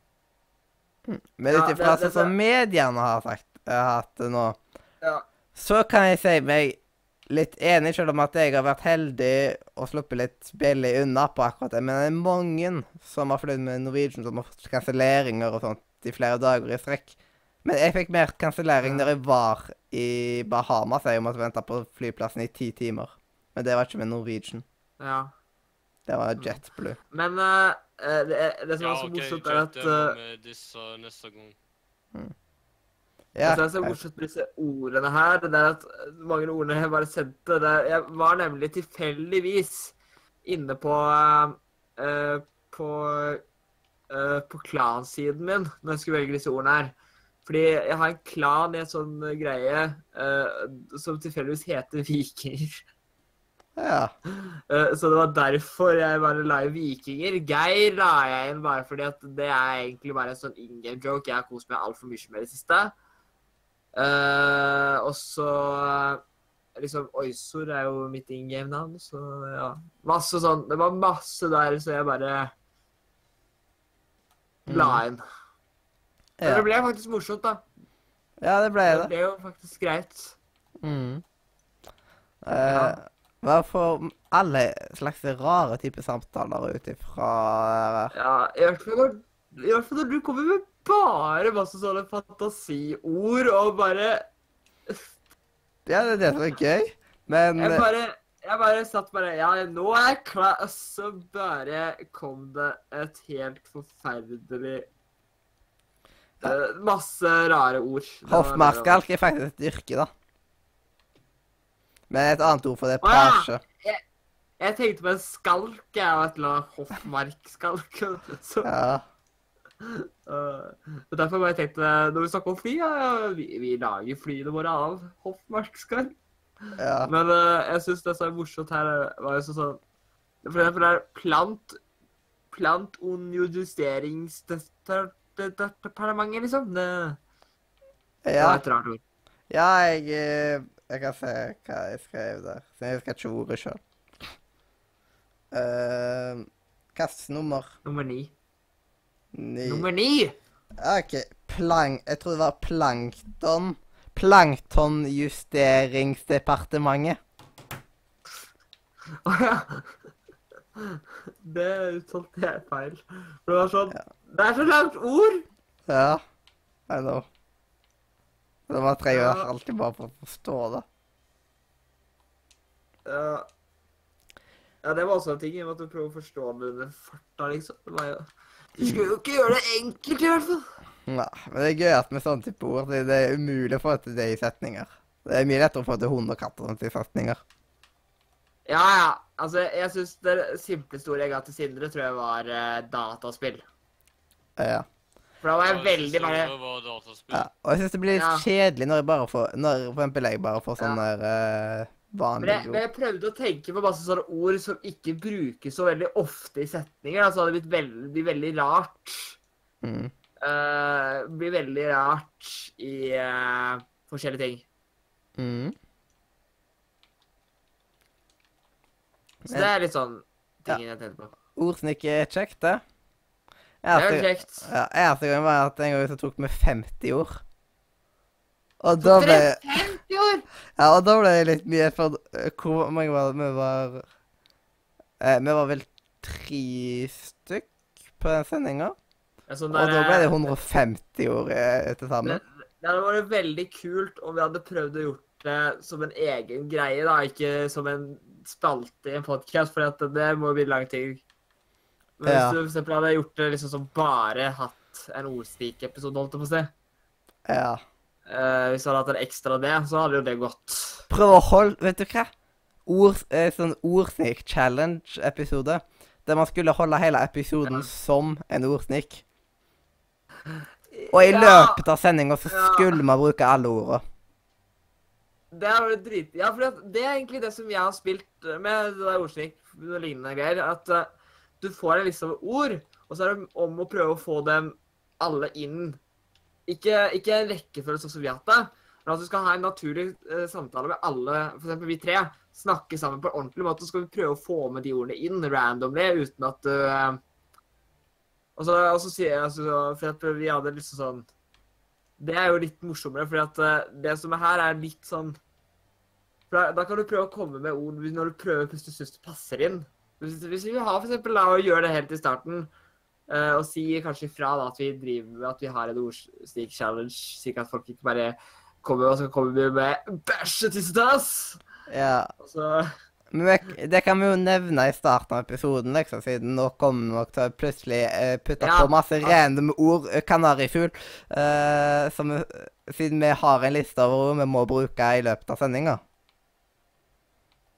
Men ut ifra det- sånn som mediene har sagt hatt det nå, Ja. så kan jeg si meg litt enig, selv om at jeg har vært heldig og sluppet litt billig unna på akkurat det. Men det er mange som har flydd med Norwegian som har fått kanselleringer og sånt i flere dager i strekk. Men jeg fikk mer kansellering når jeg var i Bahamas. Jeg måtte vente på flyplassen i ti timer. Men det var ikke med Norwegian. ja. Det var JetBlue. Men uh, det, det som Ja, er så morsomt, er at det uh, må vi disse neste gang. Ja, Det som er så morsomt med disse ordene her, det er at mange av ordene jeg bare sendte det, Jeg var nemlig tilfeldigvis inne på uh, på uh, på klansiden min når jeg skulle velge disse ordene her. Fordi jeg har en klan i en sånn greie uh, som tilfeldigvis heter Vikinger. ja. Uh, så det var derfor jeg bare la inn Vikinger. Geir la jeg inn bare fordi at det er egentlig bare en sånn in game joke. Jeg har kost meg altfor mye med i det siste. Uh, og så liksom Oysor er jo mitt in game-navn, så ja. Masse sånn Det var masse der, så jeg bare la inn. Men ja. det ble faktisk morsomt, da. Ja, det ble Det det. ble jo faktisk greit. Mm. Ja. Eh, Hva får alle slags rare typer samtaler ut ifra Ja, i hvert fall når, i hvert fall når du kommer med bare masse sånne fantasiord og bare Ja, det er det som er gøy. Men Jeg bare, jeg bare satt bare Ja, nå er jeg klar. Og så bare kom det et helt forferdelig eh, Masse rare ord. Det hoffmarskalk er faktisk et yrke, da. Men et annet ord for det er Å, ja. jeg. Jeg tenkte på en skalk, jeg, og et eller annet hoffmarkskalk. Så Ja. Uh, derfor bare tenkte jeg, når vi snakker om fly, ja, vi, vi lager flyene våre av hoffmarkskalk. ja. Men uh, jeg syns det som er morsomt her, eh, var jo sånn For eksempel er plant Plant und justeringsdepartementet, liksom. Det, det var et rart ord. ja jeg, eh, jeg kan se hva jeg skrev der. Så jeg husker ikke ordet sjøl. Uh, Hvilket nummer? Nummer ni. Ni. Nummer ni! OK. Plank... Jeg tror det var plankton. Planktonjusteringsdepartementet. Å ja. Det uttalte jeg feil. For det var sånn Ja. Det er så langt ord! Ja, I know. Så man trenger Ja. alltid bare for å forstå det. Ja. ja, det var også en ting. Jeg måtte prøve å forstå det under farta, liksom. Du skulle jo ikke gjøre det enkelt, i hvert fall. Nei, men det er gøy at med sånne type ord det, det er umulig å få til det i setninger. Det er mye lettere å få til hund og katt og sånt i setninger. Ja, ja. Altså, jeg syns det simpleste ordet jeg ga til Sindre, tror jeg var uh, dataspill. Ja. For da var jeg veldig dataspill. ja. Og jeg syns det blir litt Ja. kjedelig når jeg bare får Når for eksempel jeg bare får Ja. sånne der, eh, Men vanlige jeg, men jeg prøvde å tenke på masse sånne ord som ikke brukes så veldig ofte i setninger. Altså, det hadde blitt veldig, blir veldig rart. Mm. Uh, blir veldig rart i eh, forskjellige ting. Mm. Så det er litt sånn ting jeg tenkte på. Ord som ikke er kjekt, det. Det er jo kjekt. ja, eneste gang var at en gang så tok vi 50 ord. Og da ble, 50 år? ja, og da ble det litt mye, for eh, hvor mange var det? Vi var eh, Vi var vel tre stykk på den sendinga. Ja, sånn Og da ble det eh, 150 ord eh, til sammen. Det, det hadde vært veldig kult om vi hadde prøvd å gjort det som en egen greie, da, ikke som en spalte i en podkast, for det må bli lang tid. Men Ja. hvis du for eksempel hadde gjort det liksom som bare hatt en ordstik-episode, holdt jeg på å si Ja. Uh, Hvis du hadde hatt en ekstra det, så hadde jo det gått. Prøv å holde Vet du hva? Ord, eh, sånn ordsnik-challenge-episode. Der man skulle holde hele episoden Ja. som en ordsnik. Og i Ja, løpet av sendinga så skulle man bruke alle orda. Det er drit... Ja, for det, det er egentlig det som jeg har spilt med det der ordsnik og lignende greier. At eh, du får en liste over ord, og så er det om å prøve å få dem alle inn. Ikke, ikke en rekkefølge sånn som det, men at du skal ha en naturlig eh, samtale med alle, f.eks. vi tre. Snakke sammen på en ordentlig måte, så skal vi prøve å få med de ordene inn randomly, uten at du eh, Og så, og så sier jeg altså, For at vi hadde liksom sånn det er jo litt morsommere, for at eh, det som er her, er litt sånn da, da kan du prøve å komme med ord når du prøver du syns det passer inn. Hvis, hvis vi har for eksempel da, å gjøre det helt i starten, eh, og si kanskje ifra da, at vi driver at vi har en ordstik-challenge, slik at folk ikke bare kommer og så kommer vi med bæsjetissetass! Ja. Og så Men det kan vi jo nevne i starten av episoden, liksom, siden nå kommer nok til å plutselig uh, putte Ja. på masse random ord. eh, Kanarifugl. Uh, som siden vi har en liste over ord vi må bruke i løpet av sendinga.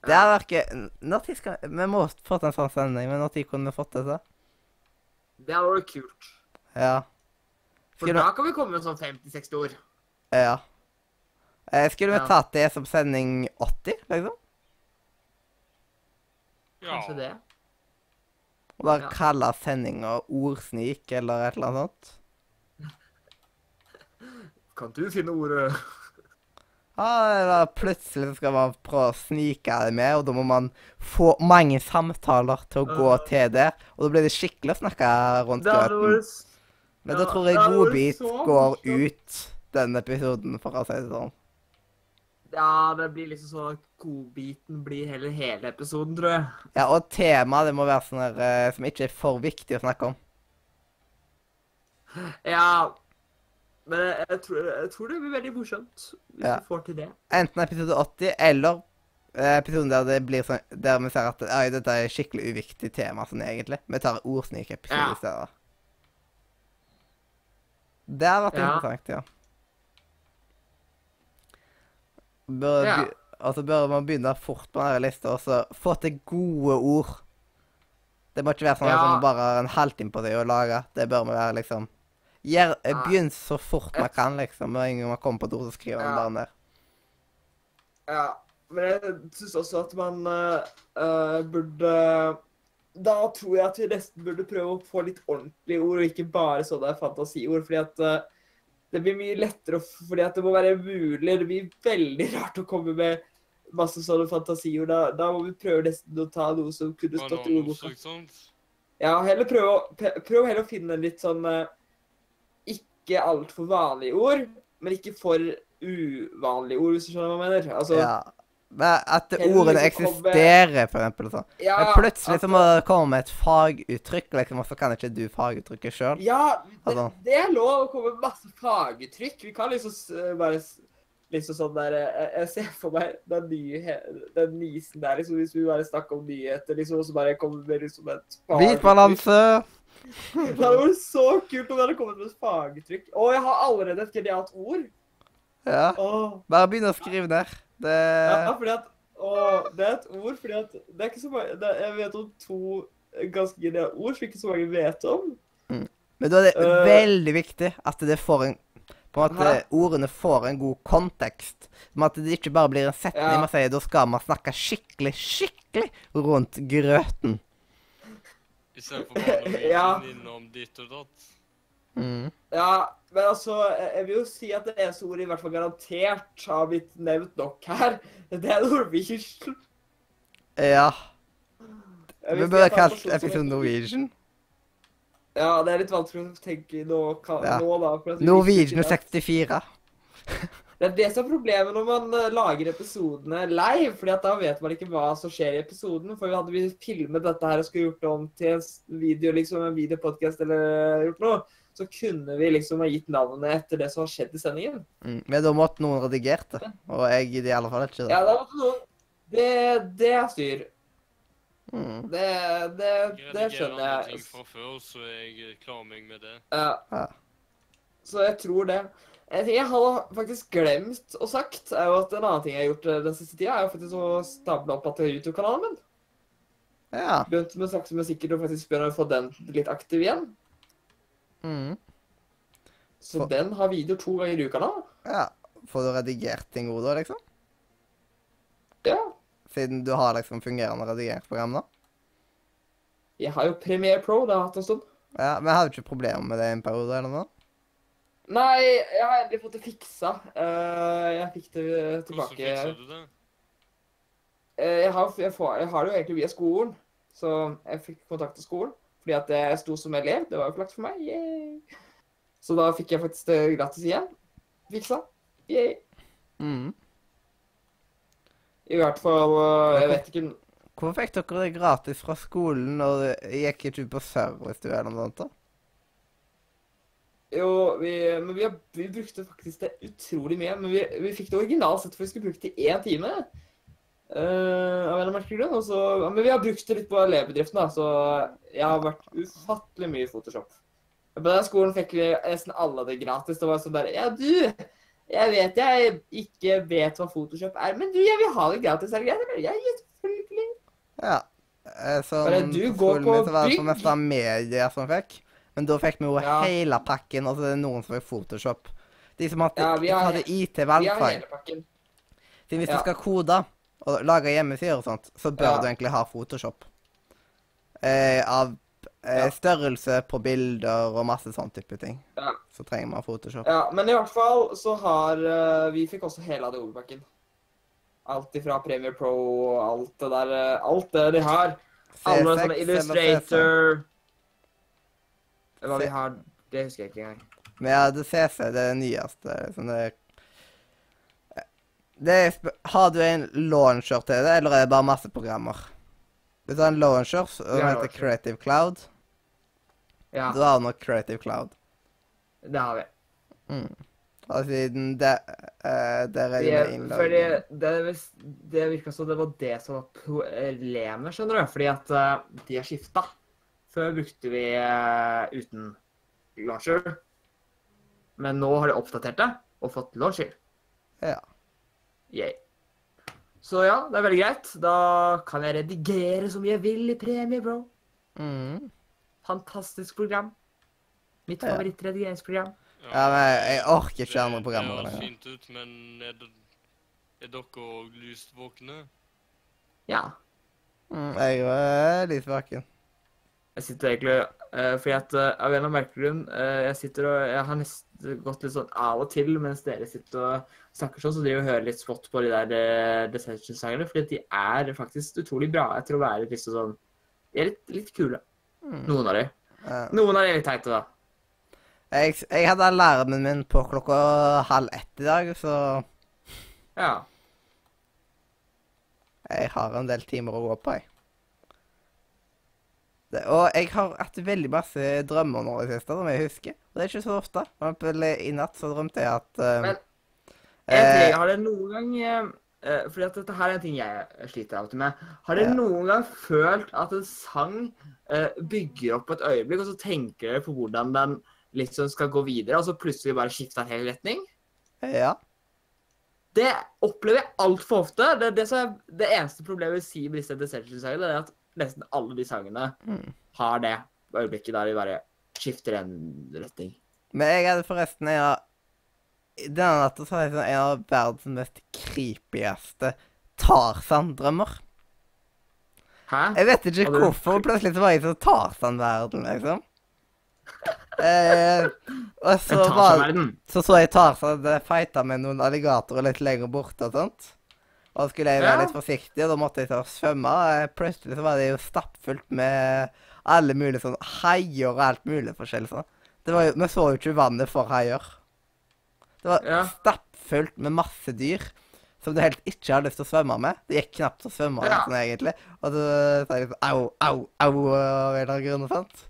Det er ikke Når tid skal Vi må få til en sånn sending, men når tid kunne vi fått det til? Det hadde vært kult. Ja. For da kan vi komme med sånn 50-60 år. ja. Eh, skulle vi Ja. tatt det som sending 80, liksom? Ja. Kanskje det. Og bare Ja. kalle sendinga Ordsnik eller et eller annet sånt? Kan du finne ordet Ja, plutselig skal man prøve å snike det med, og da må man få mange samtaler til å gå til det. Og da blir det skikkelig å snakke rundt grøten. Men da tror jeg Godbit går ut den episoden, for å si det sånn. Ja, det blir liksom sånn at godbiten blir heller hele episoden, tror jeg. Ja, og temaet det må være sånn her eh, som ikke er for viktig å snakke om. Ja, men jeg, jeg, tror, jeg tror det blir veldig morsomt hvis Ja. vi får til det. Enten episode 80 eller eh, episoden der det blir sånn Der vi ser at oi, dette er et skikkelig uviktig tema sånn egentlig. Vi tar ordsnik-episode Ja. i stedet. Det har vært Ja. interessant, ja. Bør, Ja. be- altså bør man begynne fort på denne lista og så få til gode ord. Det må ikke være sånn at Ja. man bare har en halvtime på det å lage. Det bør vi være liksom Gjør, eh, Begynn så fort man kan, liksom. Med en gang man kommer på do, så skriver man Ja. bare ned. Ja, men jeg syns også at man eh, eh, burde Da tror jeg at vi nesten burde prøve å få litt ordentlige ord, og ikke bare sånne fantasiord. fordi at uh, det blir mye lettere fordi at det må være mulig. Det blir veldig rart å komme med masse sånne fantasiord. Da, da må vi prøve nesten å ta noe som kunne stått i ordboka. Ja, heller prøv å, prøv heller å finne litt sånn eh, Ikke altfor vanlige ord, men ikke for uvanlige ord, hvis du skjønner hva jeg mener. Altså, Ja. At ordene eksisterer, for eksempel. Sånn. ja, Men plutselig at- så må det komme med et faguttrykk, liksom, og så kan ikke du faguttrykket sjøl. Ja, det, Altså. det er lov å komme med masse faguttrykk. Vi kan liksom s- bare liksom sånn der Jeg, jeg ser for meg den nye den nisen der, liksom, hvis vi bare snakker om nyheter, liksom, og så bare kommer med liksom et Hvit balanse. Det hadde vært så kult om det hadde kommet med et faguttrykk. Å, jeg har allerede et genialt ord. Ja. Åh. Bare begynn å skrive ned. Det Ja, fordi at Å, det er et ord fordi at det er ikke så mange det, Jeg vet om to ganske geniale ord som ikke så mange vet om. Men da er det uh, veldig viktig at det får en på en måte Hæ? ordene får en god kontekst. Som at det ikke bare blir en setning Ja. man sier da skal man snakke skikkelig, skikkelig rundt grøten. Istedenfor bare Ja. innom ditt og datt. Mm. Ja, men altså, jeg vil jo si at det eneste ordet i hvert fall garantert har blitt nevnt nok her. Det er Norwegian. Ja. Vi burde det kalt episoden Norwegian. Ja, det er litt vanskelig å tenke nå, ka- Ja. nå da. for Norwegian visste ikke at- 64. Det er det som er problemet når man eh, lager episodene live, fordi at da vet man ikke hva som skjer i episoden. For hadde vi filmet dette her og skulle gjort det om til en video, liksom en videopodcast eller gjort noe, så kunne vi liksom ha gitt navnene etter det som har skjedd i sendingen. Mm. Men da måtte noen redigert det. Og jeg gidder i alle fall ikke det. Ja, da måtte noen Det, det er styr. Mm. Det, det, Jeg det redigerer skjønner andre jeg. ting fra før, så jeg klarer meg med det. Ja. Ja. Så jeg tror det. En ting jeg har faktisk glemt å sagt, er jo at en annen ting jeg har gjort eh, den siste tida, er jo faktisk å stable opp at YouTube-kanalen min. Ja. Begynt med sakte, men sikkert å faktisk begynne å få den litt aktiv igjen. Mm. Så For- den har video to ganger i uka nå. ja. Får du redigert ting ord da, liksom? Ja. Siden du har liksom fungerende redigert program da? Jeg har jo Premiere Pro, det har jeg hatt en stund. Ja, Men jeg hadde ikke problemer med det i en periode eller noe? Nei, jeg har endelig fått det fiksa. Eh, jeg fikk det tilbake. Hvordan fiksa du det? Eh, jeg, har, jeg, får, jeg har det jo egentlig via skolen, så jeg fikk kontakt med skolen. Fordi at jeg sto som elev. Det var jo flaks for meg. Yay. Så da fikk jeg faktisk det gratis igjen. Fiksa. Yay. Mm. I hvert fall eh, Jeg vet ikke Hvorfor fikk dere det gratis fra skolen når det gikk ikke på service eller noe sånt? da? Jo, vi, men vi, har, vi brukte faktisk det utrolig mye. Men vi, vi fikk det originalt sett for vi skulle bruke det i én time. Uh, av en merkelig grunn. og så- Men vi har brukt det litt på elevbedriften, da, så jeg har vært ufattelig mye i Photoshop. På den skolen fikk vi nesten alle det gratis. Det var sånn der Ja, du, jeg vet jeg ikke vet hva Photoshop er, men du, jeg vil ha det gratis. Er det greit? eller? Ja, selvfølgelig. Ja. Eh, Sånn, Bare du går på så var det for bygg. mest media som fikk. Men da fikk vi jo Ja. hele pakken, og så er det noen som fikk Photoshop. De som hadde, Ja, vi har- hadde IT valgfag. Siden hvis Ja. du skal kode og lage hjemmesider og sånt, så bør du egentlig ha Photoshop. Eh, av eh, størrelse på bilder og masse sånn type ting. Ja. Så trenger man Photoshop. Ja, men i hvert fall så har uh, Vi fikk også hele Adobe-pakken. Alt ifra Premiere Pro og alt det der eh, Alt det de har. Alle C6 sånne Illustrator Hva vi har, det husker jeg ikke engang. Men ja, det CC, det er det nyeste. Liksom det det er, Har du en launcher til det, eller er det bare masse programmer? Hvis du har en launcher som heter. Creative Cloud, Ja, da har du nok Creative Cloud. det har vi. Mm. Og siden det, uh, der er det fordi det, det virka som det var det som var problemet, skjønner du. Fordi at uh, de har skifta. Før brukte vi eh, uten launcher. Men nå har de oppdatert det og fått launcher. Ja. Yay. Så ja, det er veldig greit. Da kan jeg redigere så mye jeg vil i Premie, bro. Mm. Fantastisk program. Mitt Ja. favorittredigeringsprogram. Ja, men jeg orker ikke andre Det programmer. høres lenger. fint ut, men er, det, er dere òg lyst våkne? Ja. Mm, jeg er litt vaken. Jeg sitter egentlig uh, Fordi at uh, av en eller annen merkelig grunn uh, Jeg sitter og Jeg har nesten gått litt sånn av og til mens dere sitter og snakker sånn, så driver og hører litt smått på de der uh, Deception-sangene. Fordi at de er faktisk utrolig bra etter å være litt sånn De er litt, litt kule. Mm. Noen av de. Noen av de er litt teite, da. Jeg, jeg hadde alarmen min på klokka halv ett i dag, så Ja. jeg har en del timer å gå på, jeg. Det, og jeg har hatt veldig masse drømmer nå i det siste, som jeg husker. Og det er ikke så ofte. For eksempel i natt så drømte jeg at uh, Men jeg, eh, har dere noen gang uh, eh, Fordi at dette her er en ting jeg sliter alltid med. Har dere Ja. noen gang følt at en sang uh, bygger opp et øyeblikk, og så tenker dere på hvordan den liksom skal gå videre, og så plutselig bare skifter en hel retning? Ja. Det opplever jeg altfor ofte. Det, det, er, det eneste problemet jeg med disse Deception-sangene, er at nesten alle de sangene Mm. har det øyeblikket der de bare skifter en retning. Men jeg hadde forresten Jeg har denne natta så har jeg sånn en av verdens mest creepieste Tarzan-drømmer. Hæ? Jeg vet ikke du- hvorfor. Plutselig så var jeg i sånn Tarzan-verden, liksom. Eh, og så var så så jeg Tarzan det fighta med noen alligatorer litt lenger borte og sånt. Og da skulle jeg være litt forsiktig, og da måtte jeg ta og svømme. og Plutselig så var det jo stappfullt med alle mulige sånn haier og alt mulig forskjellig sånn. Det var jo, Vi så jo ikke vannet for haier. Det var Ja. stappfullt med masse dyr som du helt ikke hadde lyst til å svømme med. Det gikk knapt å svømme Ja. sånn egentlig. Og så sa jeg sånn au, au, au av en eller annen grunn og sånt.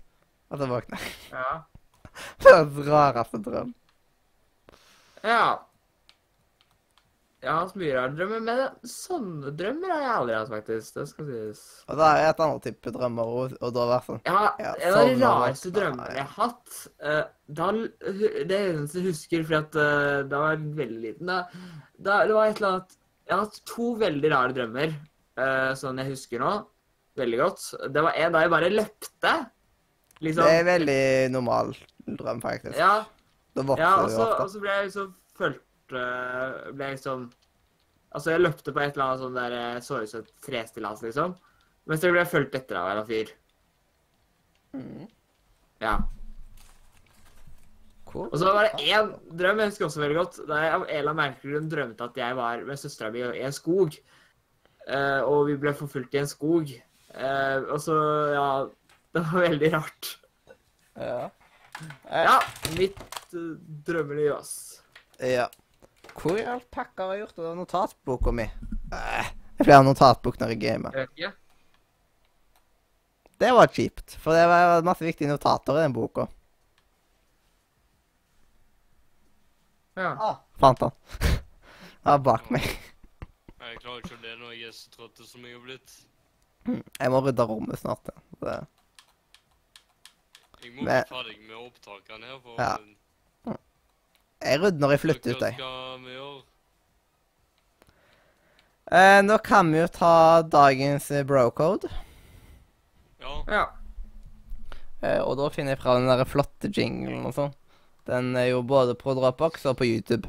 Og så våkna jeg. Ja. Verdens rareste drøm. ja. Jeg har hatt mye rare drømmer, men sånne drømmer har jeg aldri hatt, faktisk. Det skal sies. Og da er et annet type drømmer, òg, og da var det sånn Ja, Ja, en av de sånn det. rareste drømmene jeg har hatt uh, da, Det eneste jeg husker, fordi at uh, da var jeg veldig liten da, da, Det var et eller annet Jeg har hatt to veldig rare drømmer, uh, sånn jeg husker nå. Veldig godt. Det var en da jeg bare løpte. Liksom. Det er en veldig normal drøm, faktisk. Ja, Da vokser ja og så ble jeg liksom eh, Ble liksom Altså, jeg løpte på et eller annet sånn der eh, Så ut som et trestillas, liksom. Mens jeg ble fulgt etter av en fyr. Mm. Ja. Cool. Og så var det én drøm jeg husker også veldig godt. Da jeg av en eller annen merkelig grunn drømte at jeg var med søstera mi i en skog. Uh, og vi ble forfulgt i en skog. Uh, og så, ja Det var veldig rart. Ja. Ja, mitt uh, drømmeliv, ass. ja. Hvor i all pakka har jeg gjort av notatboka mi? Eh, Jeg pleier å ha notatbok når jeg gamer. Vet ikke. Det var kjipt, for det var masse viktige notater i den boka. Ja. Ah, fant han. Han var bak meg. Jeg klarer ikke det når jeg er så trøtt som jeg har blitt. Jeg må rydde rommet snart. ja. Det. Jeg må Men- bli ferdig med opptakene her. for Ja. Jeg rydder når jeg flytter ut, jeg. Eh, nå kan vi jo ta dagens eh, brocode. Ja, ja. Eh, og da finner jeg fra den der flotte jinglen og sånn. Den er jo både på Dropbox og på YouTube.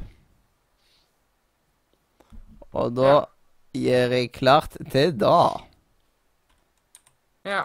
Og da Ja. gjør jeg klart til da. Ja.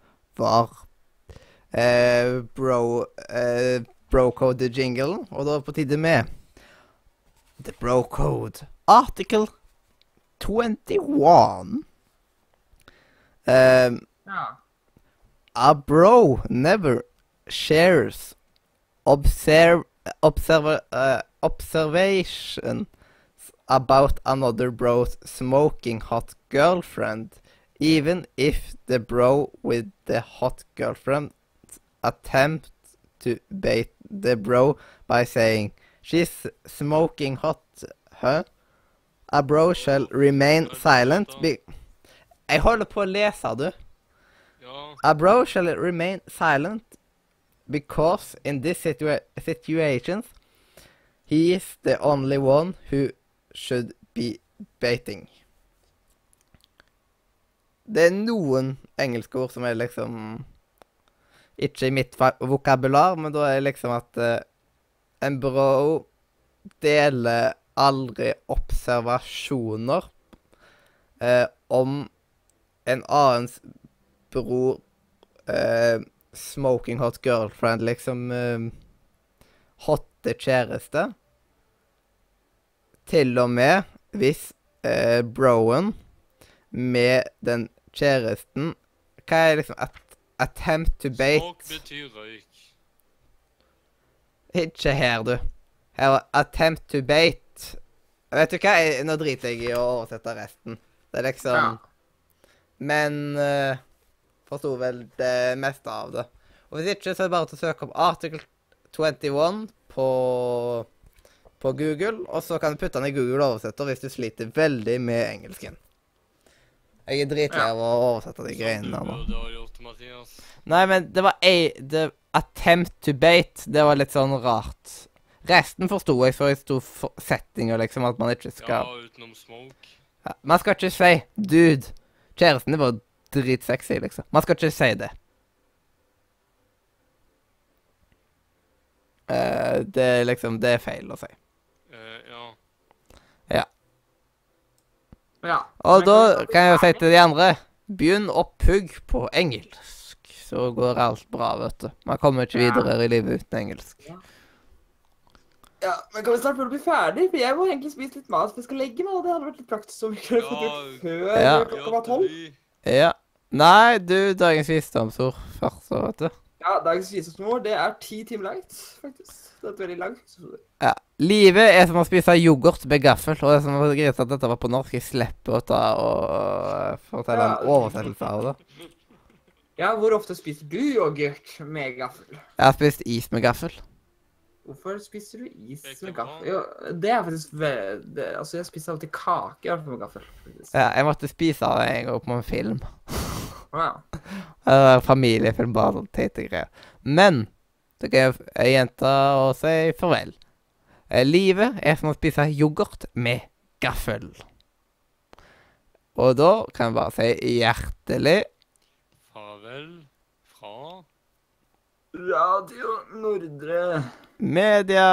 var eh, bro eh, Brocode-jinglen. Og da er det på tide med The Brocode Article 21. Um, ja. A bro never shares observe, observe, uh, observations about another bro's smoking hot girlfriend, even if the bro with the hot girlfriend attempts to bait the bro by saying, She's smoking hot, huh? A bro shall remain silent. Be Jeg på å lese, du. ja. A bro shall remain silent because in this situa situations he is the only one who should be baiting. Det er noen engelske ord som er liksom ikke i mitt vokabular, men da er det liksom at uh, en bro deler aldri observasjoner uh, om en annens bror uh, smoking hot girlfriend, liksom uh, hotte kjæreste. Til og med hvis uh, broen med den kjæresten Hva er liksom at, Attempt to bait Smoke betyr røyk. Ikke her, du. Her var attempt to bait. Vet du hva, nå driter jeg i å oversette resten. Det er liksom Ja. Men uh, forsto vel det meste av det. Og hvis ikke, så er det bare til å søke opp article 21 på, på Google, og så kan du putte den i Google oversetter hvis du sliter veldig med engelsken. Jeg er dritlei av å oversette de greiene du der nå. Nei, men det var ei the Attempt to bait. Det var litt sånn rart. Resten forsto jeg, for jeg sto for settinga, liksom, at man ikke skal Ja, utenom smoke. ja, Man skal ikke si 'dude'. Kjæresten din var dritsexy, liksom. Man skal ikke si det. Uh, det er liksom Det er feil å si. Eh, ja. Ja. Og da kan jeg jo si til de andre Begynn å pugge på engelsk, så går alt bra, vet du. Man kommer ikke Ja. videre i livet uten engelsk. Ja, men kan vi snart bli ferdig? For jeg må egentlig spise litt mat, for jeg skal legge meg, og det hadde vært litt praktisk om vi kunne fått gjort før Ja. klokka var tolv. Ja. Nei, du, dagens visdomsord først, vet du. Ja, dagens visdomsord, det er ti timer langt, faktisk. Det er et veldig langt. episode. Ja. Livet er som å spise yoghurt med gaffel, og det er som å greit at dette var på norsk. Jeg slipper å ta og fortelle Ja. en oversettelse av det. Ja, hvor ofte spiser du yoghurt med gaffel? Jeg har spist is med gaffel. Hvorfor spiser du is med gaffel? Jo, det er faktisk ve det, Altså, jeg spiser alltid kake i hvert fall med gaffel. faktisk. Ja, jeg måtte spise det en gang på en film. Det var familiefilm, bare sånn teite greier. Men så kan jeg jenta og si farvel. Eh, Livet er som å spise yoghurt med gaffel. Og da kan jeg bare si hjertelig farvel fra Radio Nordre. media